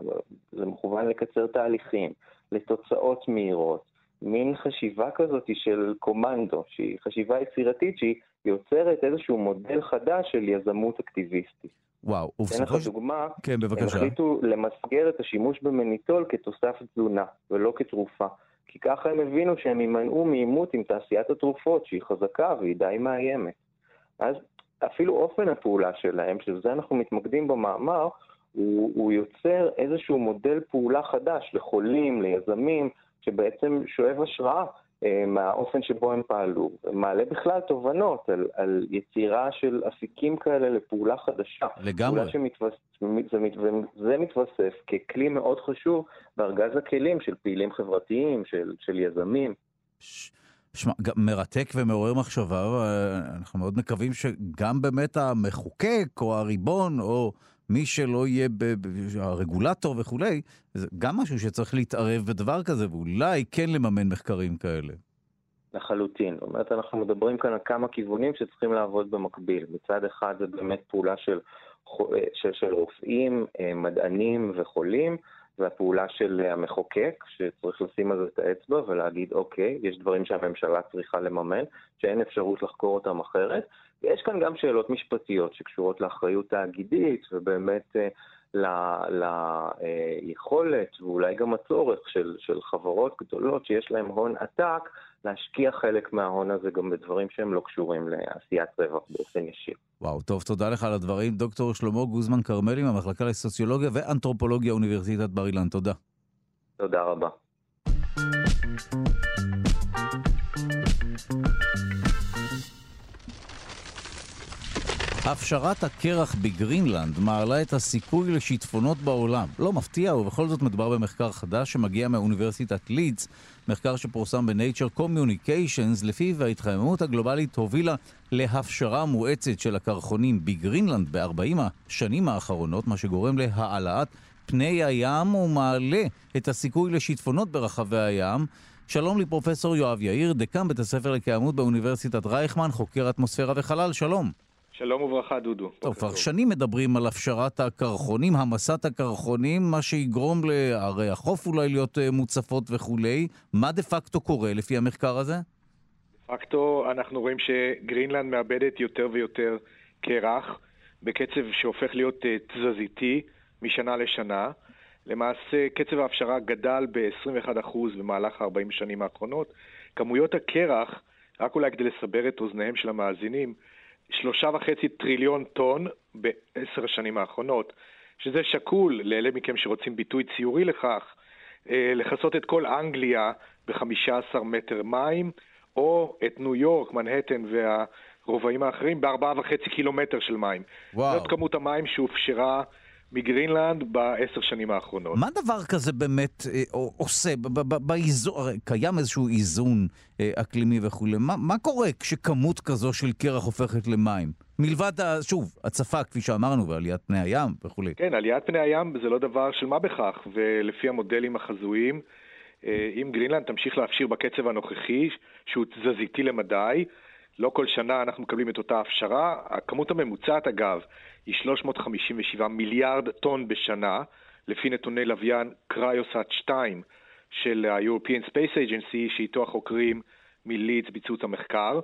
זה מכוון לקצר תהליכים. לתוצאות מהירות, מין חשיבה כזאת של קומנדו, שהיא חשיבה יצירתית שהיא יוצרת איזשהו מודל חדש של יזמות אקטיביסטית. וואו, ובסופו של... אתן לך דוגמה, כן, בבקשה. הם החליטו למסגר את השימוש במניטול כתוסף תזונה, ולא כתרופה. כי ככה הם הבינו שהם יימנעו מעימות עם תעשיית התרופות, שהיא חזקה והיא די מאיימת. אז אפילו אופן הפעולה שלהם, שזה אנחנו מתמקדים במאמר, הוא, הוא יוצר איזשהו מודל פעולה חדש לחולים, ליזמים, שבעצם שואב השראה אה, מהאופן שבו הם פעלו. מעלה בכלל תובנות על, על יצירה של אפיקים כאלה לפעולה חדשה. לגמרי. פעולה שמתוס, זה, מת, זה מתווסף ככלי מאוד חשוב בארגז הכלים של פעילים חברתיים, של, של יזמים. שמע, מרתק ומעורר מחשבה, אנחנו מאוד מקווים שגם באמת המחוקק או הריבון או מי שלא יהיה הרגולטור וכולי, זה גם משהו שצריך להתערב בדבר כזה, ואולי כן לממן מחקרים כאלה. לחלוטין. זאת אומרת, אנחנו מדברים כאן על כמה כיוונים שצריכים לעבוד במקביל. מצד אחד זה באמת פעולה של, של, של רופאים, אה, מדענים וחולים, והפעולה של המחוקק, שצריך לשים על זה את האצבע ולהגיד, אוקיי, יש דברים שהממשלה צריכה לממן, שאין אפשרות לחקור אותם אחרת, ויש כאן גם שאלות משפטיות שקשורות לאחריות תאגידית, ובאמת אה, ליכולת אה, ואולי גם הצורך של, של חברות גדולות שיש להן הון עתק, להשקיע חלק מההון הזה גם בדברים שהם לא קשורים לעשיית רווח באופן ישיר. וואו, טוב, תודה לך על הדברים. דוקטור שלמה גוזמן כרמלי מהמחלקה לסוציולוגיה ואנתרופולוגיה אוניברסיטת בר אילן, תודה. תודה רבה. הפשרת הקרח בגרינלנד מעלה את הסיכוי לשיטפונות בעולם. לא מפתיע, ובכל זאת מדובר במחקר חדש שמגיע מאוניברסיטת לידס, מחקר שפורסם ב-Nature Communications, לפיו ההתחממות הגלובלית הובילה להפשרה מואצת של הקרחונים בגרינלנד ב-40 השנים האחרונות, מה שגורם להעלאת פני הים ומעלה את הסיכוי לשיטפונות ברחבי הים. שלום לפרופסור יואב יאיר, דקן בית הספר לקיימות באוניברסיטת רייכמן, חוקר אטמוספירה וחלל, שלום. שלום וברכה, דודו. טוב, כבר שנים מדברים על הפשרת הקרחונים, המסת הקרחונים, מה שיגרום לערי החוף אולי להיות אה, מוצפות וכולי. מה דה פקטו קורה לפי המחקר הזה? דה פקטו אנחנו רואים שגרינלנד מאבדת יותר ויותר קרח, בקצב שהופך להיות אה, תזזיתי משנה לשנה. למעשה, קצב ההפשרה גדל ב-21% במהלך 40 שנים האחרונות. כמויות הקרח, רק אולי כדי לסבר את אוזניהם של המאזינים, שלושה וחצי טריליון טון בעשר השנים האחרונות, שזה שקול לאלה מכם שרוצים ביטוי ציורי לכך, אה, לכסות את כל אנגליה ב-15 מטר מים, או את ניו יורק, מנהטן והרובעים האחרים בארבעה וחצי קילומטר של מים. וואו. זאת כמות המים שהופשרה מגרינלנד בעשר שנים האחרונות. מה דבר כזה באמת אה, עושה? באיזון, הרי קיים איזשהו איזון אה, אקלימי וכולי. מה, מה קורה כשכמות כזו של קרח הופכת למים? מלבד, שוב, הצפה, כפי שאמרנו, ועליית פני הים וכולי. כן, עליית פני הים זה לא דבר של מה בכך, ולפי המודלים החזויים, אה, אם גרינלנד תמשיך להפשיר בקצב הנוכחי, שהוא תזזיתי למדי, לא כל שנה אנחנו מקבלים את אותה הפשרה. הכמות הממוצעת, אגב, היא 357 מיליארד טון בשנה, לפי נתוני לוויין קריוסאט 2 של ה-European Space Agency, שאיתו החוקרים מלידס ביצעו את המחקר,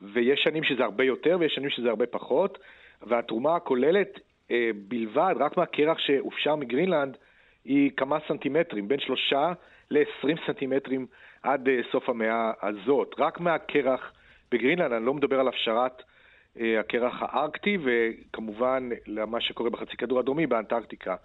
ויש שנים שזה הרבה יותר ויש שנים שזה הרבה פחות, והתרומה הכוללת אה, בלבד, רק מהקרח שהופשר מגרינלנד, היא כמה סנטימטרים, בין שלושה ל-20 סנטימטרים עד אה, סוף המאה הזאת. רק מהקרח בגרינלנד, אני לא מדבר על הפשרת הקרח הארקטי, וכמובן למה שקורה בחצי כדור הדרומי באנטארקטיקה.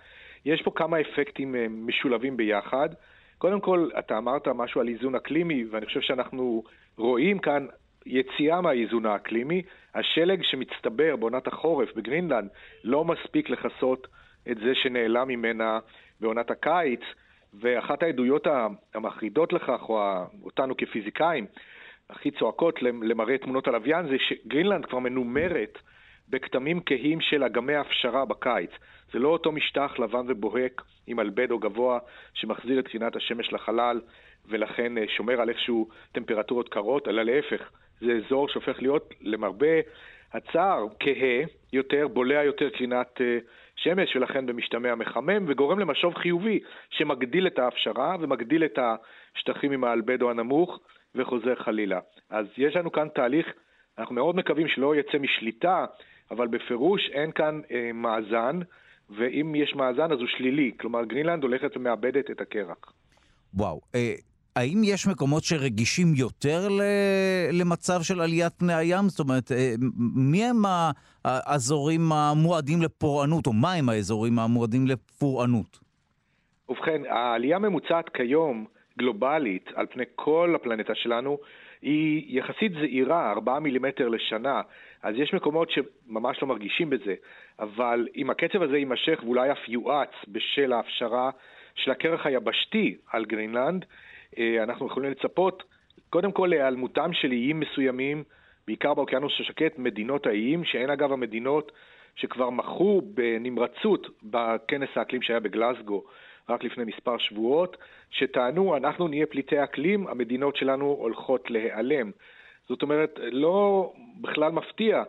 יש פה כמה אפקטים אה, משולבים ביחד. קודם כל, אתה אמרת משהו על איזון אקלימי, ואני חושב שאנחנו רואים כאן יציאה מהאיזון האקלימי. השלג שמצטבר בעונת החורף בגרינלנד לא מספיק לכסות את זה שנעלם ממנה בעונת הקיץ, ואחת העדויות המחרידות לכך, או אותנו כפיזיקאים, הכי צועקות למראה תמונות הלוויין זה שגרינלנד כבר מנומרת בכתמים כהים של אגמי הפשרה בקיץ. זה לא אותו משטח לבן ובוהק עם אלבדו גבוה שמחזיר את קרינת השמש לחלל ולכן אה, שומר על איכשהו טמפרטורות קרות, אלא להפך, זה אזור שהופך להיות למרבה הצער כהה יותר, בולע יותר קרינת אה, שמש ולכן במשתמע מחמם וגורם למשוב חיובי שמגדיל את ההפשרה ומגדיל את השטחים עם האלבדו הנמוך וחוזר חלילה. אז יש לנו כאן תהליך, אנחנו מאוד מקווים שלא יצא משליטה, אבל בפירוש אין כאן אה, מאזן, ואם יש מאזן אז הוא שלילי. כלומר, גרינלנד הולכת ומאבדת את הקרח. וואו. אה... האם יש מקומות שרגישים יותר למצב של עליית פני הים? זאת אומרת, מי הם האזורים המועדים לפורענות, או מה הם האזורים המועדים לפורענות? ובכן, העלייה הממוצעת כיום, גלובלית, על פני כל הפלנטה שלנו, היא יחסית זעירה, 4 מילימטר לשנה, אז יש מקומות שממש לא מרגישים בזה, אבל אם הקצב הזה יימשך ואולי אף יואץ בשל ההפשרה של הקרח היבשתי על גרינלנד, אה, אנחנו יכולים לצפות קודם כל להיעלמותם של איים מסוימים, בעיקר באוקיינוס השקט, מדינות האיים, שהן אגב המדינות שכבר מכרו בנמרצות בכנס האקלים שהיה בגלסגו רק לפני מספר שבועות, שטענו, אנחנו נהיה פליטי אקלים, המדינות שלנו הולכות להיעלם. זאת אומרת, לא בכלל מפתיע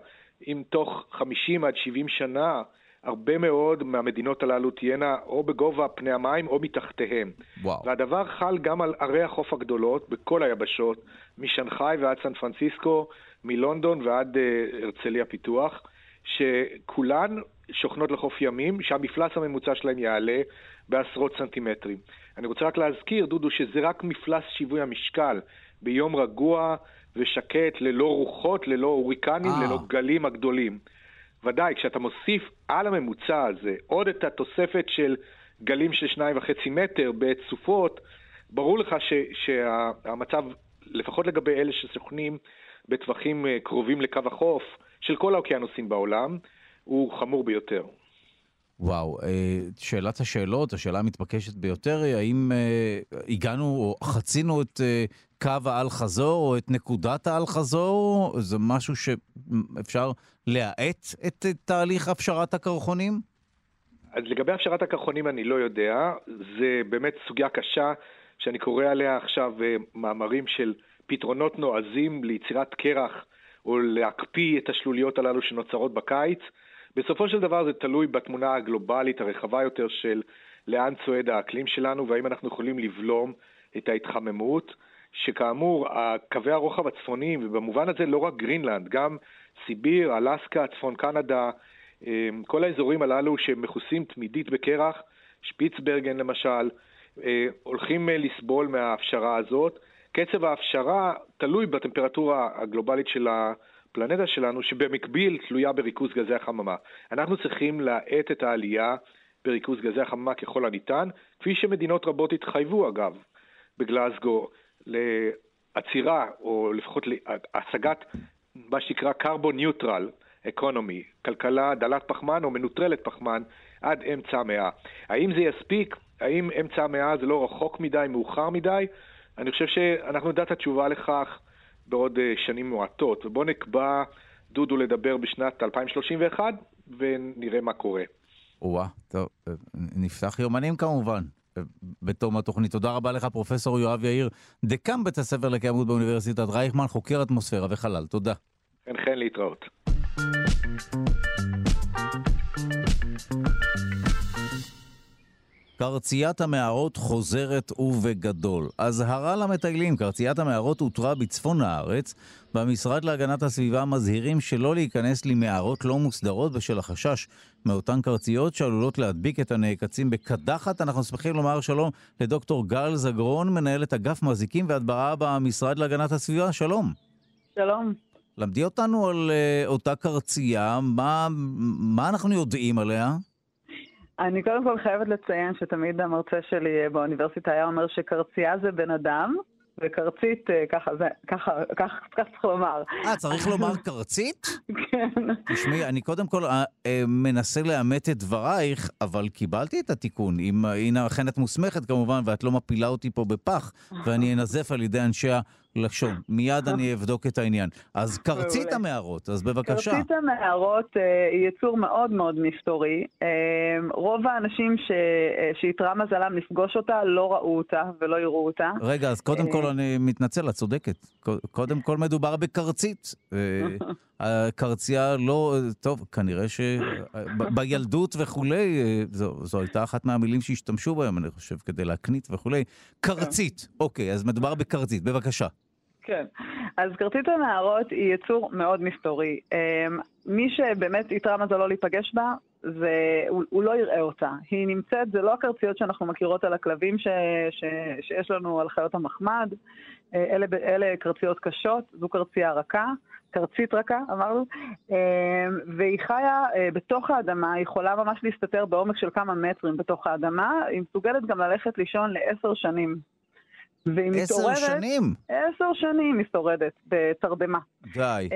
אם תוך 50 עד 70 שנה הרבה מאוד מהמדינות הללו תהיינה או בגובה פני המים או מתחתיהם. וואו. והדבר חל גם על ערי החוף הגדולות בכל היבשות, משנגחאי ועד סן פרנסיסקו, מלונדון ועד uh, הרצליה פיתוח, שכולן שוכנות לחוף ימים, שהמפלס הממוצע שלהם יעלה בעשרות סנטימטרים. אני רוצה רק להזכיר, דודו, שזה רק מפלס שיווי המשקל ביום רגוע ושקט, ללא רוחות, ללא הוריקנים, אה. ללא גלים הגדולים. ודאי, כשאתה מוסיף על הממוצע הזה עוד את התוספת של גלים של שניים וחצי מטר בעת סופות, ברור לך ש, שהמצב, לפחות לגבי אלה שסוכנים בטווחים אה, קרובים לקו החוף של כל האוקיינוסים בעולם, הוא חמור ביותר. וואו, אה, שאלת השאלות, השאלה המתבקשת ביותר היא האם אה, הגענו או חצינו את אה, קו האל-חזור או את נקודת האל-חזור? זה משהו שאפשר להאט את תהליך הפשרת הקרחונים? אז לגבי הפשרת הקרחונים אני לא יודע, זה באמת סוגיה קשה שאני קורא עליה עכשיו מאמרים של פתרונות נועזים ליצירת קרח או להקפיא את השלוליות הללו שנוצרות בקיץ. בסופו של דבר זה תלוי בתמונה הגלובלית הרחבה יותר של לאן צועד האקלים שלנו והאם אנחנו יכולים לבלום את ההתחממות, שכאמור, קווי הרוחב הצפוניים, ובמובן הזה לא רק גרינלנד, גם סיביר, אלסקה, צפון קנדה, אמ, כל האזורים הללו שמכוסים תמידית בקרח, שפיצברגן למשל, אה, הולכים אה, לסבול מההפשרה הזאת. קצב ההפשרה תלוי בטמפרטורה הגלובלית של ה... הפלנטה שלנו, שבמקביל תלויה בריכוז גזי החממה. אנחנו צריכים להאט את העלייה בריכוז גזי החממה ככל הניתן, כפי שמדינות רבות התחייבו אגב בגלסגו לעצירה, או לפחות להשגת מה שנקרא carbon neutral economy, כלכלה דלת פחמן או מנוטרלת פחמן עד אמצע המאה. האם זה יספיק? האם אמצע המאה זה לא רחוק מדי, מאוחר מדי? אני חושב שאנחנו נדע את התשובה לכך בעוד אה, שנים מועטות. ובואו נקבע, דודו, לדבר בשנת 2031, ונראה מה קורה. או-אה, טוב, אה, נפתח יומנים כמובן. אה, בתום התוכנית. תודה רבה לך, פרופסור יואב יאיר, דקאם בית הספר לקיימות באוניברסיטת רייכמן, חוקר אטמוספירה וחלל. תודה. חן חן להתראות. קרציית המערות חוזרת ובגדול. אזהרה למטיילים, קרציית המערות אותרה בצפון הארץ. במשרד להגנת הסביבה מזהירים שלא להיכנס למערות לא מוסדרות בשל החשש מאותן קרציות שעלולות להדביק את הנעקצים בקדחת. אנחנו שמחים לומר שלום לדוקטור גל זגרון, מנהלת אגף מזיקים והדברה במשרד להגנת הסביבה. שלום. שלום. למדי אותנו על uh, אותה קרצייה, מה, מה אנחנו יודעים עליה? אני קודם כל חייבת לציין שתמיד המרצה שלי אה, באוניברסיטה היה אומר שקרצייה זה בן אדם, וקרצית, אה, ככה, זה, ככה, ככה, ככה צריך לומר. אה, צריך לומר קרצית? כן. תשמעי, אני קודם כל אה, מנסה לאמת את דברייך, אבל קיבלתי את התיקון. אם, הנה, אכן את מוסמכת כמובן, ואת לא מפילה אותי פה בפח, ואני אנזף על ידי אנשי לשון. מיד אני אבדוק את העניין. אז קרצית המערות, אז בבקשה. קרצית המערות אה, היא יצור מאוד מאוד מסתורי. אה, רוב האנשים ש... אה, שאיתרע מזלם לפגוש אותה לא ראו אותה ולא יראו אותה. רגע, אז קודם כל אני מתנצל, את צודקת. קודם כל מדובר בקרצית. הקרצייה לא, טוב, כנראה שבילדות וכולי, זו, זו הייתה אחת מהמילים שהשתמשו בהם, אני חושב, כדי להקנית וכולי. קרצית, אוקיי, אז מדובר בקרצית, בבקשה. כן, אז כרצית הנערות היא יצור מאוד מסתורי. אמ, מי שבאמת איתרע מזלו להיפגש בה, זה, הוא, הוא לא יראה אותה. היא נמצאת, זה לא הקרציות שאנחנו מכירות על הכלבים ש, ש, שיש לנו על חיות המחמד, אלה, אלה קרציות קשות, זו קרצייה רכה, קרצית רכה, אמרנו, אה, והיא חיה אה, בתוך האדמה, היא יכולה ממש להסתתר בעומק של כמה מטרים בתוך האדמה, היא מסוגלת גם ללכת לישון לעשר שנים. והיא מתעוררת... עשר שנים? עשר שנים היא שורדת בתרדמה. די.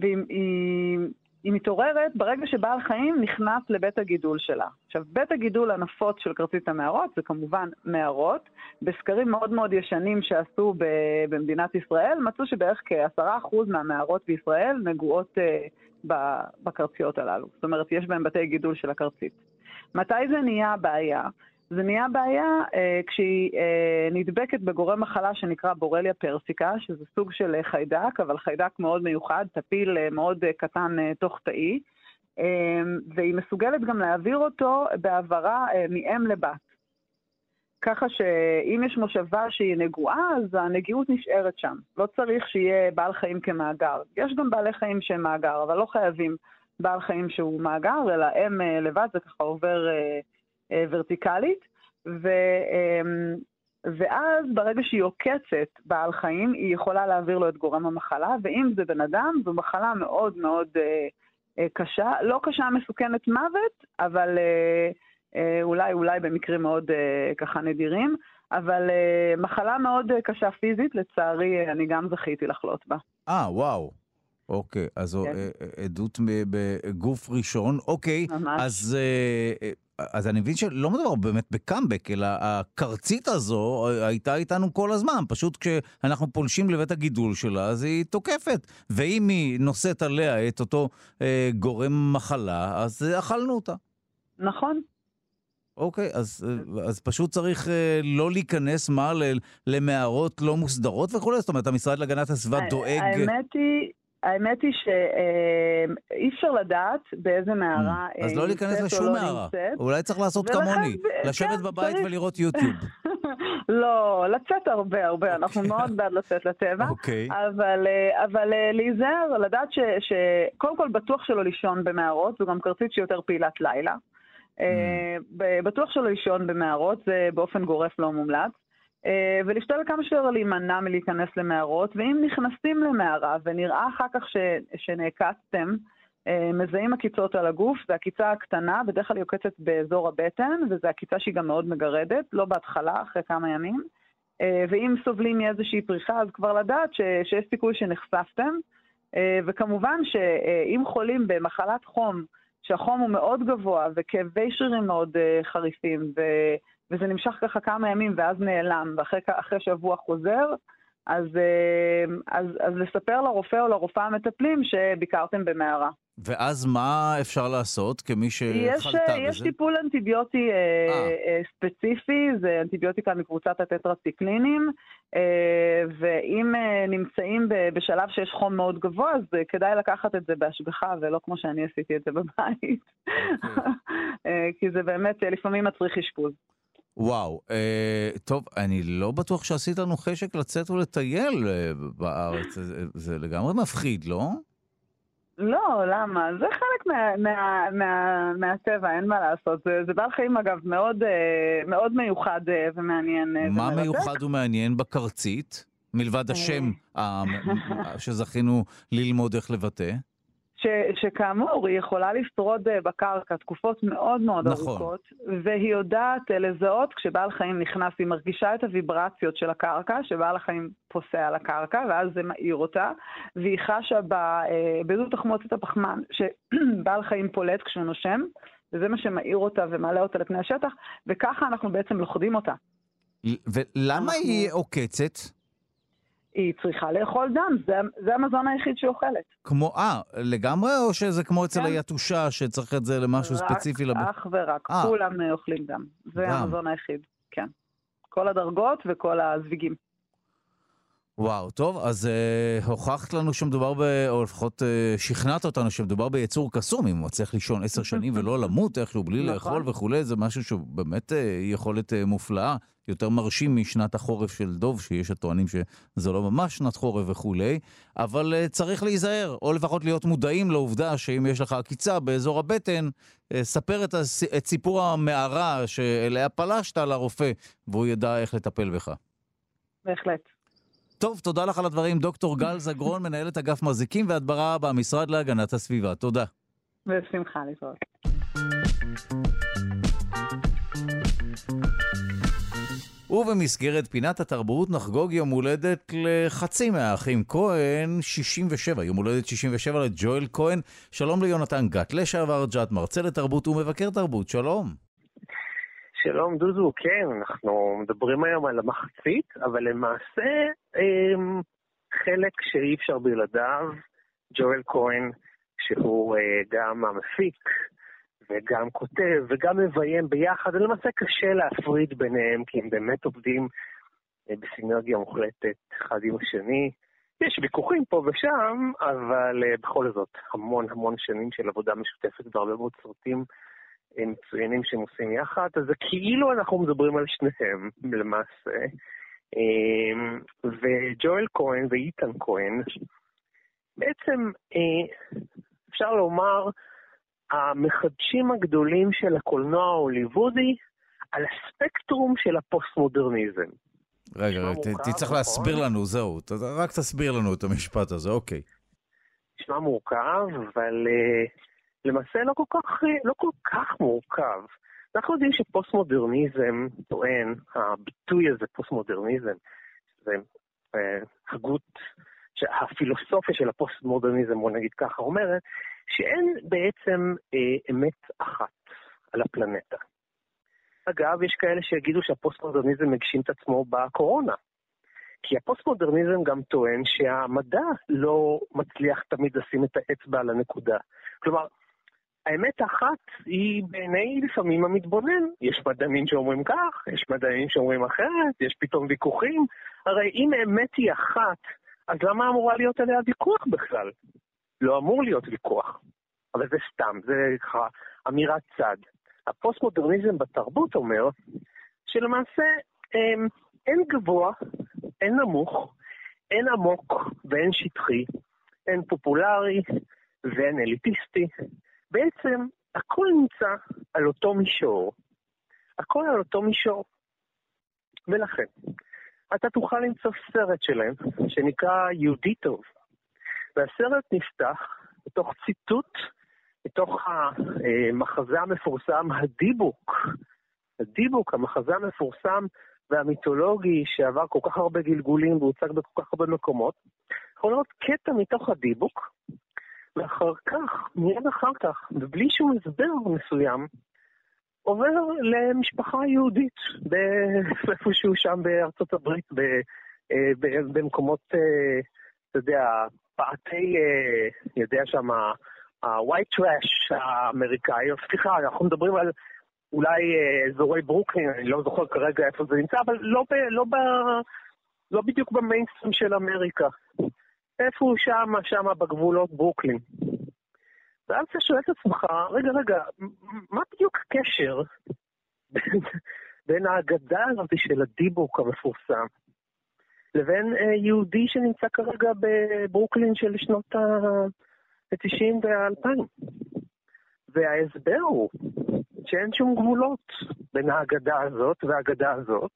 והיא היא מתעוררת ברגע שבעל חיים נכנס לבית הגידול שלה. עכשיו, בית הגידול הנפוץ של כרצית המערות זה כמובן מערות. בסקרים מאוד מאוד ישנים שעשו במדינת ישראל, מצאו שבערך כ-10% מהמערות בישראל נגועות uh, בקרציות הללו. זאת אומרת, יש בהם בתי גידול של הקרצית. מתי זה נהיה בעיה? זה נהיה בעיה אה, כשהיא אה, נדבקת בגורם מחלה שנקרא בורליה פרסיקה, שזה סוג של אה, חיידק, אבל חיידק מאוד מיוחד, טפיל אה, מאוד אה, קטן אה, תוך תאי, אה, והיא מסוגלת גם להעביר אותו בהעברה אה, מאם לבת. ככה שאם יש מושבה שהיא נגועה, אז הנגיעות נשארת שם. לא צריך שיהיה בעל חיים כמאגר. יש גם בעלי חיים שהם מאגר, אבל לא חייבים בעל חיים שהוא מאגר, אלא אם אה, לבד זה ככה עובר... אה, ורטיקלית, ו, אמ, ואז ברגע שהיא עוקצת בעל חיים, היא יכולה להעביר לו את גורם המחלה, ואם זה בן אדם, זו מחלה מאוד מאוד אה, אה, קשה, לא קשה מסוכנת מוות, אבל אולי, אולי במקרים מאוד ככה נדירים, אבל מחלה מאוד קשה פיזית, לצערי אני גם זכיתי לחלות בה. אה, וואו. אוקיי, אז זו כן. עדות בגוף ראשון. אוקיי, ממש. אז אז אני מבין שלא מדובר באמת בקאמבק, אלא הקרצית הזו הייתה איתנו כל הזמן. פשוט כשאנחנו פולשים לבית הגידול שלה, אז היא תוקפת. ואם היא נושאת עליה את אותו אה, גורם מחלה, אז אכלנו אותה. נכון. אוקיי, אז, אז פשוט צריך אה, לא להיכנס, מה, למערות לא מוסדרות וכולי? זאת אומרת, המשרד להגנת הסביבה דואג... האמת היא... האמת היא שאי אפשר לדעת באיזה מערה נמצאת או לא נמצאת. אז לא להיכנס לשום מערה. אולי צריך לעשות כמוני, לשבת כן, בבית ולראות יוטיוב. לא, לצאת הרבה הרבה, אנחנו אוקיי. מאוד בעד לצאת לטבע. אוקיי. אבל אה, להיזהר, לדעת שקודם כל בטוח שלא לישון במערות, זו גם כרטיס שהיא יותר פעילת לילה. אה, בטוח שלא לישון במערות, זה באופן גורף לא מומלץ. אה, ולהשתדל כמה שיותר להימנע מלהיכנס למערות, ואם נכנסים למערה ונראה אחר כך ש, שנעקצתם, אה, מזהים עקיצות על הגוף, זו עקיצה הקטנה, בדרך כלל היא עוקצת באזור הבטן, וזו עקיצה שהיא גם מאוד מגרדת, לא בהתחלה, אחרי כמה ימים. אה, ואם סובלים מאיזושהי פריחה, אז כבר לדעת ש, שיש סיכוי שנחשפתם. וכמובן שאם חולים במחלת חום, שהחום הוא מאוד גבוה וכאבי שרירים מאוד חריפים, ו... וזה נמשך ככה כמה ימים ואז נעלם, ואחרי שבוע חוזר, אז, אה, אז, אז לספר לרופא או לרופאה המטפלים שביקרתם במערה. ואז מה אפשר לעשות כמי שחלתה בזה? יש טיפול אנטיביוטי אה, אה. ספציפי, זה אנטיביוטיקה מקבוצת הטטרסטיקלינים, אה, ואם אה, נמצאים בשלב שיש חום מאוד גבוה, אז אה, כדאי לקחת את זה בהשגחה, ולא כמו שאני עשיתי את זה בבית. אוקיי. אה, כי זה באמת אה, לפעמים מצריך אשפוז. וואו, אה, טוב, אני לא בטוח שעשית לנו חשק לצאת ולטייל אה, בארץ, זה, זה לגמרי מפחיד, לא? לא, למה? זה חלק מה, מה, מה, מהטבע, אין מה לעשות. זה, זה בעל חיים, אגב, מאוד, אה, מאוד מיוחד אה, ומעניין. אה, מה מיוחד ומעניין בקרצית, מלבד השם שזכינו ללמוד איך לבטא? ש, שכאמור, היא יכולה לשרוד אה, בקרקע תקופות מאוד מאוד נכון. ארוכות, והיא יודעת אה, לזהות כשבעל חיים נכנס, היא מרגישה את הוויברציות של הקרקע, שבעל החיים פוסע על הקרקע, ואז זה מאיר אותה, והיא חשה אה, בעדות תחמוצת הפחמן, שבעל חיים פולט כשהוא נושם, וזה מה שמאיר אותה ומעלה אותה לפני השטח, וככה אנחנו בעצם לוכדים אותה. ולמה אנחנו... היא עוקצת? היא צריכה לאכול דם, זה, זה המזון היחיד שהיא אוכלת. כמו, אה, לגמרי, או שזה כמו אצל כן. היתושה, שצריך את זה למשהו רק, ספציפי? רק, אך ורק, 아. אה. כולם אוכלים דם. זה דם. המזון היחיד, כן. כל הדרגות וכל הזוויגים. וואו, טוב, אז uh, הוכחת לנו שמדובר ב... או לפחות uh, שכנעת אותנו שמדובר ביצור קסום, אם הוא מצליח לישון עשר שנים ולא למות איכשהו בלי נכון. לאכול וכולי, זה משהו שהוא באמת uh, יכולת uh, מופלאה, יותר מרשים משנת החורף של דוב, שיש הטוענים שזה לא ממש שנת חורף וכולי, אבל uh, צריך להיזהר, או לפחות להיות מודעים לעובדה שאם יש לך עקיצה באזור הבטן, uh, ספר את, הס... את סיפור המערה שאליה פלשת לרופא, והוא ידע איך לטפל בך. בהחלט. טוב, תודה לך על הדברים. דוקטור גל זגרון, מנהלת אגף מזיקים והדברה במשרד להגנת הסביבה. תודה. בשמחה להתראות. ובמסגרת פינת התרבות נחגוג יום הולדת לחצי מהאחים כהן, 67, יום הולדת 67 לג'ואל כהן. שלום ליונתן גת, לשעבר ג'ת, מרצה לתרבות ומבקר תרבות, שלום. שלום דודו, כן, אנחנו מדברים היום על המחצית, אבל למעשה הם, חלק שאי אפשר בלעדיו, ג'ואל כהן, שהוא אה, גם המפיק וגם כותב וגם מביים ביחד, ולמעשה קשה להפריד ביניהם, כי הם באמת עובדים אה, בסינרגיה מוחלטת אחד עם השני. יש ויכוחים פה ושם, אבל אה, בכל זאת, המון המון שנים של עבודה משותפת בהרבה מאוד סרטים. מצוינים שהם עושים יחד, אז זה כאילו אנחנו מדברים על שניהם למעשה. וג'ואל כהן ואיתן כהן, בעצם אפשר לומר, המחדשים הגדולים של הקולנוע ההוליוודי על הספקטרום של הפוסט-מודרניזם. רגע, תצטרך להסביר לנו, זהו, רק תסביר לנו את המשפט הזה, אוקיי. נשמע מורכב, אבל למעשה לא כל כך, לא כל כך מורכב. אנחנו יודעים שפוסט-מודרניזם טוען, הביטוי הזה, פוסט-מודרניזם, זה אה, הגות, הפילוסופיה של הפוסט-מודרניזם, בוא נגיד ככה, אומרת שאין בעצם אה, אמת אחת על הפלנטה. אגב, יש כאלה שיגידו שהפוסט-מודרניזם מגשים את עצמו בקורונה. כי הפוסט-מודרניזם גם טוען שהמדע לא מצליח תמיד לשים את האצבע על הנקודה. כלומר, האמת האחת היא בעיני לפעמים המתבונן. יש מדענים שאומרים כך, יש מדענים שאומרים אחרת, יש פתאום ויכוחים. הרי אם האמת היא אחת, אז למה אמורה להיות עליה ויכוח בכלל? לא אמור להיות ויכוח. אבל זה סתם, זה ככה אמירת צד. הפוסט-מודרניזם בתרבות אומר שלמעשה אין, אין גבוה, אין נמוך, אין עמוק ואין שטחי, אין פופולרי ואין אליטיסטי. בעצם הכל נמצא על אותו מישור. הכל על אותו מישור. ולכן, אתה תוכל למצוא סרט שלהם, שנקרא יהודי טוב. והסרט נפתח בתוך ציטוט, מתוך המחזה המפורסם, הדיבוק. הדיבוק, המחזה המפורסם והמיתולוגי שעבר כל כך הרבה גלגולים והוצג בכל כך הרבה מקומות. יכול לראות קטע מתוך הדיבוק, ואחר כך, מיד אחר כך, ובלי שום הסבר מסוים, עובר למשפחה יהודית איפשהו שם בארצות הברית, במקומות, אתה יודע, פעתי, יודע שם, ה-white trash האמריקאי, סליחה, אנחנו מדברים על אולי אזורי ברוקלין, אני לא זוכר כרגע איפה זה נמצא, אבל לא, ב, לא, ב, לא בדיוק במיינסטרים של אמריקה. איפה שם, שם בגבולות ברוקלין. ואז אתה שואל את עצמך, רגע, רגע, מה בדיוק הקשר בין, בין האגדה הזאת של הדיבוק המפורסם לבין אה, יהודי שנמצא כרגע בברוקלין של שנות ה-90 וה-2000? וההסבר הוא שאין שום גבולות בין האגדה הזאת והאגדה הזאת,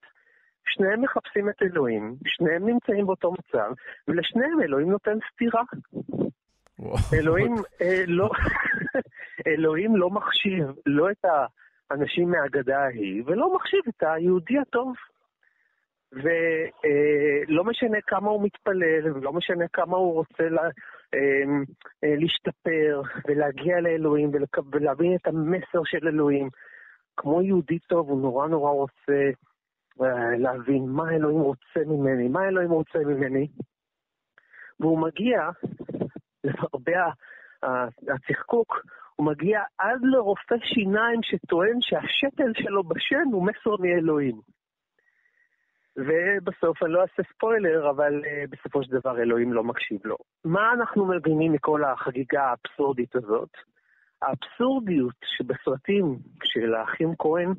שניהם מחפשים את אלוהים, שניהם נמצאים באותו מצב, ולשניהם אלוהים נותן סתירה. אלוהים, אה, לא, אלוהים לא מחשיב לא את האנשים מהאגדה ההיא, ולא מחשיב את היהודי הטוב. ולא אה, משנה כמה הוא מתפלל, ולא משנה כמה הוא רוצה לה, אה, אה, להשתפר, ולהגיע לאלוהים, ולהבין את המסר של אלוהים. כמו יהודי טוב, הוא נורא נורא רוצה להבין מה אלוהים רוצה ממני, מה אלוהים רוצה ממני. והוא מגיע, למרבה הצחקוק, הוא מגיע עד לרופא שיניים שטוען שהשתל שלו בשן הוא מסר מאלוהים. ובסוף אני לא אעשה ספוילר, אבל uh, בסופו של דבר אלוהים לא מקשיב לו. מה אנחנו מבינים מכל החגיגה האבסורדית הזאת? האבסורדיות שבסרטים של האחים כהן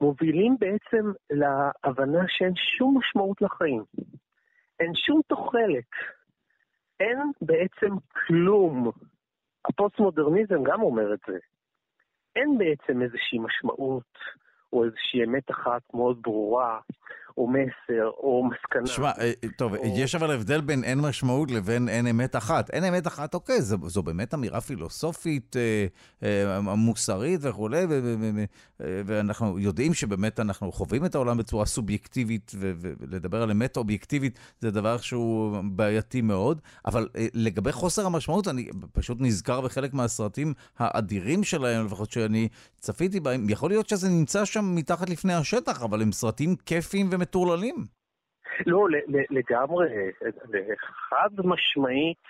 מובילים בעצם להבנה שאין שום משמעות לחיים. אין שום תוחלת. אין בעצם כלום. הפוסט-מודרניזם גם אומר את זה. אין בעצם איזושהי משמעות או איזושהי אמת אחת מאוד ברורה או מסר, או מסקנה. שמע, אה, טוב, או... יש אבל הבדל בין אין משמעות לבין אין אמת אחת. אין אמת אחת, אוקיי, זו, זו באמת אמירה פילוסופית, אה, אה, מוסרית וכולי, ו, ו, ו, ו, ואנחנו יודעים שבאמת אנחנו חווים את העולם בצורה סובייקטיבית, ו, ולדבר על אמת אובייקטיבית זה דבר שהוא בעייתי מאוד, אבל אה, לגבי חוסר המשמעות, אני פשוט נזכר בחלק מהסרטים האדירים שלהם, לפחות שאני צפיתי בהם, יכול להיות שזה נמצא שם מתחת לפני השטח, אבל הם סרטים כיפיים ומטורפים. מטורללים. לא, לגמרי, חד משמעית,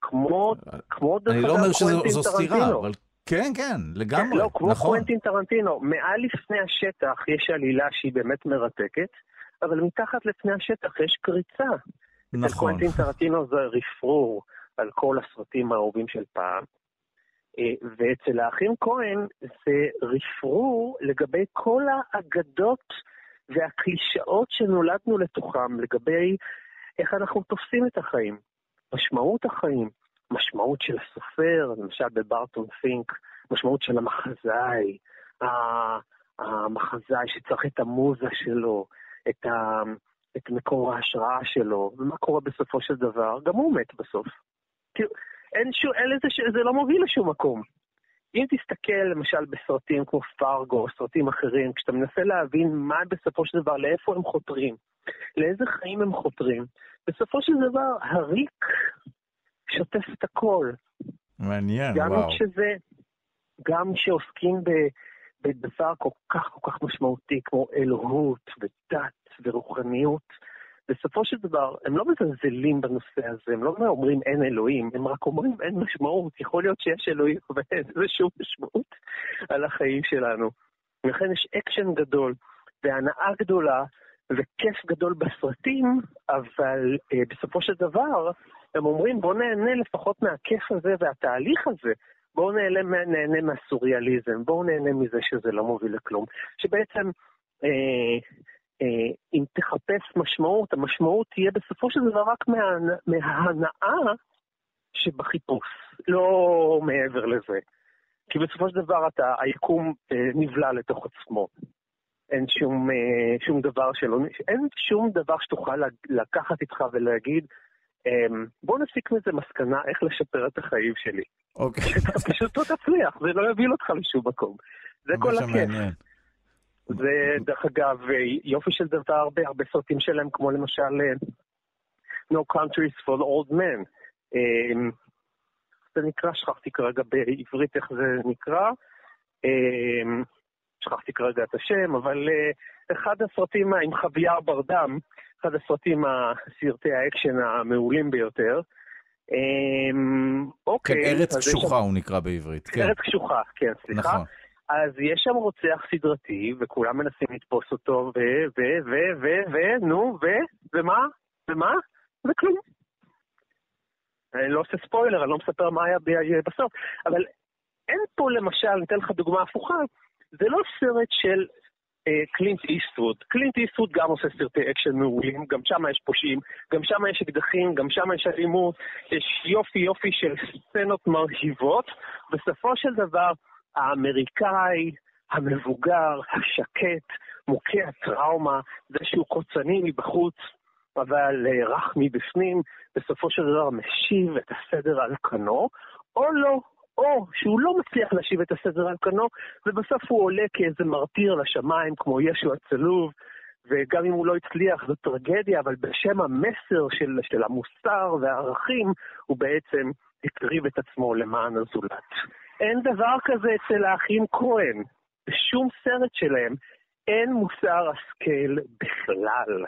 כמו, כמו דרך אגב קוונטין טרנטינו. אני לא אומר שזו סתירה, אבל כן, כן, לגמרי, לא, כמו נכון. קוונטין טרנטינו, מעל לפני השטח יש עלילה שהיא באמת מרתקת, אבל מתחת לפני השטח יש קריצה. נכון. אצל קוונטין טרנטינו זה רפרור על כל הסרטים האהובים של פעם. אה, ואצל האחים כהן זה רפרור לגבי כל האגדות והקלישאות שנולדנו לתוכם לגבי איך אנחנו תופסים את החיים, משמעות החיים, משמעות של הסופר, למשל בברטון פינק, משמעות של המחזאי, המחזאי שצריך את המוזה שלו, את, ה, את מקור ההשראה שלו, ומה קורה בסופו של דבר? גם הוא מת בסוף. כאילו, אין שום, אין לזה, זה לא מוביל לשום מקום. אם תסתכל למשל בסרטים כמו פארגו או סרטים אחרים, כשאתה מנסה להבין מה בסופו של דבר, לאיפה הם חותרים, לאיזה חיים הם חותרים, בסופו של דבר הריק שוטף את הכל. מעניין, גם וואו. כשזה, גם כשעוסקים בדבר כל כך כל כך משמעותי כמו אלוהות ודת ורוחניות, בסופו של דבר, הם לא מזלזלים בנושא הזה, הם לא אומרים אין אלוהים, הם רק אומרים אין משמעות, יכול להיות שיש אלוהים ואין שום משמעות על החיים שלנו. ולכן יש אקשן גדול והנאה גדולה וכיף גדול בסרטים, אבל אה, בסופו של דבר, הם אומרים בואו נהנה לפחות מהכיף הזה והתהליך הזה. בואו נהנה, נהנה מהסוריאליזם, בואו נהנה מזה שזה לא מוביל לכלום. שבעצם אה, אם תחפש משמעות, המשמעות תהיה בסופו של דבר רק מה, מההנאה שבחיפוש, לא מעבר לזה. כי בסופו של דבר אתה, היקום אה, נבלע לתוך עצמו. אין שום, אה, שום דבר שלא, אין שום דבר שתוכל לקחת איתך ולהגיד, אמ, בוא נסיק מזה מסקנה איך לשפר את החיים שלי. אוקיי. אתה פשוט לא תצליח, זה לא יוביל אותך לשום מקום. זה כל הכיף. זה, דרך אגב, יופי של דבר בהרבה סרטים שלהם, כמו למשל No Countries for the Old Men. אמ, זה נקרא, שכחתי כרגע בעברית איך זה נקרא. אמ, שכחתי כרגע את השם, אבל אה, אחד הסרטים עם חוויאר ברדם, אחד הסרטים, סרטי האקשן המעולים ביותר. אוקיי. כן, ארץ קשוחה הוא נקרא בעברית, כן. ארץ קשוחה, כן, סליחה. נכון. אז יש שם רוצח סדרתי, וכולם מנסים לתפוס אותו, ו, ו, ו, ו, ו, נו, ו, ומה? ומה? וכלום. אני לא עושה ספוילר, אני לא מספר מה היה בסוף, אבל אין פה למשל, אתן לך דוגמה הפוכה, זה לא סרט של אה, קלינט איסטווד. קלינט איסטווד גם עושה סרטי אקשן מעולים, גם שם יש פושעים, גם שם יש אקדחים, גם שם יש אלימות, יש יופי יופי של סצנות מרהיבות. בסופו של דבר, האמריקאי, המבוגר, השקט, מוכה הטראומה, זה שהוא קוצני מבחוץ, אבל אה, רך מבפנים, בסופו של דבר משיב את הסדר על כנו, או לא, או שהוא לא מצליח להשיב את הסדר על כנו, ובסוף הוא עולה כאיזה מרטיר לשמיים, כמו ישו הצלוב, וגם אם הוא לא הצליח זו טרגדיה, אבל בשם המסר של, של המוסר והערכים, הוא בעצם הקריב את עצמו למען הזולת. אין דבר כזה אצל האחים כהן. בשום סרט שלהם אין מוסר השכל בכלל.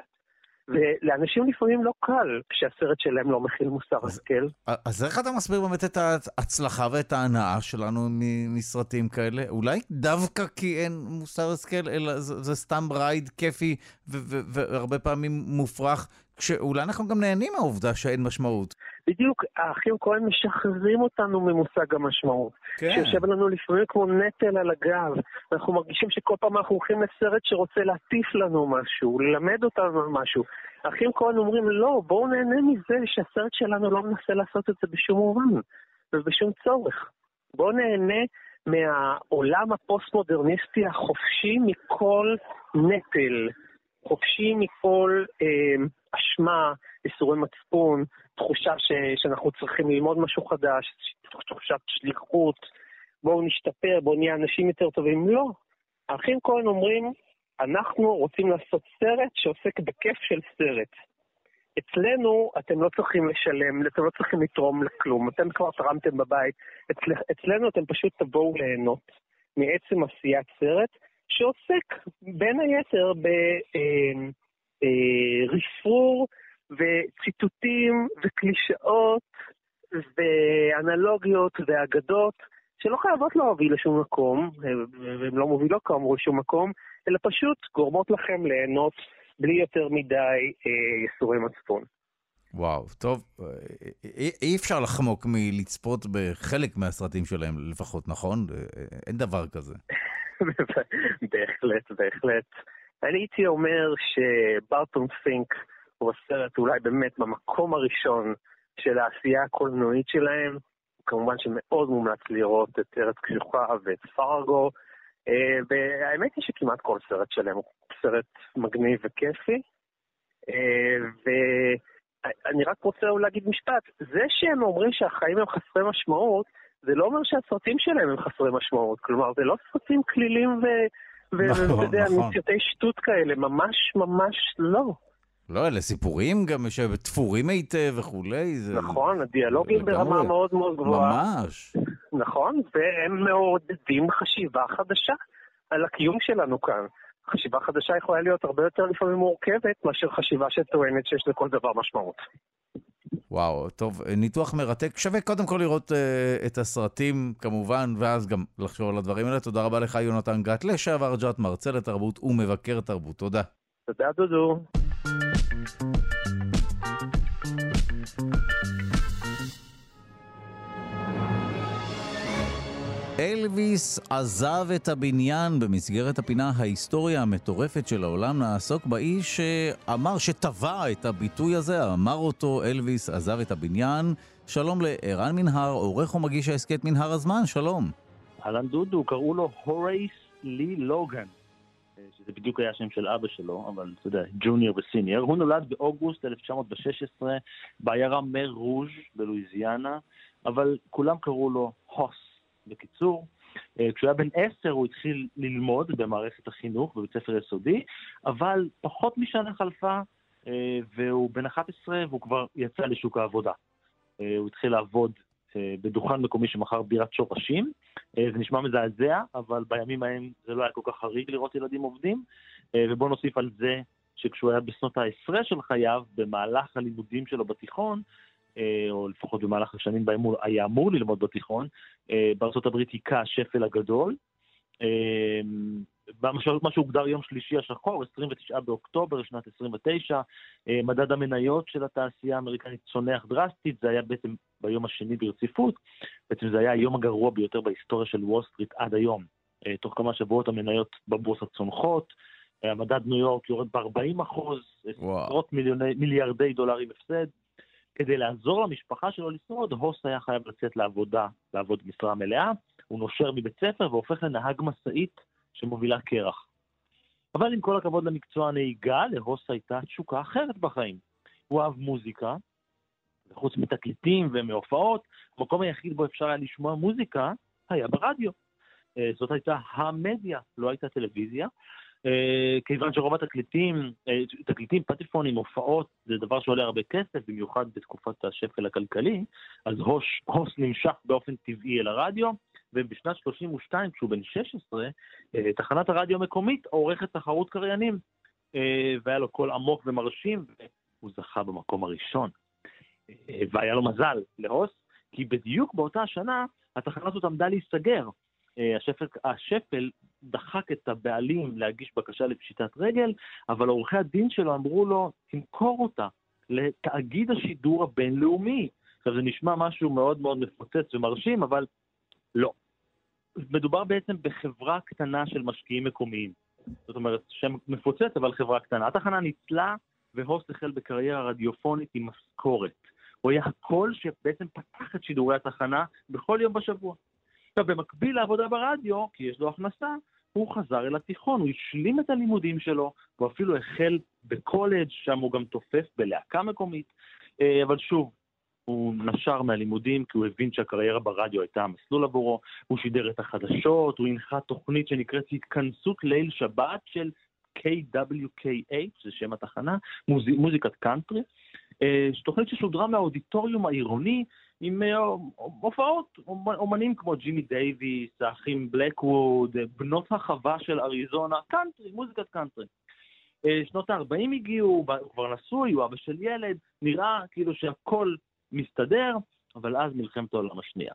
ולאנשים לפעמים לא קל כשהסרט שלהם לא מכיל מוסר השכל. אז איך אתה מסביר באמת את ההצלחה ואת ההנאה שלנו מסרטים כאלה? אולי דווקא כי אין מוסר השכל, אלא זה, זה סתם רייד כיפי והרבה פעמים מופרך, כשאולי אנחנו גם נהנים מהעובדה שאין משמעות. בדיוק, האחים כהן משחררים אותנו ממושג המשמעות. כן. שיושב לנו לפעמים כמו נטל על הגב. אנחנו מרגישים שכל פעם אנחנו הולכים לסרט שרוצה להטיף לנו משהו, ללמד אותנו משהו. האחים כהן אומרים, לא, בואו נהנה מזה שהסרט שלנו לא מנסה לעשות את זה בשום מובן ובשום צורך. בואו נהנה מהעולם הפוסט-מודרניסטי החופשי מכל נטל, חופשי מכל אה, אשמה, איסורי מצפון, תחושה ש, שאנחנו צריכים ללמוד משהו חדש, תחושת שליחות, בואו נשתפר, בואו נהיה אנשים יותר טובים. לא. האחים כהן אומרים, אנחנו רוצים לעשות סרט שעוסק בכיף של סרט. אצלנו אתם לא צריכים לשלם, אתם לא צריכים לתרום לכלום, אתם כבר תרמתם בבית. אצל, אצלנו אתם פשוט תבואו ליהנות מעצם עשיית סרט, שעוסק בין היתר ברפרור אה, אה, וציטוטים וקלישאות ואנלוגיות ואגדות שלא חייבות להוביל לשום מקום, והן לא מובילות כאמור לשום מקום, אלא פשוט גורמות לכם ליהנות בלי יותר מדי אה, ייסורי מצפון. וואו, טוב, אה, אי, אי אפשר לחמוק מלצפות בחלק מהסרטים שלהם לפחות, נכון? אה, אין דבר כזה. בהחלט, בהחלט. אני הייתי אומר שברטון פינק הוא הסרט אולי באמת במקום הראשון של העשייה הקולנועית שלהם. כמובן שמאוד מומלץ לראות את ארץ קשוחה ואת פרגו, אה, והאמת היא שכמעט כל סרט שלהם הוא סרט מגניב וכיפי. אה, ואני רק רוצה להגיד משפט, זה שהם אומרים שהחיים הם חסרי משמעות, זה לא אומר שהסרטים שלהם הם חסרי משמעות. כלומר, זה לא סרטים כלילים ו... ואתה נכון, יודע, נכון. מציותי שטות כאלה, ממש ממש לא. לא, אלה סיפורים גם שתפורים היטב וכולי. זה... נכון, הדיאלוגים ברמה מאוד מאוד גבוהה. ממש. נכון, והם מעודדים חשיבה חדשה על הקיום שלנו כאן. חשיבה חדשה יכולה להיות הרבה יותר לפעמים מורכבת מאשר חשיבה שטוענת שיש לכל דבר משמעות. וואו, טוב, ניתוח מרתק. שווה קודם כל לראות uh, את הסרטים, כמובן, ואז גם לחשוב על הדברים האלה. תודה רבה לך, יונתן גת, לשעבר ג'ת, מרצה לתרבות ומבקר תרבות. תודה. תודה, דודו. אלוויס עזב את הבניין במסגרת הפינה ההיסטוריה המטורפת של העולם. נעסוק באיש שאמר, שטבע את הביטוי הזה, אמר אותו, אלוויס עזב את הבניין. שלום לערן מנהר, עורך ומגיש ההסכת מנהר הזמן, שלום. אהלן דודו, קראו לו הורייס לי לוגן. שזה בדיוק היה השם של אבא שלו, אבל אתה יודע, ג'וניור וסיניור. הוא נולד באוגוסט 1916 בעיירה מר רוז' בלואיזיאנה, אבל כולם קראו לו הוס. בקיצור, אה, כשהוא היה בן עשר הוא התחיל ללמוד במערכת החינוך בבית ספר יסודי, אבל פחות משנה חלפה אה, והוא בן 11 והוא כבר יצא לשוק העבודה. אה, הוא התחיל לעבוד בדוכן מקומי שמכר בירת שורשים. זה נשמע מזעזע, אבל בימים ההם זה לא היה כל כך חריג לראות ילדים עובדים. ובואו נוסיף על זה שכשהוא היה בשנות העשרה של חייו, במהלך הלימודים שלו בתיכון, או לפחות במהלך השנים בהם הוא היה אמור ללמוד בתיכון, אה, הברית היכה השפל הגדול. אה, מה שהוגדר יום שלישי השחור, 29 באוקטובר שנת 29, מדד המניות של התעשייה האמריקנית צונח דרסטית, זה היה בעצם ביום השני ברציפות, בעצם זה היה היום הגרוע ביותר בהיסטוריה של וול סטריט עד היום. תוך כמה שבועות המניות בבורסה צונחות, המדד ניו יורק יורד ב-40 אחוז, עשרות מיליארדי דולרים הפסד. כדי לעזור למשפחה שלו לשרוד, הוס היה חייב לצאת לעבודה, לעבוד משרה מלאה, הוא נושר מבית ספר והופך לנהג משאית שמובילה קרח. אבל עם כל הכבוד למקצוע הנהיגה, להוס הייתה תשוקה אחרת בחיים. הוא אהב מוזיקה, וחוץ מתקליטים ומהופעות, המקום היחיד בו אפשר היה לשמוע מוזיקה היה ברדיו. אה, זאת הייתה המדיה, לא הייתה טלוויזיה, כיוון שרוב התקליטים, אה, תקליטים, פטיפונים, הופעות, זה דבר שעולה הרבה כסף, במיוחד בתקופת השפל הכלכלי, אז הוש, הוס נמשך באופן טבעי אל הרדיו, ובשנת 32, כשהוא בן 16, אה, תחנת הרדיו המקומית עורכת תחרות קריינים. אה, והיה לו קול עמוק ומרשים, והוא זכה במקום הראשון. אה, והיה לו מזל להוס, כי בדיוק באותה השנה התחנה הזאת עמדה להיסגר. אה, השפל, השפל דחק את הבעלים להגיש בקשה לפשיטת רגל, אבל עורכי הדין שלו אמרו לו, תמכור אותה לתאגיד השידור הבינלאומי. עכשיו, זה נשמע משהו מאוד מאוד מפוצץ ומרשים, אבל לא. מדובר בעצם בחברה קטנה של משקיעים מקומיים. זאת אומרת, שם מפוצץ, אבל חברה קטנה. התחנה ניצלה, והוסט החל בקריירה רדיופונית עם משכורת. הוא היה הקול שבעצם פתח את שידורי התחנה בכל יום בשבוע. עכשיו, במקביל לעבודה ברדיו, כי יש לו הכנסה, הוא חזר אל התיכון, הוא השלים את הלימודים שלו, הוא אפילו החל בקולג', שם הוא גם תופף בלהקה מקומית, אה, אבל שוב, הוא נשר מהלימודים כי הוא הבין שהקריירה ברדיו הייתה המסלול עבורו, הוא שידר את החדשות, הוא הנחה תוכנית שנקראת התכנסות ליל שבת של KWKH, זה שם התחנה, מוז... מוזיקת קאנטרי, אה, תוכנית ששודרה מהאודיטוריום העירוני עם אה, הופעות, אומנים כמו ג'ימי דייוויס, האחים בלקווד, בנות החווה של אריזונה, קאנטרי, מוזיקת קאנטרי. אה, שנות ה-40 הגיעו, הוא כבר נשוי, הוא אבא של ילד, נראה כאילו שהכל מסתדר, אבל אז מלחמת העולם השנייה.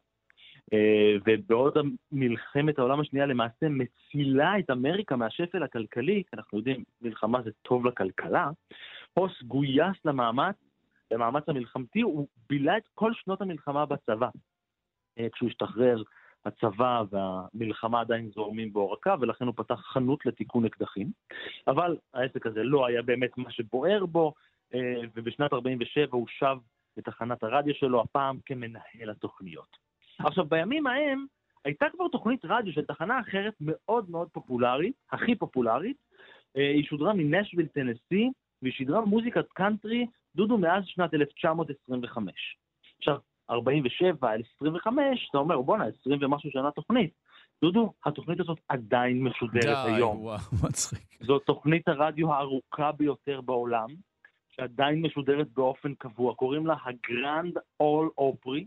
ובעוד מלחמת העולם השנייה למעשה מצילה את אמריקה מהשפל הכלכלי, אנחנו יודעים, מלחמה זה טוב לכלכלה, הוס גויס למאמץ במאמץ המלחמתי, הוא בילה את כל שנות המלחמה בצבא. אה, כשהוא השתחרר, הצבא והמלחמה עדיין זורמים בעורקה, ולכן הוא פתח חנות לתיקון אקדחים. אבל העסק הזה לא היה באמת מה שבוער בו, אה, ובשנת 47' הוא שב לתחנת הרדיו שלו, הפעם כמנהל התוכניות. עכשיו, בימים ההם הייתה כבר תוכנית רדיו של תחנה אחרת מאוד מאוד פופולרית, הכי פופולרית. אה, היא שודרה מנשוויל, טנסי, והיא שידרה מוזיקת קאנטרי דודו מאז שנת 1925. עכשיו, 47 על 25, אתה אומר, בואנה, 20 ומשהו שנה תוכנית. דודו, התוכנית הזאת עדיין משודרת די, היום. די, וואו, מצחיק. זו תוכנית הרדיו הארוכה ביותר בעולם, שעדיין משודרת באופן קבוע. קוראים לה ה Grand Ole Opry,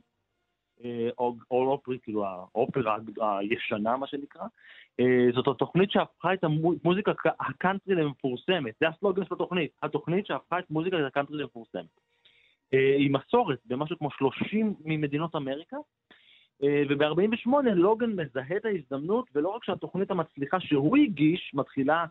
Opry, כאילו האופרה הישנה, מה שנקרא. אה, זאת התוכנית שהפכה את המוזיקה הקאנטרי למפורסמת. זה הסלוגן של התוכנית. התוכנית שהפכה את מוזיקה הקאנטרי למפורסמת. אה, היא מסורת במשהו כמו 30 ממדינות אמריקה, אה, וב-48 לוגן מזהה את ההזדמנות, ולא רק שהתוכנית המצליחה שהוא הגיש מתחילה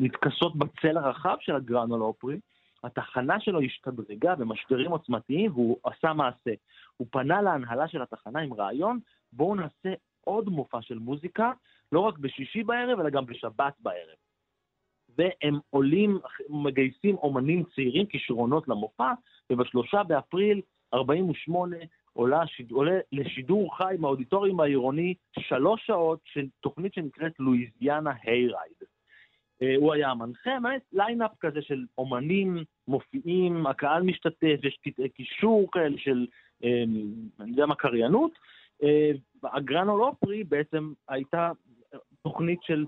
להתכסות בצל הרחב של הגרנול אופרי, התחנה שלו השתדרגה במשברים עוצמתיים והוא עשה מעשה. הוא פנה להנהלה של התחנה עם רעיון, בואו נעשה עוד מופע של מוזיקה, לא רק בשישי בערב, אלא גם בשבת בערב. והם עולים, מגייסים אומנים צעירים, כישרונות למופע, ובשלושה באפריל 48 עולה, שיד, עולה לשידור חי מהאודיטוריום העירוני שלוש שעות של תוכנית שנקראת Louisiana Hayride. אה, הוא היה המנחה, באמת line-up כזה של אומנים מופיעים, הקהל משתתף, יש קטעי קישור כאלה של, אה, אני יודע מה, קריינות. אה, ה Grand Ole Opry בעצם הייתה תוכנית של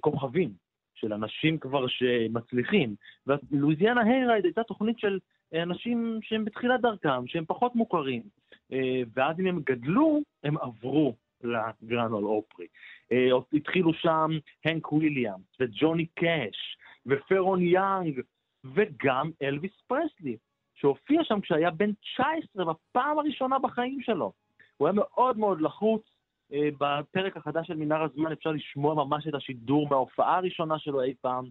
כוכבים, של אנשים כבר שמצליחים. ו Louisiana Hayride הייתה תוכנית של אנשים שהם בתחילת דרכם, שהם פחות מוכרים. ואז אם הם גדלו, הם עברו ל Grand Ole Opry. אה, התחילו שם הנק וויליאמס וג'וני קאש ופרון יאנג וגם אלוויס פרסלי, שהופיע שם כשהיה בן 19 בפעם הראשונה בחיים שלו. הוא היה מאוד מאוד לחוץ. אה, בפרק החדש של מנהרת הזמן אפשר לשמוע ממש את השידור מההופעה הראשונה שלו אי פעם.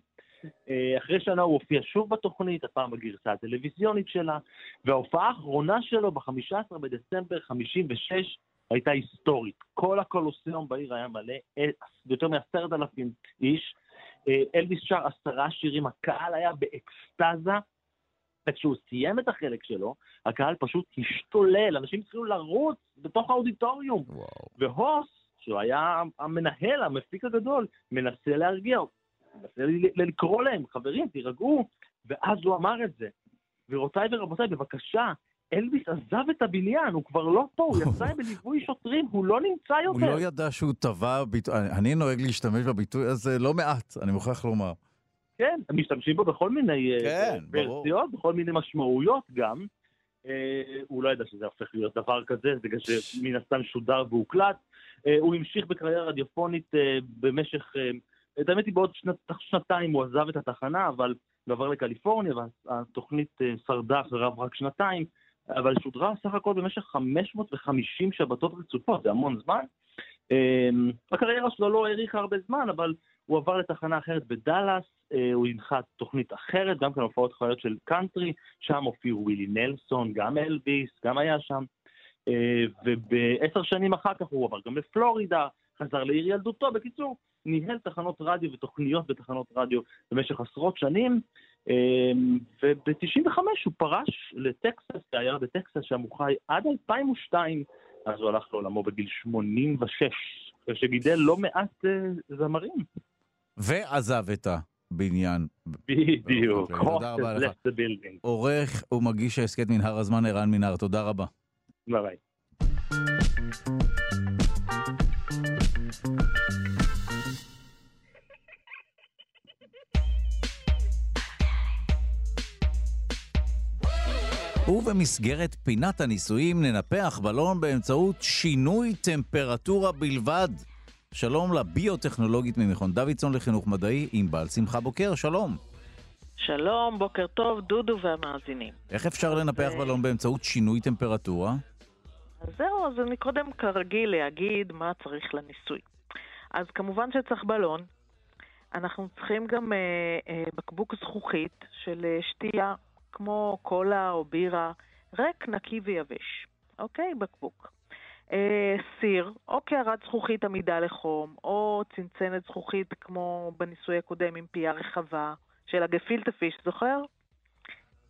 אה, אחרי שנה הוא הופיע שוב בתוכנית, הפעם בגרסה הטלוויזיונית שלה, וההופעה האחרונה שלו ב-15 בדצמבר 56' הייתה היסטורית. כל הקולוסיאום בעיר היה מלא, אה, יותר מעשרת אלפים איש. אה, אלביס שר עשרה שירים, הקהל היה באקסטזה, וכשהוא סיים את החלק שלו, הקהל פשוט השתולל, אנשים התחילו לרוץ בתוך האודיטוריום. וואו. והוס, שהוא היה המנהל, המפיק הגדול, מנסה להרגיע, מנסה לקרוא להם, חברים, תירגעו, ואז הוא אמר את זה. גבירותיי ורבותיי, בבקשה, אלביס עזב את הבניין, הוא כבר לא פה, הוא יצא בליווי שוטרים, הוא לא נמצא יותר. הוא לא ידע שהוא טבע ביטוי, אני נוהג להשתמש בביטוי הזה לא מעט, אני מוכרח לומר. כן, הם משתמשים בו בכל מיני אה, כן, ורסיות, בכל מיני משמעויות גם. אה, הוא לא ידע שזה הופך להיות דבר כזה, בגלל שמן הסתם שודר והוקלט. אה, הוא המשיך בקריירה רדיופונית במשך את האמת היא בעוד שנת, שנתיים הוא עזב את התחנה, אבל הוא עבר לקליפורניה, והתוכנית שרדה אחריו רק שנתיים, אבל שודרה סך הכל במשך 550 שבתות רצופות, זה המון זמן. הקריירה שלו לא האריכה הרבה זמן, אבל הוא עבר לתחנה אחרת בדאלאס, הוא הנחה תוכנית אחרת, גם כן הופעות חיות של קאנטרי, שם הופיעו ווילי נלסון, גם אלביס, גם היה שם. ובעשר שנים אחר כך הוא עבר גם לפלורידה, חזר לעיר ילדותו. בקיצור, ניהל תחנות רדיו ותוכניות בתחנות רדיו במשך עשרות שנים, וב-95 הוא פרש לטקסס, בעיירה בטקסס, שם הוא חי עד 2002, אז הוא הלך לעולמו בגיל 86, ושגידל לא מעט uh, זמרים. ועזב את הבניין. בדיוק. אוקיי, תודה רבה לך. עורך ומגיש ההסכת מנהר הזמן, ערן מנהר, תודה רבה. ביי. ובמסגרת פינת הניסויים ננפח בלון באמצעות שינוי טמפרטורה בלבד. שלום לביוטכנולוגית ממכון דוידסון לחינוך מדעי, ענבל שמחה בוקר, שלום. שלום, בוקר טוב, דודו והמאזינים. איך אפשר לנפח בלון באמצעות שינוי טמפרטורה? אז זהו, אז אני קודם כרגיל להגיד מה צריך לניסוי. אז כמובן שצריך בלון. אנחנו צריכים גם אה, אה, בקבוק זכוכית של אה, שתייה כמו קולה או בירה, ריק, נקי ויבש. אוקיי? בקבוק. אה, סיר, או קערת זכוכית עמידה לחום, או צנצנת זכוכית כמו בניסוי הקודם עם פייה רחבה, של הגפילטה פיש, זוכר?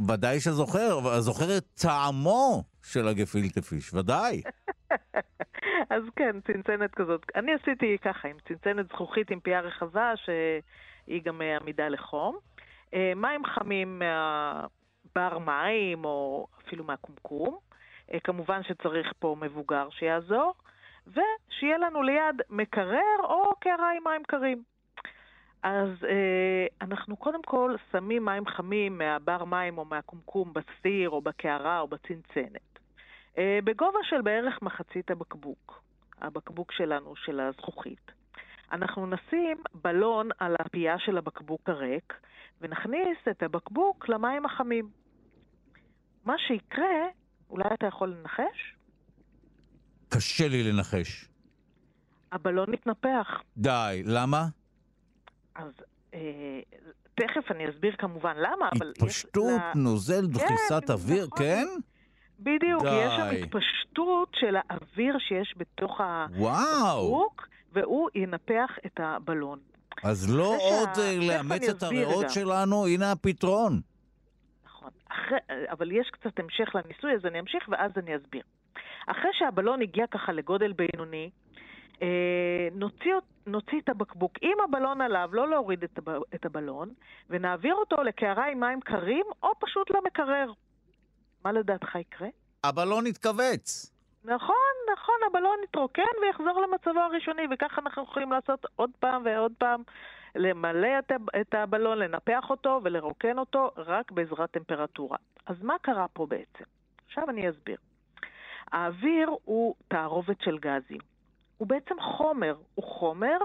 ודאי שזוכר, זוכר את טעמו של הגפילטה פיש, ודאי. אז כן, צנצנת כזאת. אני עשיתי ככה, עם צנצנת זכוכית עם פייה רחבה, שהיא גם אה, עמידה לחום. אה, מים חמים מה... בר מים, או אפילו מהקומקום. אה, כמובן שצריך פה מבוגר שיעזור, ושיהיה לנו ליד מקרר או קערה עם מים קרים. אז אה, אנחנו קודם כל שמים מים חמים מהבר מים או מהקומקום בסיר או בקערה או בצנצנת. אה, בגובה של בערך מחצית הבקבוק, הבקבוק שלנו, של הזכוכית. אנחנו נשים בלון על הפייה של הבקבוק הריק ונכניס את הבקבוק למים החמים. מה שיקרה, אולי אתה יכול לנחש? קשה לי לנחש. הבלון מתנפח. די, למה? אז אה, תכף אני אסביר כמובן למה, אבל... התפשטות, לה... נוזל, דחיסת כן, אוויר, נכון. כן? בדיוק, די. יש שם התפשטות של האוויר שיש בתוך הבקבוק, והוא ינפח את הבלון. אז לא עוד שה... אה, לאמץ את הריאות. שלנו, הנה הפתרון. אחרי, אבל יש קצת המשך לניסוי, אז אני אמשיך ואז אני אסביר. אחרי שהבלון הגיע ככה לגודל בינוני, אה, נוציא, נוציא את הבקבוק עם הבלון עליו, לא להוריד את, הב, את הבלון, ונעביר אותו לקערה עם מים קרים, או פשוט למקרר. מה לדעתך יקרה? הבלון יתכווץ. נכון, נכון, הבלון יתרוקן ויחזור למצבו הראשוני, וככה אנחנו יכולים לעשות עוד פעם ועוד פעם למלא את הבלון, לנפח אותו ולרוקן אותו רק בעזרת טמפרטורה. אז מה קרה פה בעצם? עכשיו אני אסביר. האוויר הוא תערובת של גזים. הוא בעצם חומר, הוא חומר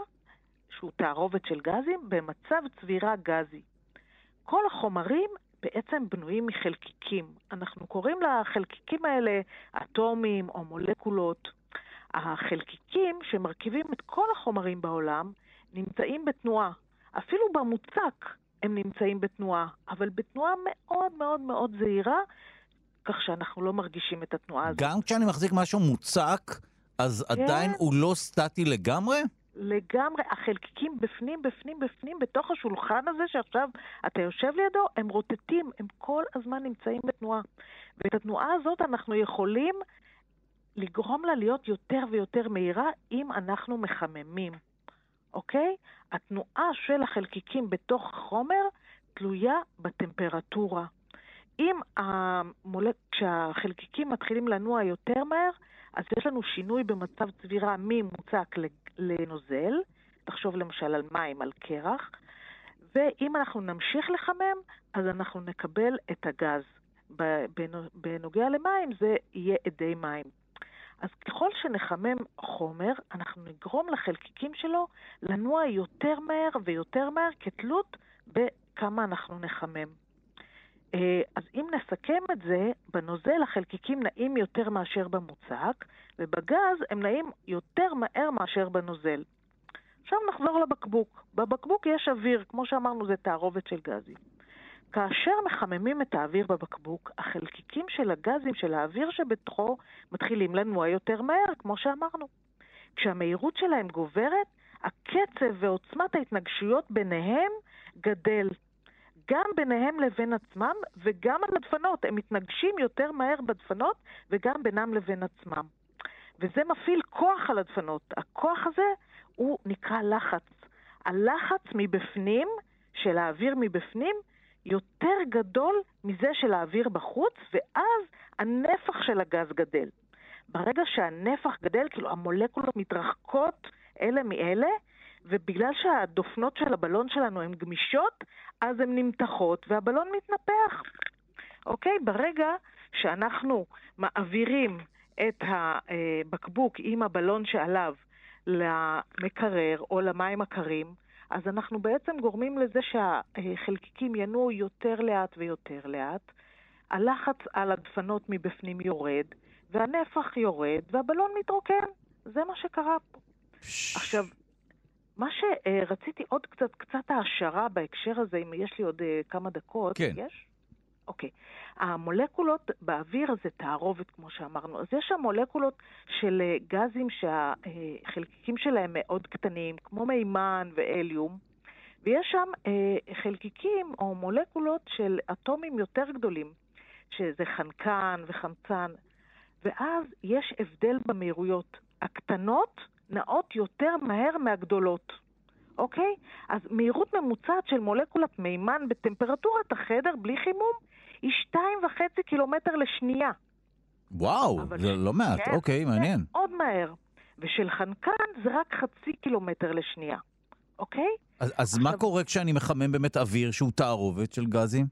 שהוא תערובת של גזים במצב צבירה גזי. כל החומרים בעצם בנויים מחלקיקים. אנחנו קוראים לחלקיקים האלה אטומים או מולקולות. החלקיקים שמרכיבים את כל החומרים בעולם נמצאים בתנועה. אפילו במוצק הם נמצאים בתנועה, אבל בתנועה מאוד מאוד מאוד זהירה, כך שאנחנו לא מרגישים את התנועה הזאת. גם כשאני מחזיק משהו מוצק, אז כן. עדיין הוא לא סטטי לגמרי? לגמרי. החלקיקים בפנים, בפנים, בפנים, בתוך השולחן הזה שעכשיו אתה יושב לידו, הם רוטטים, הם כל הזמן נמצאים בתנועה. ואת התנועה הזאת אנחנו יכולים לגרום לה להיות יותר ויותר מהירה אם אנחנו מחממים. אוקיי? התנועה של החלקיקים בתוך החומר תלויה בטמפרטורה. אם המולק... כשהחלקיקים מתחילים לנוע יותר מהר, אז יש לנו שינוי במצב צבירה ממוצק לנוזל, תחשוב למשל על מים, על קרח, ואם אנחנו נמשיך לחמם, אז אנחנו נקבל את הגז. בנוגע למים זה יהיה אדי מים. אז ככל שנחמם חומר, אנחנו נגרום לחלקיקים שלו לנוע יותר מהר ויותר מהר כתלות בכמה אנחנו נחמם. אה, אז אם נסכם את זה, בנוזל החלקיקים נעים יותר מאשר במוצק, ובגז הם נעים יותר מהר מאשר בנוזל. עכשיו נחזור לבקבוק. בבקבוק יש אוויר, כמו שאמרנו, זה תערובת של גזים. כאשר מחממים את האוויר בבקבוק, החלקיקים של הגזים של האוויר שבתוכו מתחילים לנוע יותר מהר, כמו שאמרנו. כשהמהירות שלהם גוברת, הקצב ועוצמת ההתנגשויות ביניהם גדל. גם ביניהם לבין עצמם וגם על הדפנות. הם מתנגשים יותר מהר בדפנות וגם בינם לבין עצמם. וזה מפעיל כוח על הדפנות. הכוח הזה הוא נקרא לחץ. הלחץ מבפנים, של האוויר מבפנים, יותר גדול מזה של האוויר בחוץ, ואז הנפח של הגז גדל. ברגע שהנפח גדל, כאילו המולקולות מתרחקות אלה מאלה, ובגלל שהדופנות של הבלון שלנו הן גמישות, אז הן נמתחות והבלון מתנפח. אוקיי? ברגע שאנחנו מעבירים את הבקבוק עם הבלון שעליו למקרר או למים הקרים, אז אנחנו בעצם גורמים לזה שהחלקיקים ינועו יותר לאט ויותר לאט, הלחץ על הדפנות מבפנים יורד, והנפח יורד, והבלון מתרוקן. זה מה שקרה פה. עכשיו, מה שרציתי עוד קצת, קצת העשרה בהקשר הזה, אם יש לי עוד uh, כמה דקות, כן. יש? אוקיי. המולקולות באוויר זה תערובת, כמו שאמרנו. אז יש שם מולקולות של אה, גזים שהחלקיקים שלהם מאוד קטנים, כמו מימן ואליום, ויש שם אה, חלקיקים או מולקולות של אטומים יותר גדולים, שזה חנקן וחמצן, ואז יש הבדל במהירויות. הקטנות נעות יותר מהר מהגדולות, אוקיי? אז מהירות ממוצעת של מולקולת מימן בטמפרטורת החדר בלי חימום היא שתיים וחצי קילומטר לשנייה. וואו, זה ש... לא מעט, כן, אוקיי, מעניין. עוד מהר. ושל חנקן זה רק חצי קילומטר לשנייה, אוקיי? אז, אז עכשיו... מה קורה כשאני מחמם באמת אוויר שהוא תערובת של גזים?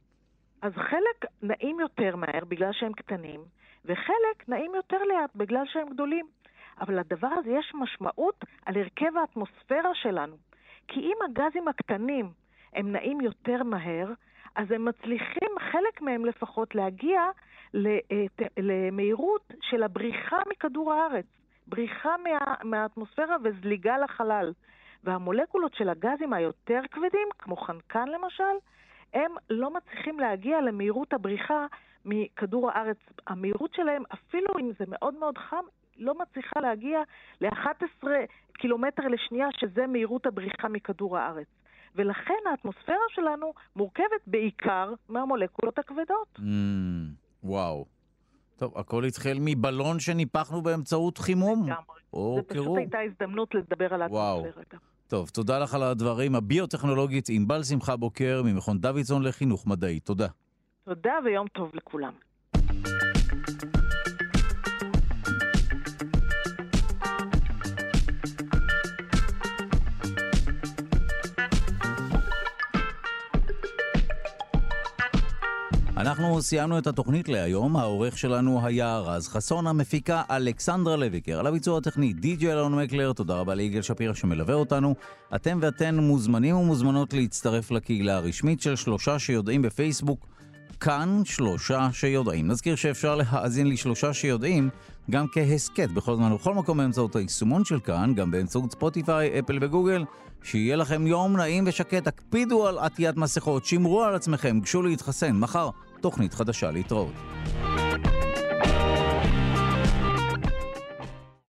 אז חלק נעים יותר מהר בגלל שהם קטנים, וחלק נעים יותר לאט בגלל שהם גדולים. אבל לדבר הזה יש משמעות על הרכב האטמוספירה שלנו. כי אם הגזים הקטנים הם נעים יותר מהר, אז הם מצליחים, חלק מהם לפחות, להגיע למהירות של הבריחה מכדור הארץ. בריחה מה, מהאטמוספירה וזליגה לחלל. והמולקולות של הגזים היותר כבדים, כמו חנקן למשל, הם לא מצליחים להגיע למהירות הבריחה מכדור הארץ. המהירות שלהם, אפילו אם זה מאוד מאוד חם, לא מצליחה להגיע ל-11 קילומטר לשנייה, שזה מהירות הבריחה מכדור הארץ. ולכן האטמוספירה שלנו מורכבת בעיקר מהמולקולות הכבדות. Mm, וואו. טוב, הכל התחיל מבלון שניפחנו באמצעות חימום. לגמרי. זה פשוט. הייתה הזדמנות לדבר על האטמוספירה. טוב, תודה לך על הדברים. הביוטכנולוגית ענבל שמחה בוקר ממכון דוידסון לחינוך מדעי. תודה. תודה ויום טוב לכולם. אנחנו סיימנו את התוכנית להיום, העורך שלנו היה רז חסון, המפיקה אלכסנדרה לויקר, על הביצוע הטכני די.ג'י אלון מקלר, תודה רבה ליגאל שפירא שמלווה אותנו. אתם ואתן מוזמנים ומוזמנות להצטרף לקהילה הרשמית של שלושה שיודעים בפייסבוק, כאן שלושה שיודעים. נזכיר שאפשר להאזין לשלושה שיודעים גם כהסכת בכל זמן ובכל מקום באמצעות היישומון של כאן, גם באמצעות ספוטיפיי, אפל וגוגל. שיהיה לכם יום נעים ושקט, הקפידו על עטיית מסכות, שמרו על עצמכם, גשו להתחסן. מחר תוכנית חדשה להתראות.